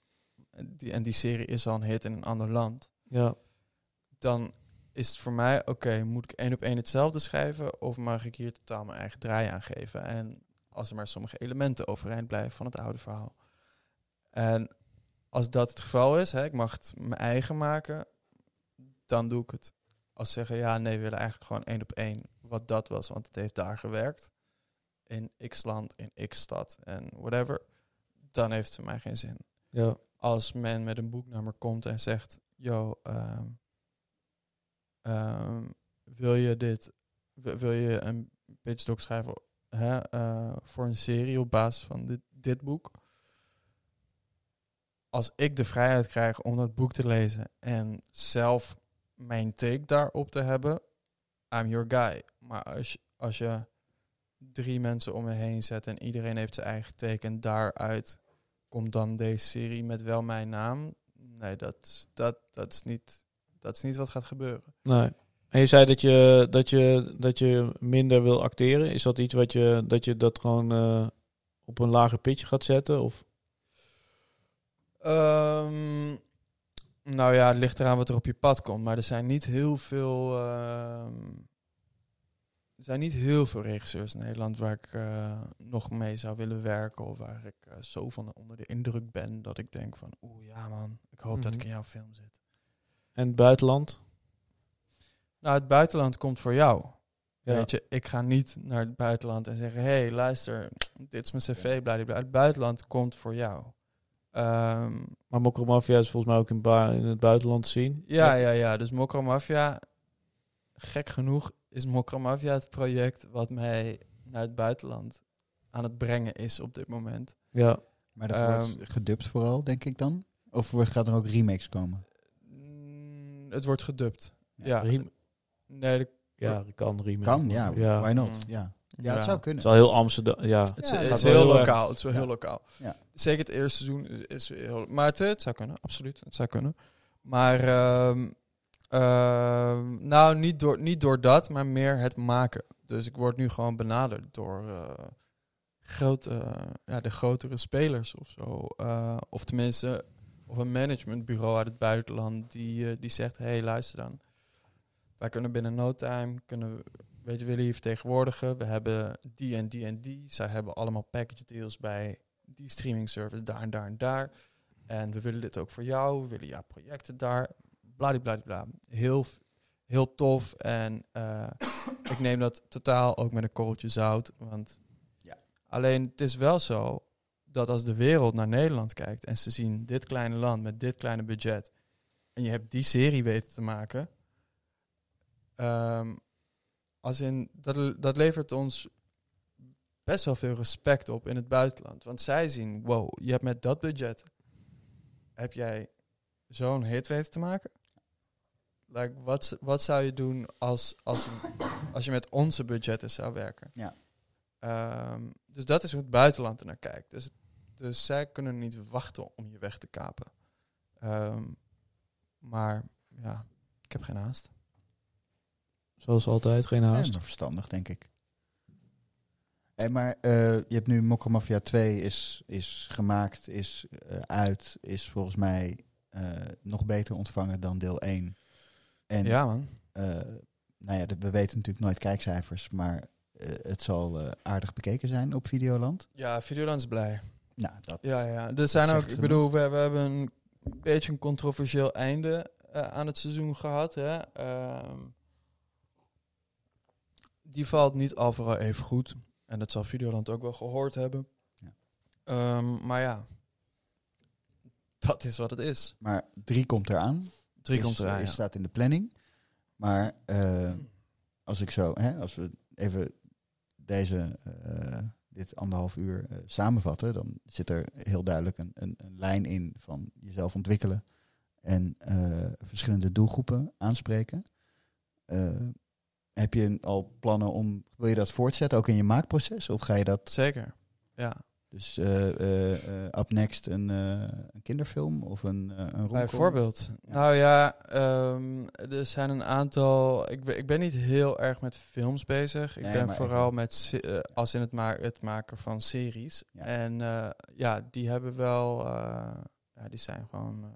die, en die serie is al een hit in een ander land, ja, dan is het voor mij, oké, moet ik één op één hetzelfde schrijven of mag ik hier totaal mijn eigen draai aan geven? En als er maar sommige elementen overeind blijven van het oude verhaal. En als dat het geval is, hè, ik mag het mijn eigen maken, dan doe ik het. Als ze zeggen, ja, nee, we willen eigenlijk gewoon één op één wat dat was, want het heeft daar gewerkt. In x land, in x stad en whatever. Dan heeft het voor mij geen zin ja, als men met een boek naar me komt en zegt: Yo, ehm, ehm, wil je dit, wil, je een pitchdoc schrijven hè, eh, voor een serie op basis van dit, dit boek? Als ik de vrijheid krijg om dat boek te lezen en zelf mijn take daarop te hebben, I'm your guy. Maar als als je drie mensen om me heen zet en iedereen heeft zijn eigen take en daaruit komt dan deze serie met wel mijn naam. Nee, dat, dat, dat, is, niet, dat is niet wat gaat gebeuren. Nee. En je zei dat je, dat je, dat je minder wil acteren. Is dat iets wat je, dat je dat gewoon eh, op een lager pitje gaat zetten? Of? Ehm, nou ja, het ligt eraan wat er op je pad komt. Maar er zijn niet heel veel. ehm, er zijn niet heel veel regisseurs in Nederland waar ik eh, nog mee zou willen werken. Of waar ik eh, zo van onder de indruk ben dat ik denk van oeh ja man, ik hoop dat ik Mhm. in jouw film zit. En het buitenland? Nou, het buitenland komt voor jou. Ja. Weet je, ik ga niet naar het buitenland en zeggen: hé, hey, luister, dit is mijn cv, bladibla. Het buitenland komt voor jou. Ehm, Maar Mokro Mafia is volgens mij ook in, in het buitenland te zien. Ja, ja, ja. Dus Mokro Mafia, gek genoeg, is Mokro Mafia het project wat mij naar het buitenland aan het brengen is op dit moment. Ja. Maar dat Ehm, wordt gedubt vooral, denk ik dan? Of gaat er ook remakes komen? Het wordt gedubt. Ja. Nee, de- ja, dat kan remake. Kan, ja. ja. Why not? Mm. Ja, ja, Ja. het zou Het kunnen. is wel heel Amsterdam. Ja. het, het is wel heel lokaal. Het is wel Ja. heel lokaal. Ja. Zeker het eerste seizoen is, is heel... Maar het, het zou kunnen, absoluut. Het zou kunnen. Maar, ehm, ehm, nou, niet door, niet door dat, maar meer het maken. Dus ik word nu gewoon benaderd door eh, grote, ja, de grotere spelers of zo. Eh, of tenminste, of een managementbureau uit het buitenland die, eh, die zegt... Hé, hey, luister dan. Wij kunnen binnen no time, kunnen, we- weet je, willen je vertegenwoordigen. We hebben die en die en die. Zij hebben allemaal package deals bij die streaming service daar en daar en daar. En we willen dit ook voor jou. We willen jouw projecten daar. Bladibladibla. Heel, heel tof. En eh, *coughs* ik neem dat totaal ook met een korreltje zout. Want Ja. alleen het is wel zo dat als de wereld naar Nederland kijkt en ze zien dit kleine land met dit kleine budget. En je hebt die serie weten te maken. ehm, als in, dat, dat levert ons best wel veel respect op in het buitenland. Want zij zien, wow, je hebt met dat budget, heb jij zo'n hit weten te maken? Like, wat, wat zou je doen als, als, als je met onze budgetten zou werken? Ja. Ehm, dus dat is hoe het buitenland er naar kijkt. Dus, dus zij kunnen niet wachten om je weg te kapen. Ehm, maar ja, ik heb geen haast. Zoals altijd, geen Ja, haast. maar verstandig, denk ik. Hey, maar eh, je hebt nu Mokka Mafia 2 is, is gemaakt, is eh, uit, is volgens mij eh, nog beter ontvangen dan deel 1. En ja, man. eh, nou ja, we weten natuurlijk nooit kijkcijfers, maar het zal aardig bekeken zijn op Videoland. Ja, Videoland is blij. Nou, dat, Ja, ja. Er zijn ook, ik bedoel, we, we hebben een beetje een controversieel einde eh, aan het seizoen gehad. Hè. Ehm, die valt niet overal even goed. En dat zal Videoland ook wel gehoord hebben. Ja. Ehm, maar ja, dat is wat het is. Maar 3 komt eraan. Drie is, komt eraan, is- ja. staat in de planning. Maar eh, als ik zo, hè, als we even deze, eh, dit anderhalf uur eh, samenvatten, dan zit er heel duidelijk een, een, een lijn in van jezelf ontwikkelen en eh, verschillende doelgroepen aanspreken. Eh, heb je al plannen om, wil je dat voortzetten ook in je maakproces? Of ga je dat, Zeker, ja. Dus eh eh, eh, up next een, een kinderfilm of een, een? Bijvoorbeeld. Ja. Nou ja, ehm, er zijn een aantal. Ik ben, ik ben niet heel erg met films bezig. Ik Nee, ben vooral even- met als in het, ma het maken van series. Ja. En ja, die hebben wel. ja, die zijn gewoon.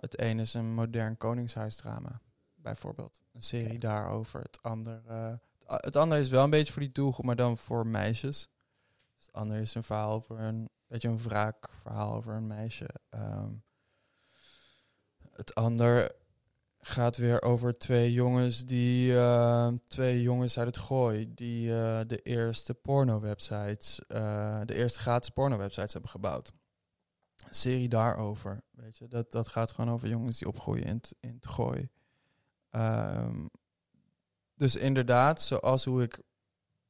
het een is een modern koningshuisdrama, bijvoorbeeld. Een serie daarover. Het andere, het andere is wel een beetje voor die doelgroep, maar dan voor meisjes. Dus het andere is een verhaal over een beetje een wraakverhaal over een meisje. Ehm, het ander gaat weer over twee jongens die eh, twee jongens uit het gooi die eh, de eerste porno websites, eh, de eerste gratis porno websites hebben gebouwd. Een serie daarover, weet je, dat, dat gaat gewoon over jongens die opgroeien in in het gooi. Ehm, dus inderdaad, zoals hoe ik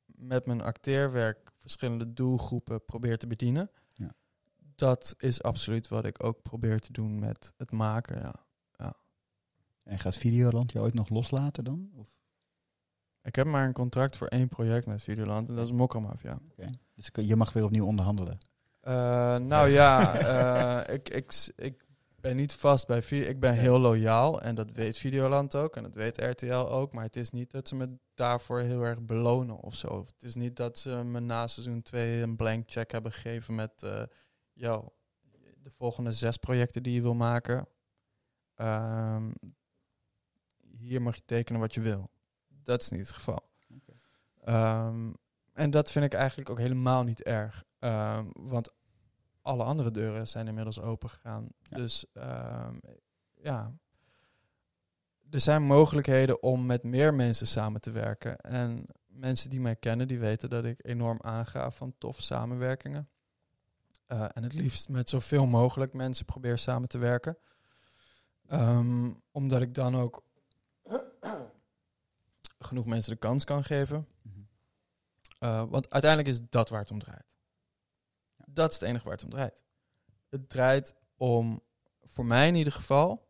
met mijn acteerwerk verschillende doelgroepen probeer te bedienen. Ja. Dat is absoluut wat ik ook probeer te doen met het maken. Ja. En gaat Videoland je ooit nog loslaten dan? Of, Ik heb maar een contract voor één project met Videoland en dat is Mokkermafia. dus je mag weer opnieuw onderhandelen. Eh, nou ja, eh, ik, ik, ik ben niet vast bij Video. Ik ben heel loyaal en dat weet Videoland ook en dat weet RTL ook. Maar het is niet dat ze me daarvoor heel erg belonen of zo. Het is niet dat ze me na seizoen 2 een blank check hebben gegeven met... eh yo, de volgende zes projecten die je wil maken. ehm, hier mag je tekenen wat je wil. Dat is niet het geval. Ehm, en dat vind ik eigenlijk ook helemaal niet erg. Ehm, want alle andere deuren zijn inmiddels open gegaan. Ja. Dus ehm, ja, er zijn mogelijkheden om met meer mensen samen te werken. En mensen die mij kennen, die weten dat ik enorm aanga van toffe samenwerkingen. Eh, en het liefst met zoveel mogelijk mensen probeer samen te werken. Ehm, omdat ik dan ook *clears throat* genoeg mensen de kans kan geven. Mhm. Uh, want uiteindelijk is dat waar het om draait. Dat is het enige waar het om draait. Het draait om, voor mij in ieder geval,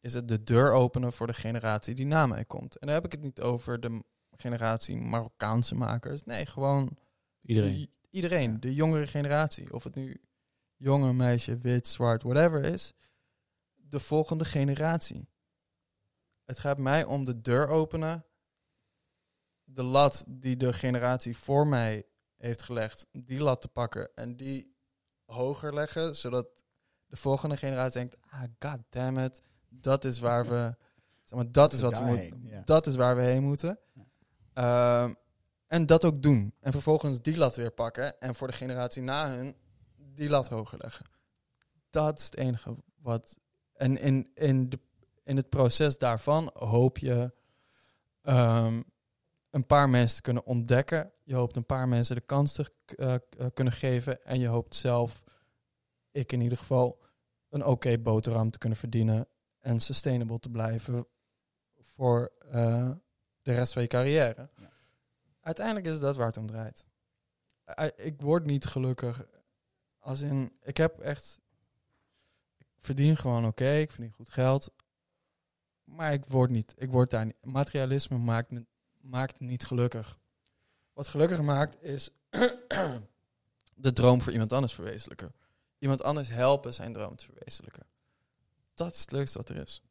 is het de deur openen voor de generatie die na mij komt. En dan heb ik het niet over de generatie Marokkaanse makers. Nee, gewoon Iedereen. iedereen, de jongere generatie. Of het nu jonge meisje, wit, zwart, whatever is. De volgende generatie. Het gaat mij om de deur openen. De lat die de generatie voor mij heeft gelegd, die lat te pakken en die hoger leggen, zodat de volgende generatie denkt, ah, god damn it, dat is waar we, *laughs* zeg maar, dat is wat we moeten, ja. dat is waar we heen moeten. Ehm, en dat ook doen. En vervolgens die lat weer pakken. En voor de generatie na hun die lat hoger leggen. Dat is het enige wat. En in, in, de, in het proces daarvan hoop je ehm, een paar mensen te kunnen ontdekken. Je hoopt een paar mensen de kans te eh, eh, kunnen geven. En je hoopt zelf, ik in ieder geval, een oké boterham te kunnen verdienen. En sustainable te blijven voor eh, de rest van je carrière. Ja. Uiteindelijk is dat waar het om draait. I- Ik word niet gelukkig. Als in, ik heb echt. Ik verdien gewoon oké, ik verdien goed geld. Maar ik word niet. Ik word daar niet. Materialisme maakt, me- maakt niet gelukkig. Wat gelukkig maakt is *clears throat* de droom voor iemand anders verwezenlijken. Iemand anders helpen zijn droom te verwezenlijken. Dat is het leukste wat er is.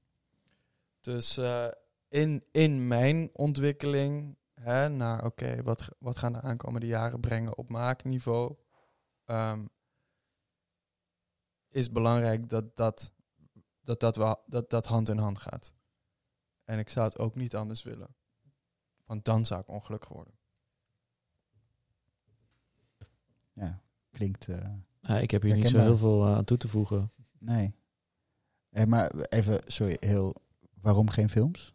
Dus eh, in, in mijn ontwikkeling hè, naar oké, wat, wat gaan de aankomende jaren brengen op maakniveau, ehm, is belangrijk dat dat, dat, dat, wel, dat dat hand in hand gaat. En ik zou het ook niet anders willen. Want dan zou ik ongelukkig worden. Ja, klinkt... eh, Ja, ik heb hier niet zo heel veel eh, aan toe te voegen. nee. Eh, maar even, sorry, heel... Waarom geen films?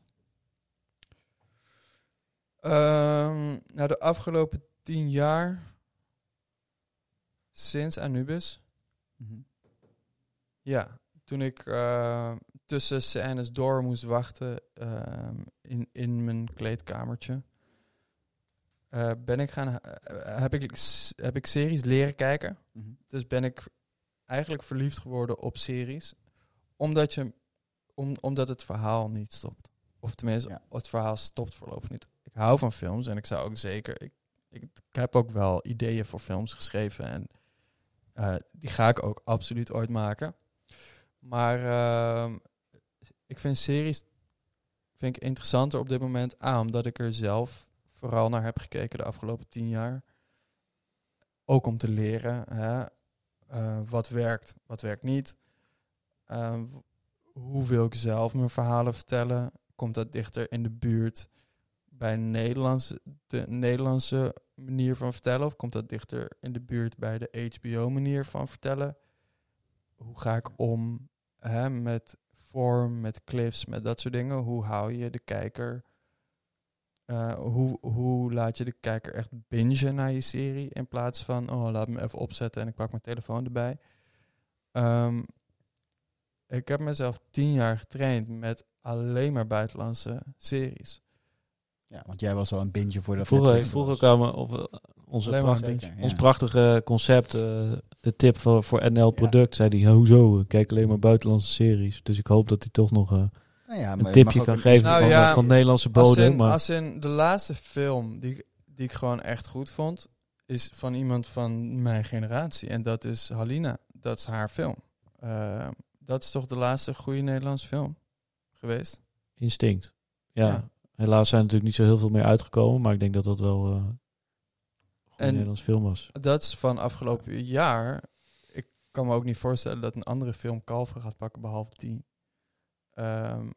Ehm, nou, de afgelopen tien jaar, sinds Anubis, Ja, toen ik tussen scènes door moest wachten ehm, in, in mijn kleedkamertje, eh, ben ik gaan, eh, heb, ik, heb ik series leren kijken. Mhm. Dus ben ik eigenlijk verliefd geworden op series, omdat, je, om, omdat het verhaal niet stopt. Of tenminste, Ja. het verhaal stopt voorlopig niet. Ik hou van films en ik zou ook zeker. Ik, ik, ik heb ook wel ideeën voor films geschreven en eh, die ga ik ook absoluut ooit maken. Maar ehm, ik vind series vind ik interessanter op dit moment. A, omdat ik er zelf vooral naar heb gekeken de afgelopen tien jaar. Ook om te leren hè, eh, wat werkt, wat werkt niet. Eh, hoe wil ik zelf mijn verhalen vertellen? Komt dat dichter in de buurt bij Nederlandse, de Nederlandse manier van vertellen? Of komt dat dichter in de buurt bij de HBO-manier van vertellen? Hoe ga ik om hè, met vorm, met cliffs, met dat soort dingen? Hoe hou je de kijker? eh, hoe, hoe laat je de kijker echt bingen naar je serie in plaats van, oh, laat me even opzetten en ik pak mijn telefoon erbij. Ehm, ik heb mezelf tien jaar getraind met alleen maar buitenlandse series. Ja, want jij was al een bintje voor dat Vroeger, ik Netflix vroeg was. ook aan me of eh, onze Alleen maar pracht- een Zeker, ja. ons prachtige concept, eh, de tip voor, voor NL Product, zei hij, "Ja, hoezo? Ik kijk alleen maar buitenlandse series. Dus ik hoop dat hij toch nog... eh, Nou ja, maar een je tipje kan geven Nou van, ja, eh, van Nederlandse Als bodem. in, Maar als in de laatste film die, ik- die ik gewoon echt goed vond, is van iemand van mijn generatie. En dat is Halina. Dat is haar film. Eh, dat is toch de laatste goede Nederlandse film geweest? instinct. Ja. Ja. helaas zijn er natuurlijk niet zo heel veel meer uitgekomen. Maar ik denk dat dat wel eh, En- Nederlandse film was. Dat is van afgelopen jaar. Ik kan me ook niet voorstellen dat een andere film Kalver gaat pakken, behalve die. Ehm,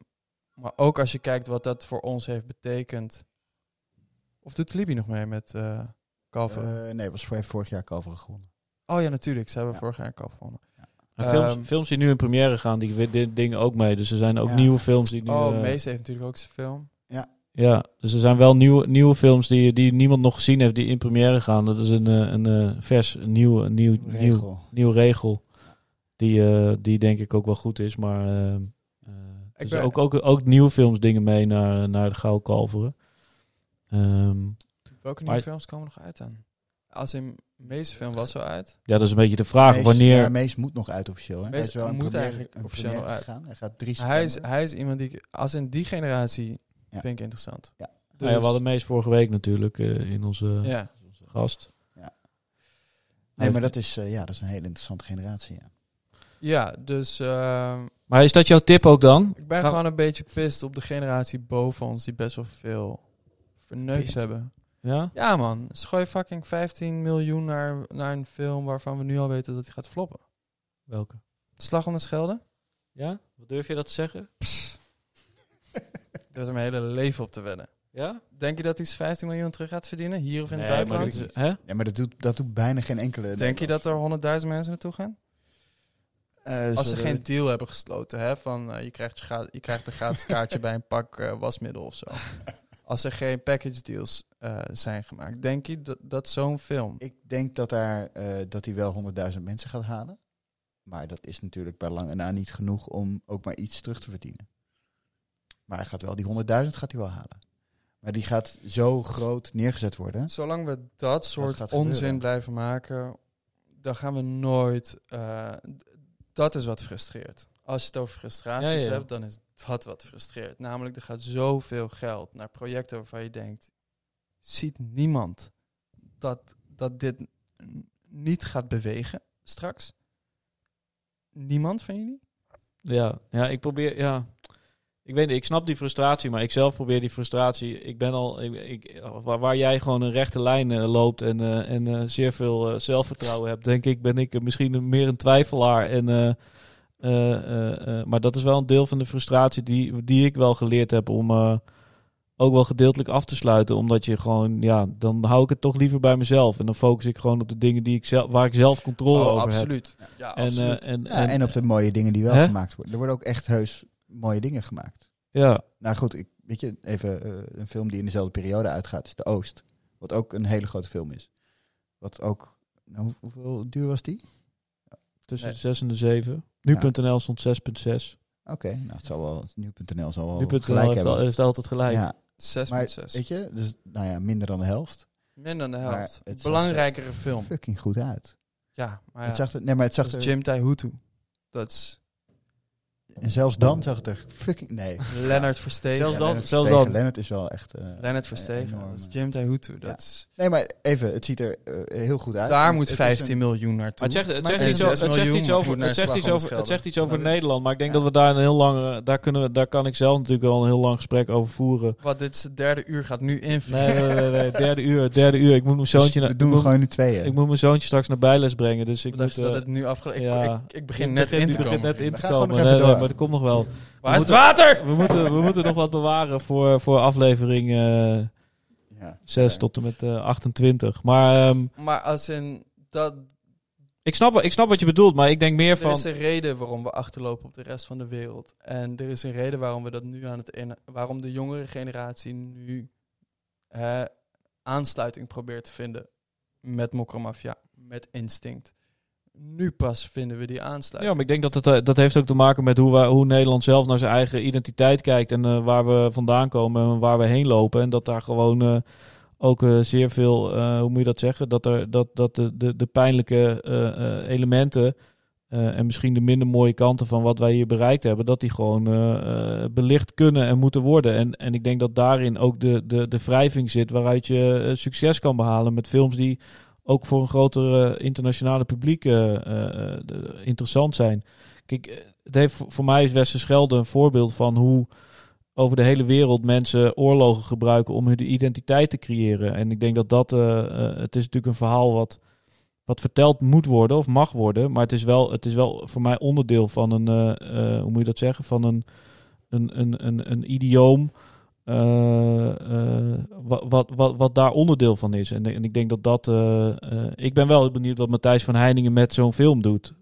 maar ook als je kijkt wat dat voor ons heeft betekend. Of doet Libby nog mee met eh Kalver? Eh, nee, was voor, vorig jaar Kalveren gewonnen. oh ja, natuurlijk. Ze hebben ja. vorig jaar Kalver gewonnen. En films, Ehm, films die nu in première gaan, die dit dingen ook mee. Dus er zijn ook Ja. nieuwe films die nu... Oh, eh, Mees heeft natuurlijk ook zijn film. Ja, dus er zijn wel nieuwe, nieuwe films die, die niemand nog gezien heeft die in première gaan. Dat is een, eh, een, eh, vers, een nieuw, een nieuw, nieuw, Regel. nieuwe regel. Die, eh, die denk ik ook wel goed is. Maar eh, dus ben- ook, ook, ook nieuwe films dingen mee naar, naar de Gouden Kalveren. Ehm, Welke Maar- nieuwe films komen nog uit dan? Als in Mees film was zo uit. ja, dat is een beetje de vraag. Mees, wanneer... Ja, Mees moet nog uit officieel. Hè? Mees hij is wel een moet première- eigenlijk een officieel première nog uit. gegaan. Hij gaat drie Hij is, hij is iemand die ik, als in die generatie, Ja. vind ik interessant. Ja. Nou ja, we hadden Mees vorige week natuurlijk eh, in onze ja. gast. Nee, maar dat is, eh, ja, dat is een hele interessante generatie. Ja. Ja, dus ehm, Maar is dat jouw tip ook dan? ik ben gewoon een beetje pist op de generatie boven ons die best wel veel verneukt hebben. Ja? Ja man, ze gooien fucking 15 miljoen naar, naar een film waarvan we nu al weten dat hij gaat floppen. Welke? Slag om de Schelde? Ja? Wat durf je dat te zeggen? *laughs* Is mijn hele leven op te wedden. Ja? Denk je dat hij 15 miljoen terug gaat verdienen, hier of in het Nee, maar buitenland? dat Hè? Ja, maar dat doet, dat doet bijna geen enkele. Denk je dat er 100.000 mensen naartoe gaan? Eh, Als ze geen deal hebben gesloten, hè, van eh, je, krijgt je, je krijgt een gratis kaartje *laughs* bij een pak eh, wasmiddel of zo. Als er geen package deals eh, zijn gemaakt, denk je dat, dat zo'n film. Ik denk dat, daar, eh, dat hij wel 100.000 mensen gaat halen. Maar dat is natuurlijk bij lange na niet genoeg om ook maar iets terug te verdienen. Maar hij gaat wel, die 100.000 gaat hij wel halen. Maar die gaat zo groot neergezet worden. Zolang we dat soort onzin gebeuren. blijven maken, dan gaan we nooit. eh, dat is wat frustreert. Als je het over frustraties Ja, ja. hebt, dan is dat wat frustreert. Namelijk, er gaat zoveel geld naar projecten waarvan je denkt: ziet niemand dat, dat dit niet gaat bewegen straks? Niemand van jullie? Ja, ja, ik probeer, ja. Ik weet niet, ik snap die frustratie, maar ik zelf probeer die frustratie. Ik ben al, ik, ik, waar, waar jij gewoon een rechte lijn eh, loopt en, eh, en eh, zeer veel eh, zelfvertrouwen hebt, denk ik, ben ik misschien meer een twijfelaar. En, eh, eh, eh, eh, maar dat is wel een deel van de frustratie die, die ik wel geleerd heb om eh, ook wel gedeeltelijk af te sluiten. Omdat je gewoon, ja, dan hou ik het toch liever bij mezelf. En dan focus ik gewoon op de dingen die ik zelf, waar ik zelf controle Oh, over heb. absoluut. Ja, En, absoluut. en, Ja, en op de mooie dingen die wel Hè? gemaakt worden. Er worden ook echt heus mooie dingen gemaakt. ja, Nou goed, ik, weet je, even eh, een film die in dezelfde periode uitgaat is De Oost. Wat ook een hele grote film is. Wat ook, nou, hoe- hoeveel duur was die? Tussen Nee. de 6 en de 7. Nu.nl stond 6.6. Oké, nou het zal wel, nu.nl zal wel Nu.nl gelijk heeft, al, heeft altijd gelijk. Ja, 6,6. maar weet je, dus nou ja, minder dan de helft. Minder dan de Maar helft. het Belangrijkere film. Fucking goed uit. Ja, maar ja. Het zag er, nee, maar het zag dat is er, Jim Taihutu. Dat is en zelfs dan zag het er fucking, nee. *laughs* Leonard Verstegen. Zelfs dan- Lennart zelfs Verstegen. dan. Lennart is wel echt... eh, Leonard Verstegen. enorm, Dat is eh. Jim Taihutu. Dat is, Nee, maar even, het ziet er eh, heel goed uit. daar moet het is 15 een- miljoen naartoe. Maar het zegt, het iets, over, het zegt miljoen iets over, het zegt iets het zegt iets? Nederland. Maar ik denk Ja. dat we daar een heel lang, eh, daar kunnen we, daar kan ik zelf natuurlijk wel een heel lang gesprek over voeren. Wat dit is het derde uur gaat nu invliegen. Nee, nee, nee, nee, derde uur, derde uur. Ik moet mijn zoontje, Dus naar, we doen ik, gewoon in tweeën. ik moet mijn zoontje straks naar bijles brengen. Dus ik Ik moet, dat eh, het nu afgelopen ik, ik, ik begin ik net begin- in ik te begin komen. in We te gaan gewoon komen. nog even Nee, nee, door. Maar dat komt nog wel. Waar is het water? We moeten, we moeten nog wat bewaren voor, voor aflevering eh ja. 6 Ja. tot en met eh 28. Maar ehm, Maar als in dat... ik, snap, wat- ik snap wat je bedoelt, maar ik denk meer Er van... is een reden waarom we achterlopen op de rest van de wereld. En er is een reden waarom we dat nu aan het... In, waarom de jongere generatie nu eh, aansluiting probeert te vinden met Mokromafia, met Instinct. Nu pas vinden we die Ja, aansluiting. maar ik denk dat het, eh, dat heeft ook te maken met hoe, wij, hoe Nederland zelf naar zijn eigen identiteit kijkt. En eh, waar we vandaan komen en waar we heen lopen. En dat daar gewoon eh, ook zeer veel, hoe moet je dat zeggen? Dat, er, dat, dat de, de, de pijnlijke elementen en misschien de minder mooie kanten van wat wij hier bereikt hebben, dat die gewoon belicht kunnen en moeten worden. En, en ik denk dat daarin ook de, de, de wrijving zit waaruit je succes kan behalen met films die ook voor een groter eh, internationale publiek eh, eh, interessant zijn. Kijk, het heeft, voor- mij is Westerschelde een voorbeeld van hoe over de hele wereld mensen oorlogen gebruiken om hun identiteit te creëren. En ik denk dat dat, het is natuurlijk een verhaal wat, wat verteld moet worden of mag worden, maar het is wel, het is wel voor mij onderdeel van een, hoe moet je dat zeggen, van een, een, een, een, een idioom. Eh, eh, wat, wat, wat, wat daar onderdeel van is. En, en ik denk dat dat. eh, ik ben wel benieuwd wat Matthijs van Heiningen met zo'n film doet.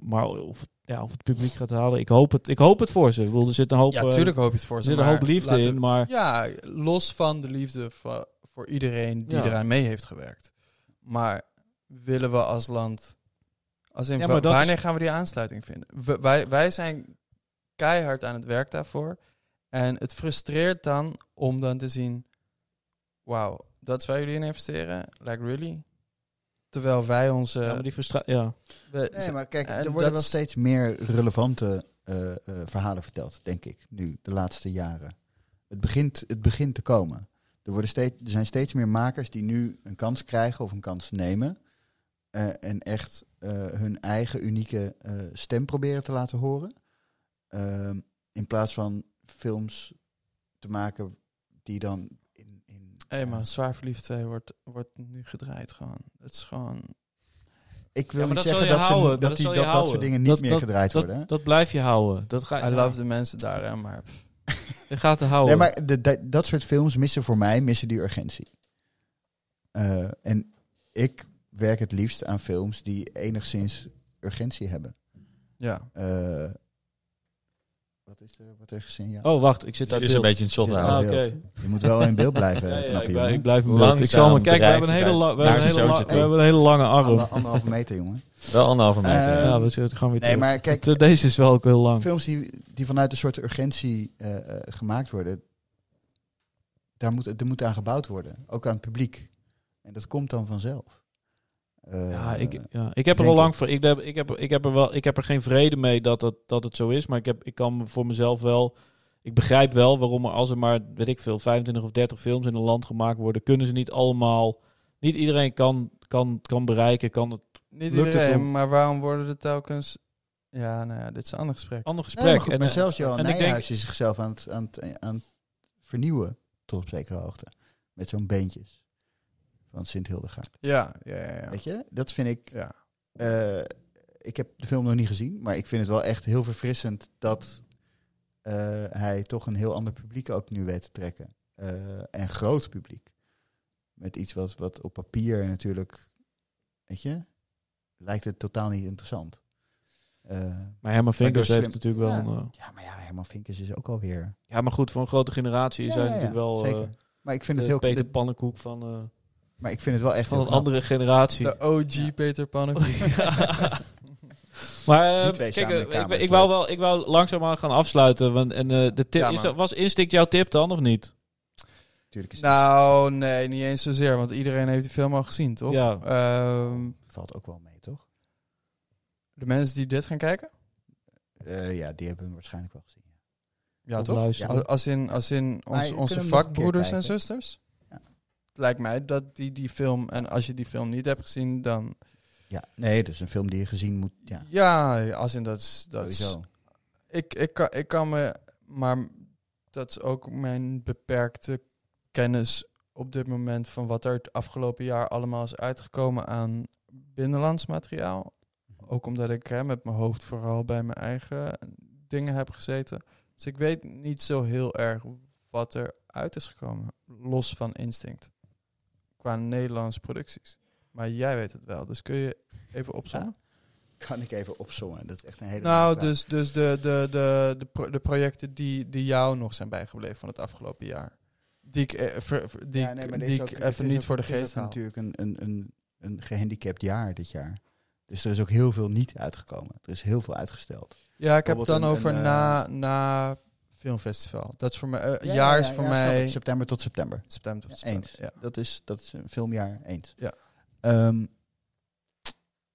Maar of, ja, of het publiek gaat halen, ik hoop het, ik hoop het voor ze. Ik bedoel, er zit een hoop, Ja, natuurlijk hoop je het voor er ze. zit een hoop liefde in, maar Ja, los van de liefde voor, voor iedereen die Ja. eraan mee heeft gewerkt. Maar willen we als land... Als in, Ja, wanneer is- gaan we die aansluiting vinden? We- wij, wij zijn keihard aan het werk daarvoor. En het frustreert dan om dan te zien... Wauw, dat is waar jullie in investeren? Like really? Terwijl wij onze... ja, maar die frustra- ja. we- Nee, maar kijk, er worden wel steeds meer relevante eh, eh, verhalen verteld, denk ik, nu, de laatste jaren. Het begint, het begint te komen. Er, worden steeds, er zijn steeds meer makers die nu een kans krijgen of een kans nemen. eh, en echt eh, hun eigen unieke eh, stem proberen te laten horen. Ehm, in plaats van films te maken die dan in. in Hé, ja, maar Zwaar Verliefd 2 wordt, wordt nu gedraaid gewoon. Het is gewoon... ik wil Ja, maar niet dat zeggen dat, ze- houden, dat, dat die, dat, dat soort dingen niet Dat- meer dat- gedraaid Dat, worden. hè? dat blijf je houden. Dat ga I love de mensen daar, hè, maar... *laughs* je gaat te houden. Nee, maar de, de- dat soort films missen voor mij missen die urgentie. Eh, en ik werk het liefst aan films die enigszins urgentie hebben. Ja. Eh, wat is er? Wat is. Oh, wacht, ik zit daar is een beetje in het shot Ja, houden. Ah. Je moet wel in beeld blijven, *laughs* Ja, ik, blijf, ik blijf in beeld. Ik zal maar kijken, we hebben een hele, la- we hebben een hele, la- we hebben een hele lange arm. Ander- anderhalve meter, jongen. Wel anderhalve meter. Eh, ja. we gaan weer Nee, terug. maar kijk, *laughs* Deze is wel ook heel lang. films die, die vanuit een soort urgentie eh, eh, gemaakt worden, daar moet, er moet aan gebouwd worden. Ook aan het publiek. En dat komt dan vanzelf. Eh, Ja, ik, ja, ik heb er al lang voor. Ik heb, ik, heb, ik, heb er wel, ik heb er geen vrede mee dat het, dat het zo is. Maar ik, heb, ik kan voor mezelf wel. Ik begrijp wel waarom er als er maar, weet ik veel, 25 of 30 films in een land gemaakt worden, kunnen ze niet allemaal. Niet iedereen kan, kan, kan bereiken, kan het. Niet Lukt het iedereen, om- maar waarom worden er telkens... Ja, nou ja, dit is een ander gesprek. Ander Nee, gesprek. maar, goed, maar eh, zelfs Johan en denk- Nijhuis is zichzelf aan het, aan, het, aan het vernieuwen tot op zekere hoogte. Met zo'n beentjes van Sint Hildegaard. Ja, ja, ja. ja. Weet je, dat vind ik... ja. eh, ik heb de film nog niet gezien, maar ik vind het wel echt heel verfrissend dat eh, hij toch een heel ander publiek ook nu weet te trekken. Eh, en groot publiek. Met iets wat, wat op papier natuurlijk, weet je, lijkt het totaal niet interessant. Eh, Maar Herman Vinkers heeft slim- natuurlijk wel. Ja. een, ja, maar ja, Herman Vinkers is ook alweer... ja, maar goed, voor een grote generatie is Ja, hij ja, ja, natuurlijk wel. zeker. eh, Maar ik vind het de heel Peter dit- Pannenkoek van, eh, Maar ik vind het wel echt van een knap. andere generatie. De OG Ja. Peter Pannenkoek. *laughs* Maar eh, kijk, eh, ik, ik, wou wel, ik wou langzaamaan gaan afsluiten. Want, en, eh, de tip, Ja, is dat, was Instinct jouw tip dan, of niet? Tuurlijk is nou, nee, niet eens zozeer, want iedereen heeft die film al gezien, toch? Ja. Ehm, valt ook wel mee, toch? de mensen die dit gaan kijken? Eh, ja, die hebben hem waarschijnlijk wel gezien. Ja, Of toch? Als, in, als in ons, onze vakbroeders en zusters? Lijkt mij dat die die film, en als je die film niet hebt gezien, dan... Ja, nee, dus een film die je gezien moet. Ja, Ja, als in dat is... Dat is ik, ik, kan, ik kan me, maar dat is ook mijn beperkte kennis op dit moment van wat er het afgelopen jaar allemaal is uitgekomen aan binnenlands materiaal. Ook omdat ik hè, met mijn hoofd vooral bij mijn eigen dingen heb gezeten. Dus ik weet niet zo heel erg wat er uit is gekomen, los van Instinct, qua Nederlandse producties. Maar jij weet het wel, dus kun je even opzommen? Kan ik even opzommen? Dat is echt een hele. Nou, dus, dus de, de, de, de, pro- de projecten die, die jou nog zijn bijgebleven van het afgelopen jaar. Die ik, eh, ver- die Ja, nee, die is ik het even is niet ook- voor de het is geest haal. natuurlijk een, een, een, een gehandicapt jaar dit jaar. Dus er is ook heel veel niet uitgekomen. Er is heel veel uitgesteld. Ja, ik heb het dan over een, na, na filmfestival. Dat is voor mij, eh, Ja, jaar ja, is ja, voor ja, mij september tot september. september. Ja, september, eens. Dat, is, dat is een filmjaar eens. Ja. Ehm,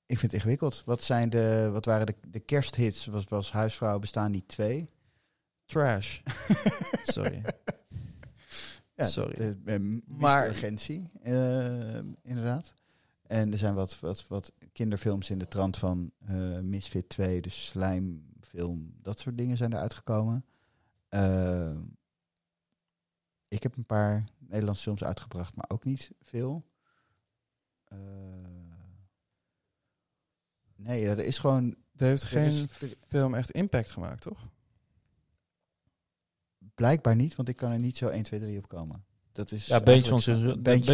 Ik vind het ingewikkeld. Wat, zijn de, wat waren de, de kersthits? Was, was Huisvrouw bestaan die twee? Trash. *laughs* Sorry. Ja, Sorry. De, de, Mr. Maar- Urgentie, eh, inderdaad. En er zijn wat, wat, wat kinderfilms in de trant van eh, Misfit 2, de slijmfilm, dat soort dingen zijn eruit gekomen. Eh, ik heb een paar Nederlandse films uitgebracht, maar ook niet veel. Eh, nee, er is gewoon Dat heeft Er geen is- film echt impact gemaakt, toch? blijkbaar niet, want ik kan er niet zo 1, 2, 3 op komen. Dat is Ja, Beentjes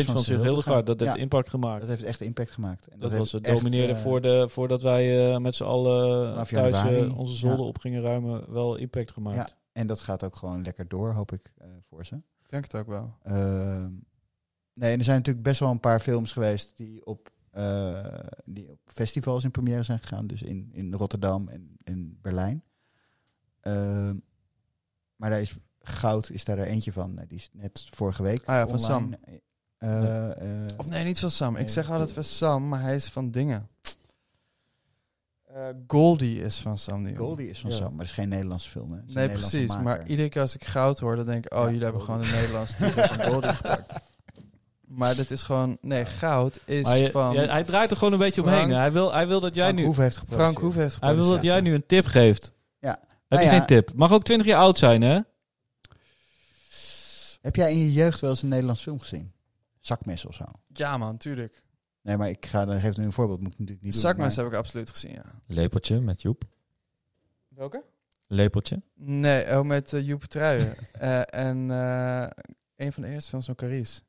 van zich heel hard. Dat heeft Ja, impact gemaakt. Dat heeft echt impact gemaakt. En Dat, was het domineerde eh, voor de, voordat wij eh, met z'n allen thuis eh, onze zolder Ja. op gingen ruimen, wel impact gemaakt. Ja, en dat gaat ook gewoon lekker door, hoop ik, eh, voor ze. Ik denk het ook wel. Ehm, nee, en er zijn natuurlijk best wel een paar films geweest die op, eh, die op festivals in première zijn gegaan. Dus in, in Rotterdam en in Berlijn. Ehm, maar daar is Goud is daar er eentje van. Die is net vorige week Ah ja, van online. Eh, Of nee, niet van Sam. Ik zeg altijd van Sam, maar hij is van dingen. Eh, Goldie is van Sam. Die Goldie is van Ja. Sam, maar dat is geen Nederlandse film. Hè? Het is een Nee, Nederlandse precies. maker. Maar iedere keer als ik goud hoor, dan denk ik... Oh, Ja, jullie hebben gewoon de Nederlandse titel van *laughs* Goldie gepakt. Maar dit is gewoon... Nee, goud is je- van... ja, hij draait er gewoon een beetje Frank- omheen. Hij wil, hij wil dat jij Frank nu, Hoef heeft. Frank Hoef heeft hij wil dat jij nu een tip geeft. Ja. Heb Nou je ja. geen tip? Mag ook 20 jaar oud zijn, hè? Heb jij in je jeugd wel eens een Nederlands film gezien? Zakmes of zo? Ja man, tuurlijk. Nee, maar ik ga, dan geef nu een voorbeeld. Moet ik natuurlijk niet doen. Zakmes maar- heb ik absoluut gezien, ja. Lepeltje met Joep. Welke? Lepeltje. Nee, oh, met uh, Joep Truijen. *laughs* Eh, en eh, een van de eerste films van Carice.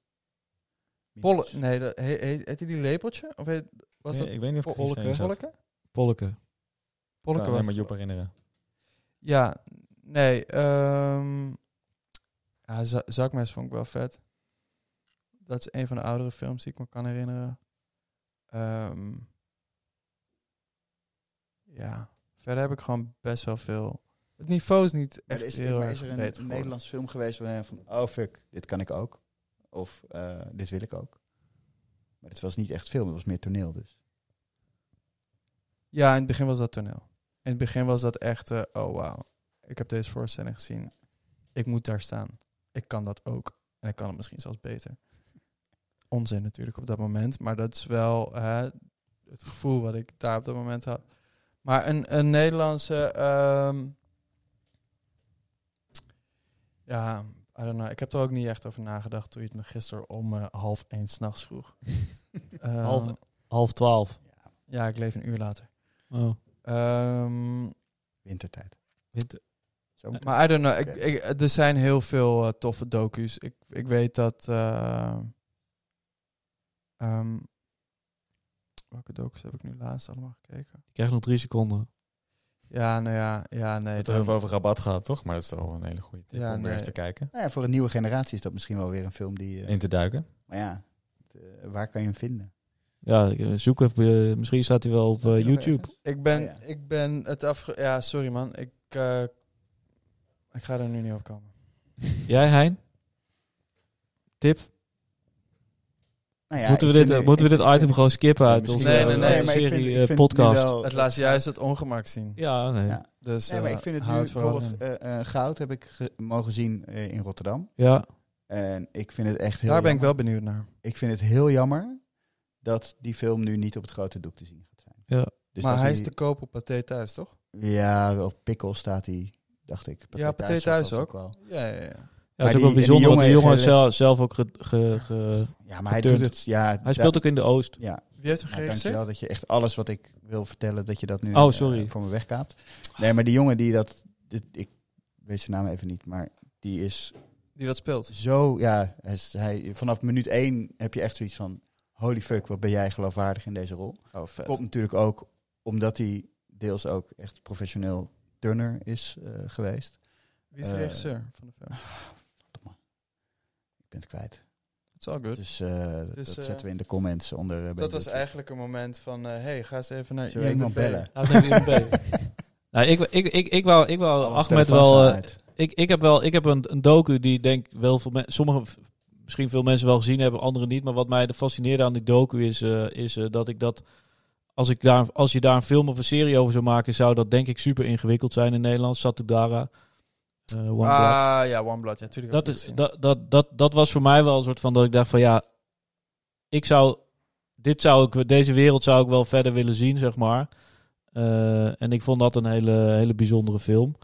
Polle, nee, dat, he, heet, heet die die lepeltje? Of heet, was Nee, dat ik weet niet of Polleke? Polleke? Polleke. Polleke was maar. Joep herinneren. Ja, nee. ehm ja, Za- Zakmes vond ik wel vet. Dat is een van de oudere films die ik me kan herinneren. Ehm, ja, verder heb ik gewoon best wel veel. Het niveau is niet echt is, heel erg is er een, een. Nederlands film geweest waar je van, oh fuck, dit kan ik ook. Of eh, dit wil ik ook. Maar het was niet echt film, het was meer toneel dus. Ja, in het begin was dat toneel. In het begin was dat echt, eh, oh wauw, ik heb deze voorstelling gezien. Ik moet daar staan. Ik kan dat ook. En ik kan het misschien zelfs beter. Onzin natuurlijk op dat moment, maar dat is wel hè, het gevoel wat ik daar op dat moment had. Maar een, een Nederlandse, ehm, ja, I don't know. Ik heb er ook niet echt over nagedacht toen je het me gisteren om eh, half één s'nachts vroeg. *laughs* Ehm, Half- Half twaalf. Ja, ik leef een uur later. Oh. Ehm, Wintertijd. Winter- Maar I don't know. Ik, er zijn heel veel eh, toffe docu's. Ik, ik weet dat. eh, ehm, welke docu's heb ik nu laatst allemaal gekeken? Je krijgt nog drie seconden. Ja, nou ja, ja, nee. Het hebben over rabat gehad, toch? Maar dat is toch wel een hele goede tip Ja, om nee. eens te kijken. Nou ja, voor een nieuwe generatie is dat misschien wel weer een film die... eh, In te duiken. maar ja, eh, waar kan je hem vinden? Ja, ik, eh, zoek even. misschien staat hij wel op YouTube. ik, ben, Oh, ja. ik ben het afge... Ja, sorry man. Ik, eh, ik ga er nu niet op komen. *laughs* Jij, Hein? Tip? Nou ja, moeten we dit, vind- eh, moeten we dit item gewoon skippen uit onze Nee, eh, nee, nee, ik vind- serie ik eh, vind podcast? wel- Het laat juist het ongemak zien. Ja, nee. Ja. Dus, Nee, maar eh, ik vind het nu bijvoorbeeld eh, eh, goud heb ik ge- mogen zien eh, in Rotterdam. Ja. En ik vind het echt heel Daar ben ik wel benieuwd naar. Ik vind het heel jammer dat die film nu niet op het grote doek te zien gaat zijn. Ja. Dus maar hij die- is te koop op Pathé thuis, toch? Ja, op Pikkel staat hij, dacht ik. Ja, Pathé thuis was ook. wel. Ja, ja, ja. Ja, het die- is ook wel bijzonder, want jongen de jongen heeft zelf, ook ge, ge- ge- Ja, maar hij doet het. Ja, Hij speelt ook in de Oost. Ja, Wie heeft hem nou, geregisseerd? dankjewel dat je echt alles wat ik wil vertellen, dat je dat nu Oh, eh, sorry. voor me wegkaapt. Nee, maar die jongen die dat, dit, ik weet zijn naam even niet, maar die is Die dat speelt. zo, ja, hij, vanaf minuut één heb je echt zoiets van, holy fuck, wat ben jij geloofwaardig in deze rol. Oh, vet. Komt natuurlijk ook omdat hij deels ook echt professioneel turner is eh, geweest. Wie is de eh, regisseur van de film? Kwijt. It's all good. Dus eh, Dus, dat eh, zetten we in de comments onder. eh, dat was YouTube. eigenlijk een moment van, eh hey, ga eens even naar Zullen we iemand bellen? *laughs* Nou, ik, ik, ik, ik wou, ik wou Ahmed wel... eh, ik, ik heb wel ik heb een, een docu die denk wel veel sommige misschien veel mensen wel gezien hebben, anderen niet. Maar wat mij fascineerde aan die docu is, eh, is eh, dat ik dat als, ik daar, als je daar een film of een serie over zou maken, zou dat denk ik super ingewikkeld zijn in Nederland. Satudara. Eh One Blood. Ah, ja, One Blood. Ja, tuurlijk. heb dat, is, dat, dat, dat, dat was voor mij wel een soort van dat ik dacht van ja, ik zou, dit zou ik, deze wereld zou ik wel verder willen zien, zeg maar. Eh, en ik vond dat een hele, hele bijzondere film.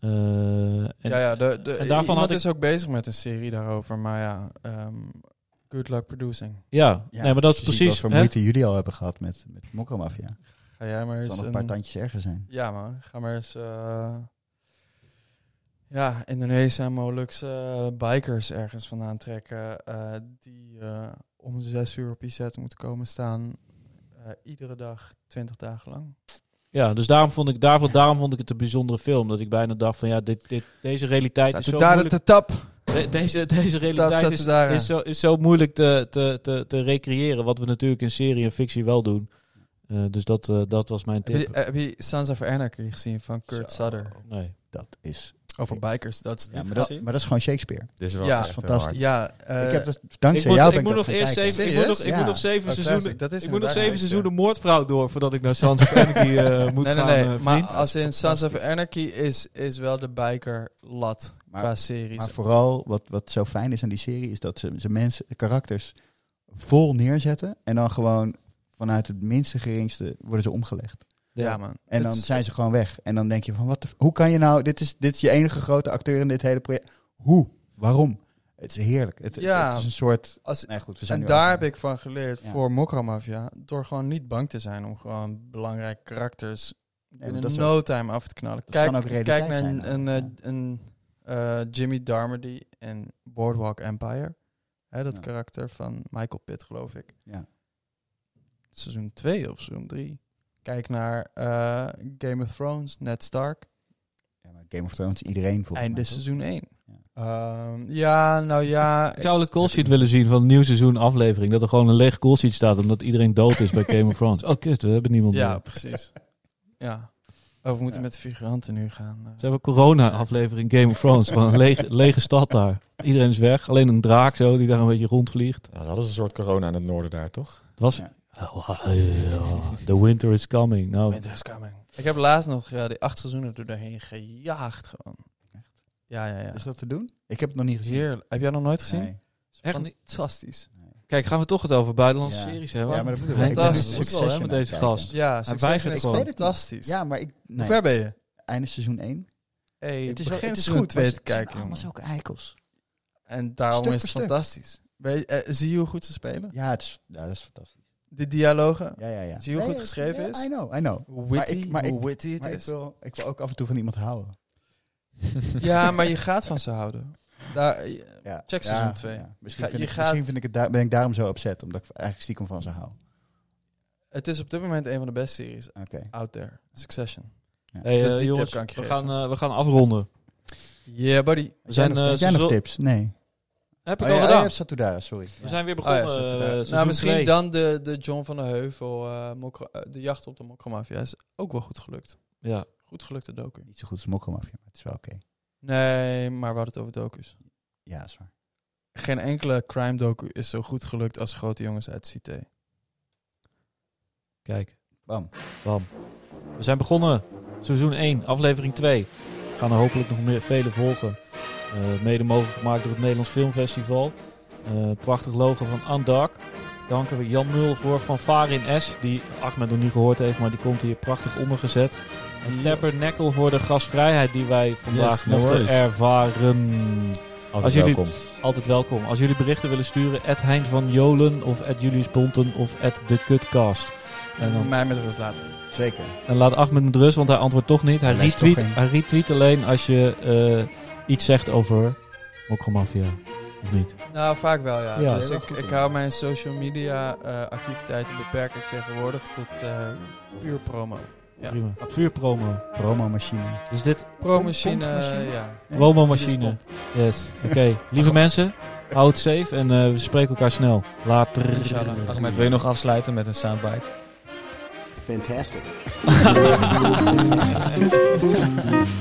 Eh, en, ja, ja, de, de, en daarvan had ik- is ook bezig met een serie daarover. Maar ja, ehm, good luck producing. ja, Ja, nee, maar dat is precies. Wat voor hè? moeite jullie al hebben gehad met, met Mokromafia. Ga jij maar Er eens... zal nog een paar tandjes erger zijn. Ja man, ga maar eens... eh, ja, Indonesische en Molukse eh, bikers ergens vandaan trekken. eh, die eh, om zes uur op je set moeten komen staan. eh, iedere dag, twintig dagen lang. Ja, dus daarom vond ik, daarvoor, daarom vond ik het een bijzondere film. Dat ik bijna dacht van ja, dit, dit, deze realiteit is zo daar moeilijk. de tap. De- deze, deze Tap realiteit is, zo, is zo moeilijk te, te, te, te recreëren. Wat we natuurlijk in serie en fictie wel doen. Eh, dus dat, eh, dat was mijn Heb je, tip. heb je Sons of Anarchy gezien van Kurt Zo. Sutter? Nee. Dat is... Over bikers. Dat is Ja, maar, dat, maar dat is gewoon Shakespeare. Dit is wel Ja, heel fantastisch. Ja, eh, ik heb dat, Ik dankzij moet, jou ik ben moet ik nog eerst kijken. zeven, ik moet nog, ik moet nog zeven Oh, seizoenen, Dat is ik moet nog zeven seizoenen moordvrouw door voordat ik naar Sons of *laughs* Anarchy eh, moet nee, nee, gaan, nee. eh, maar als in Sons of. Anarchy is, is wel de biker lat qua Maar, series. maar vooral wat, wat zo fijn is aan die serie is dat ze, ze mensen, de karakters vol neerzetten en dan gewoon vanuit het minste geringste worden ze omgelegd. Ja, man. En dan zijn ze gewoon weg. En dan denk je van, wat de hoe kan je nou, dit is, dit is je enige grote acteur in dit hele project. Hoe? Waarom? Het is heerlijk. Het, Ja. het is een soort, Als, nee goed, we zijn en daar heb ik van geleerd Ja. voor Mokra Mafia. Door gewoon niet bang te zijn om gewoon belangrijke karakters is no time af te knallen. Kijk, kijk naar een, zijn een, eh, een, Jimmy Darmody in Boardwalk Empire. Hè, dat karakter van Michael Pitt, geloof ik. Ja. Seizoen 2 of seizoen 3. Kijk naar eh, Game of Thrones, Ned Stark. Ja, maar Game of Thrones, iedereen volgens Einde mij. seizoen 1. Ja. Ja. ja, nou ja. Ik zou een call sheet willen zien van een nieuw seizoen aflevering. Dat er gewoon een leeg call sheet staat omdat iedereen dood is bij *laughs* Game of Thrones. Oh kut, we hebben niemand Ja, meer. precies. ja. Oh, we moeten Ja. met de figuranten nu gaan. eh. Ze hebben corona aflevering Game of Thrones. Gewoon een *laughs* lege, lege stad daar. Iedereen is weg. Alleen een draak zo die daar een beetje rondvliegt. Ja, dat hadden ze een soort corona in het noorden daar, toch? Het was... Ja. Oh, the winter is coming. Nou, Winter is coming. Ik heb laatst nog ja, die acht seizoenen er doorheen gejaagd gewoon. Echt? Ja, ja, ja. Is dat te doen? Ik heb het nog niet gezien. Heerlijk. Heb jij nog nooit gezien? Nee. Echt niet? Fantastisch. kijk, gaan we toch het over buitenlandse Ja. series hebben? Ja, maar dat ben Fantastisch. Succession hè, met deze het gast. Ja, Hij weigert gewoon. Weet het niet. fantastisch. Ja, maar ik... Hoe Nee. ver ben je? Einde seizoen 1. Hey, Het is, begin wel, het is goed. maar te het zijn kijken, allemaal jongen. zulke eikels. En daarom Stuk is het fantastisch. Weet je, eh, zie je hoe goed ze spelen? Ja, het is, ja, dat is fantastisch. De dialogen? Ja, ja, ja. Zie je hoe goed Nee, geschreven ja, is? I know, I know. Hoe witty, ik- maar hoe ik- witty het Maar ik is. wil, ik wil ook af en toe van iemand houden. *laughs* Ja, maar je gaat van ze houden. Daar, Ja. Check Ja, seizoen twee. ja. Misschien, Ga- vind ik, gaat- misschien vind ik het daar, ben ik daarom zo upset, omdat ik eigenlijk stiekem van ze hou. het is op dit moment een van de beste series Oké. out there. Succession. Hey, Dus eh, jongens, we geven. gaan, eh, we gaan afronden. Yeah, buddy. Zijn, jij nog, eh, jij nog tips? Nee. Heb ik Oh, al ja, gedaan. ja, Satudara, sorry. We zijn weer Oh ja, begonnen. eh, nou, misschien twee. dan de, de John van der Heuvel, eh, Mokra- eh, de jacht op de Mokromafia is ook wel goed gelukt. Ja. Goed gelukte docu. Niet zo goed als Mokromafia, maar het is wel oké. Nee, maar we hadden het over docus. Ja, is waar. Geen enkele crime docu is zo goed gelukt als Grote Jongens uit CT. Kijk, Bam. bam. We zijn begonnen. Seizoen 1, aflevering 2. Gaan er hopelijk nog meer, vele volgen. Eh, mede mogelijk gemaakt door het Nederlands Filmfestival. Eh, prachtig logo van Undark. Danken we Jan Mul voor van Farin S. Die Ahmed nog niet gehoord heeft, maar die komt hier prachtig ondergezet. En Tabernacle voor de gastvrijheid die wij vandaag Yes, mochten ervaren. Altijd Als jullie- welkom. Altijd welkom. Als jullie berichten willen sturen, at Hein van Jolen of at Julius Bonten of at The Cutcast. En, dan, Mij met rust laten. Zeker. en laat Ahmed met rust, want hij antwoordt toch niet. Hij retweet, hij retweet alleen als je eh, iets zegt over Mokromafia. Of niet? Nou, vaak wel, ja. Ja. dus ik, goed ik hou mijn social media eh, activiteiten beperk ik tegenwoordig tot eh, puur promo. Ja, Prima. absoluut. Puur promo. Promomachine. Dus dit, Promomachine, eh, ja. promomachine. Yes. Oké. Lieve mensen, houd het safe en eh, we spreken elkaar snel. Later. Ahmed, wil je nog afsluiten met een soundbite? Fantastic.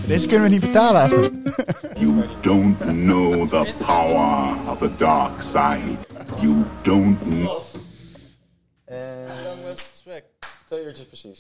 Deze kunnen we niet betalen eigenlijk. You don't know the power of the dark side. You don't know. Young West Spec. Twee uurtjes precies.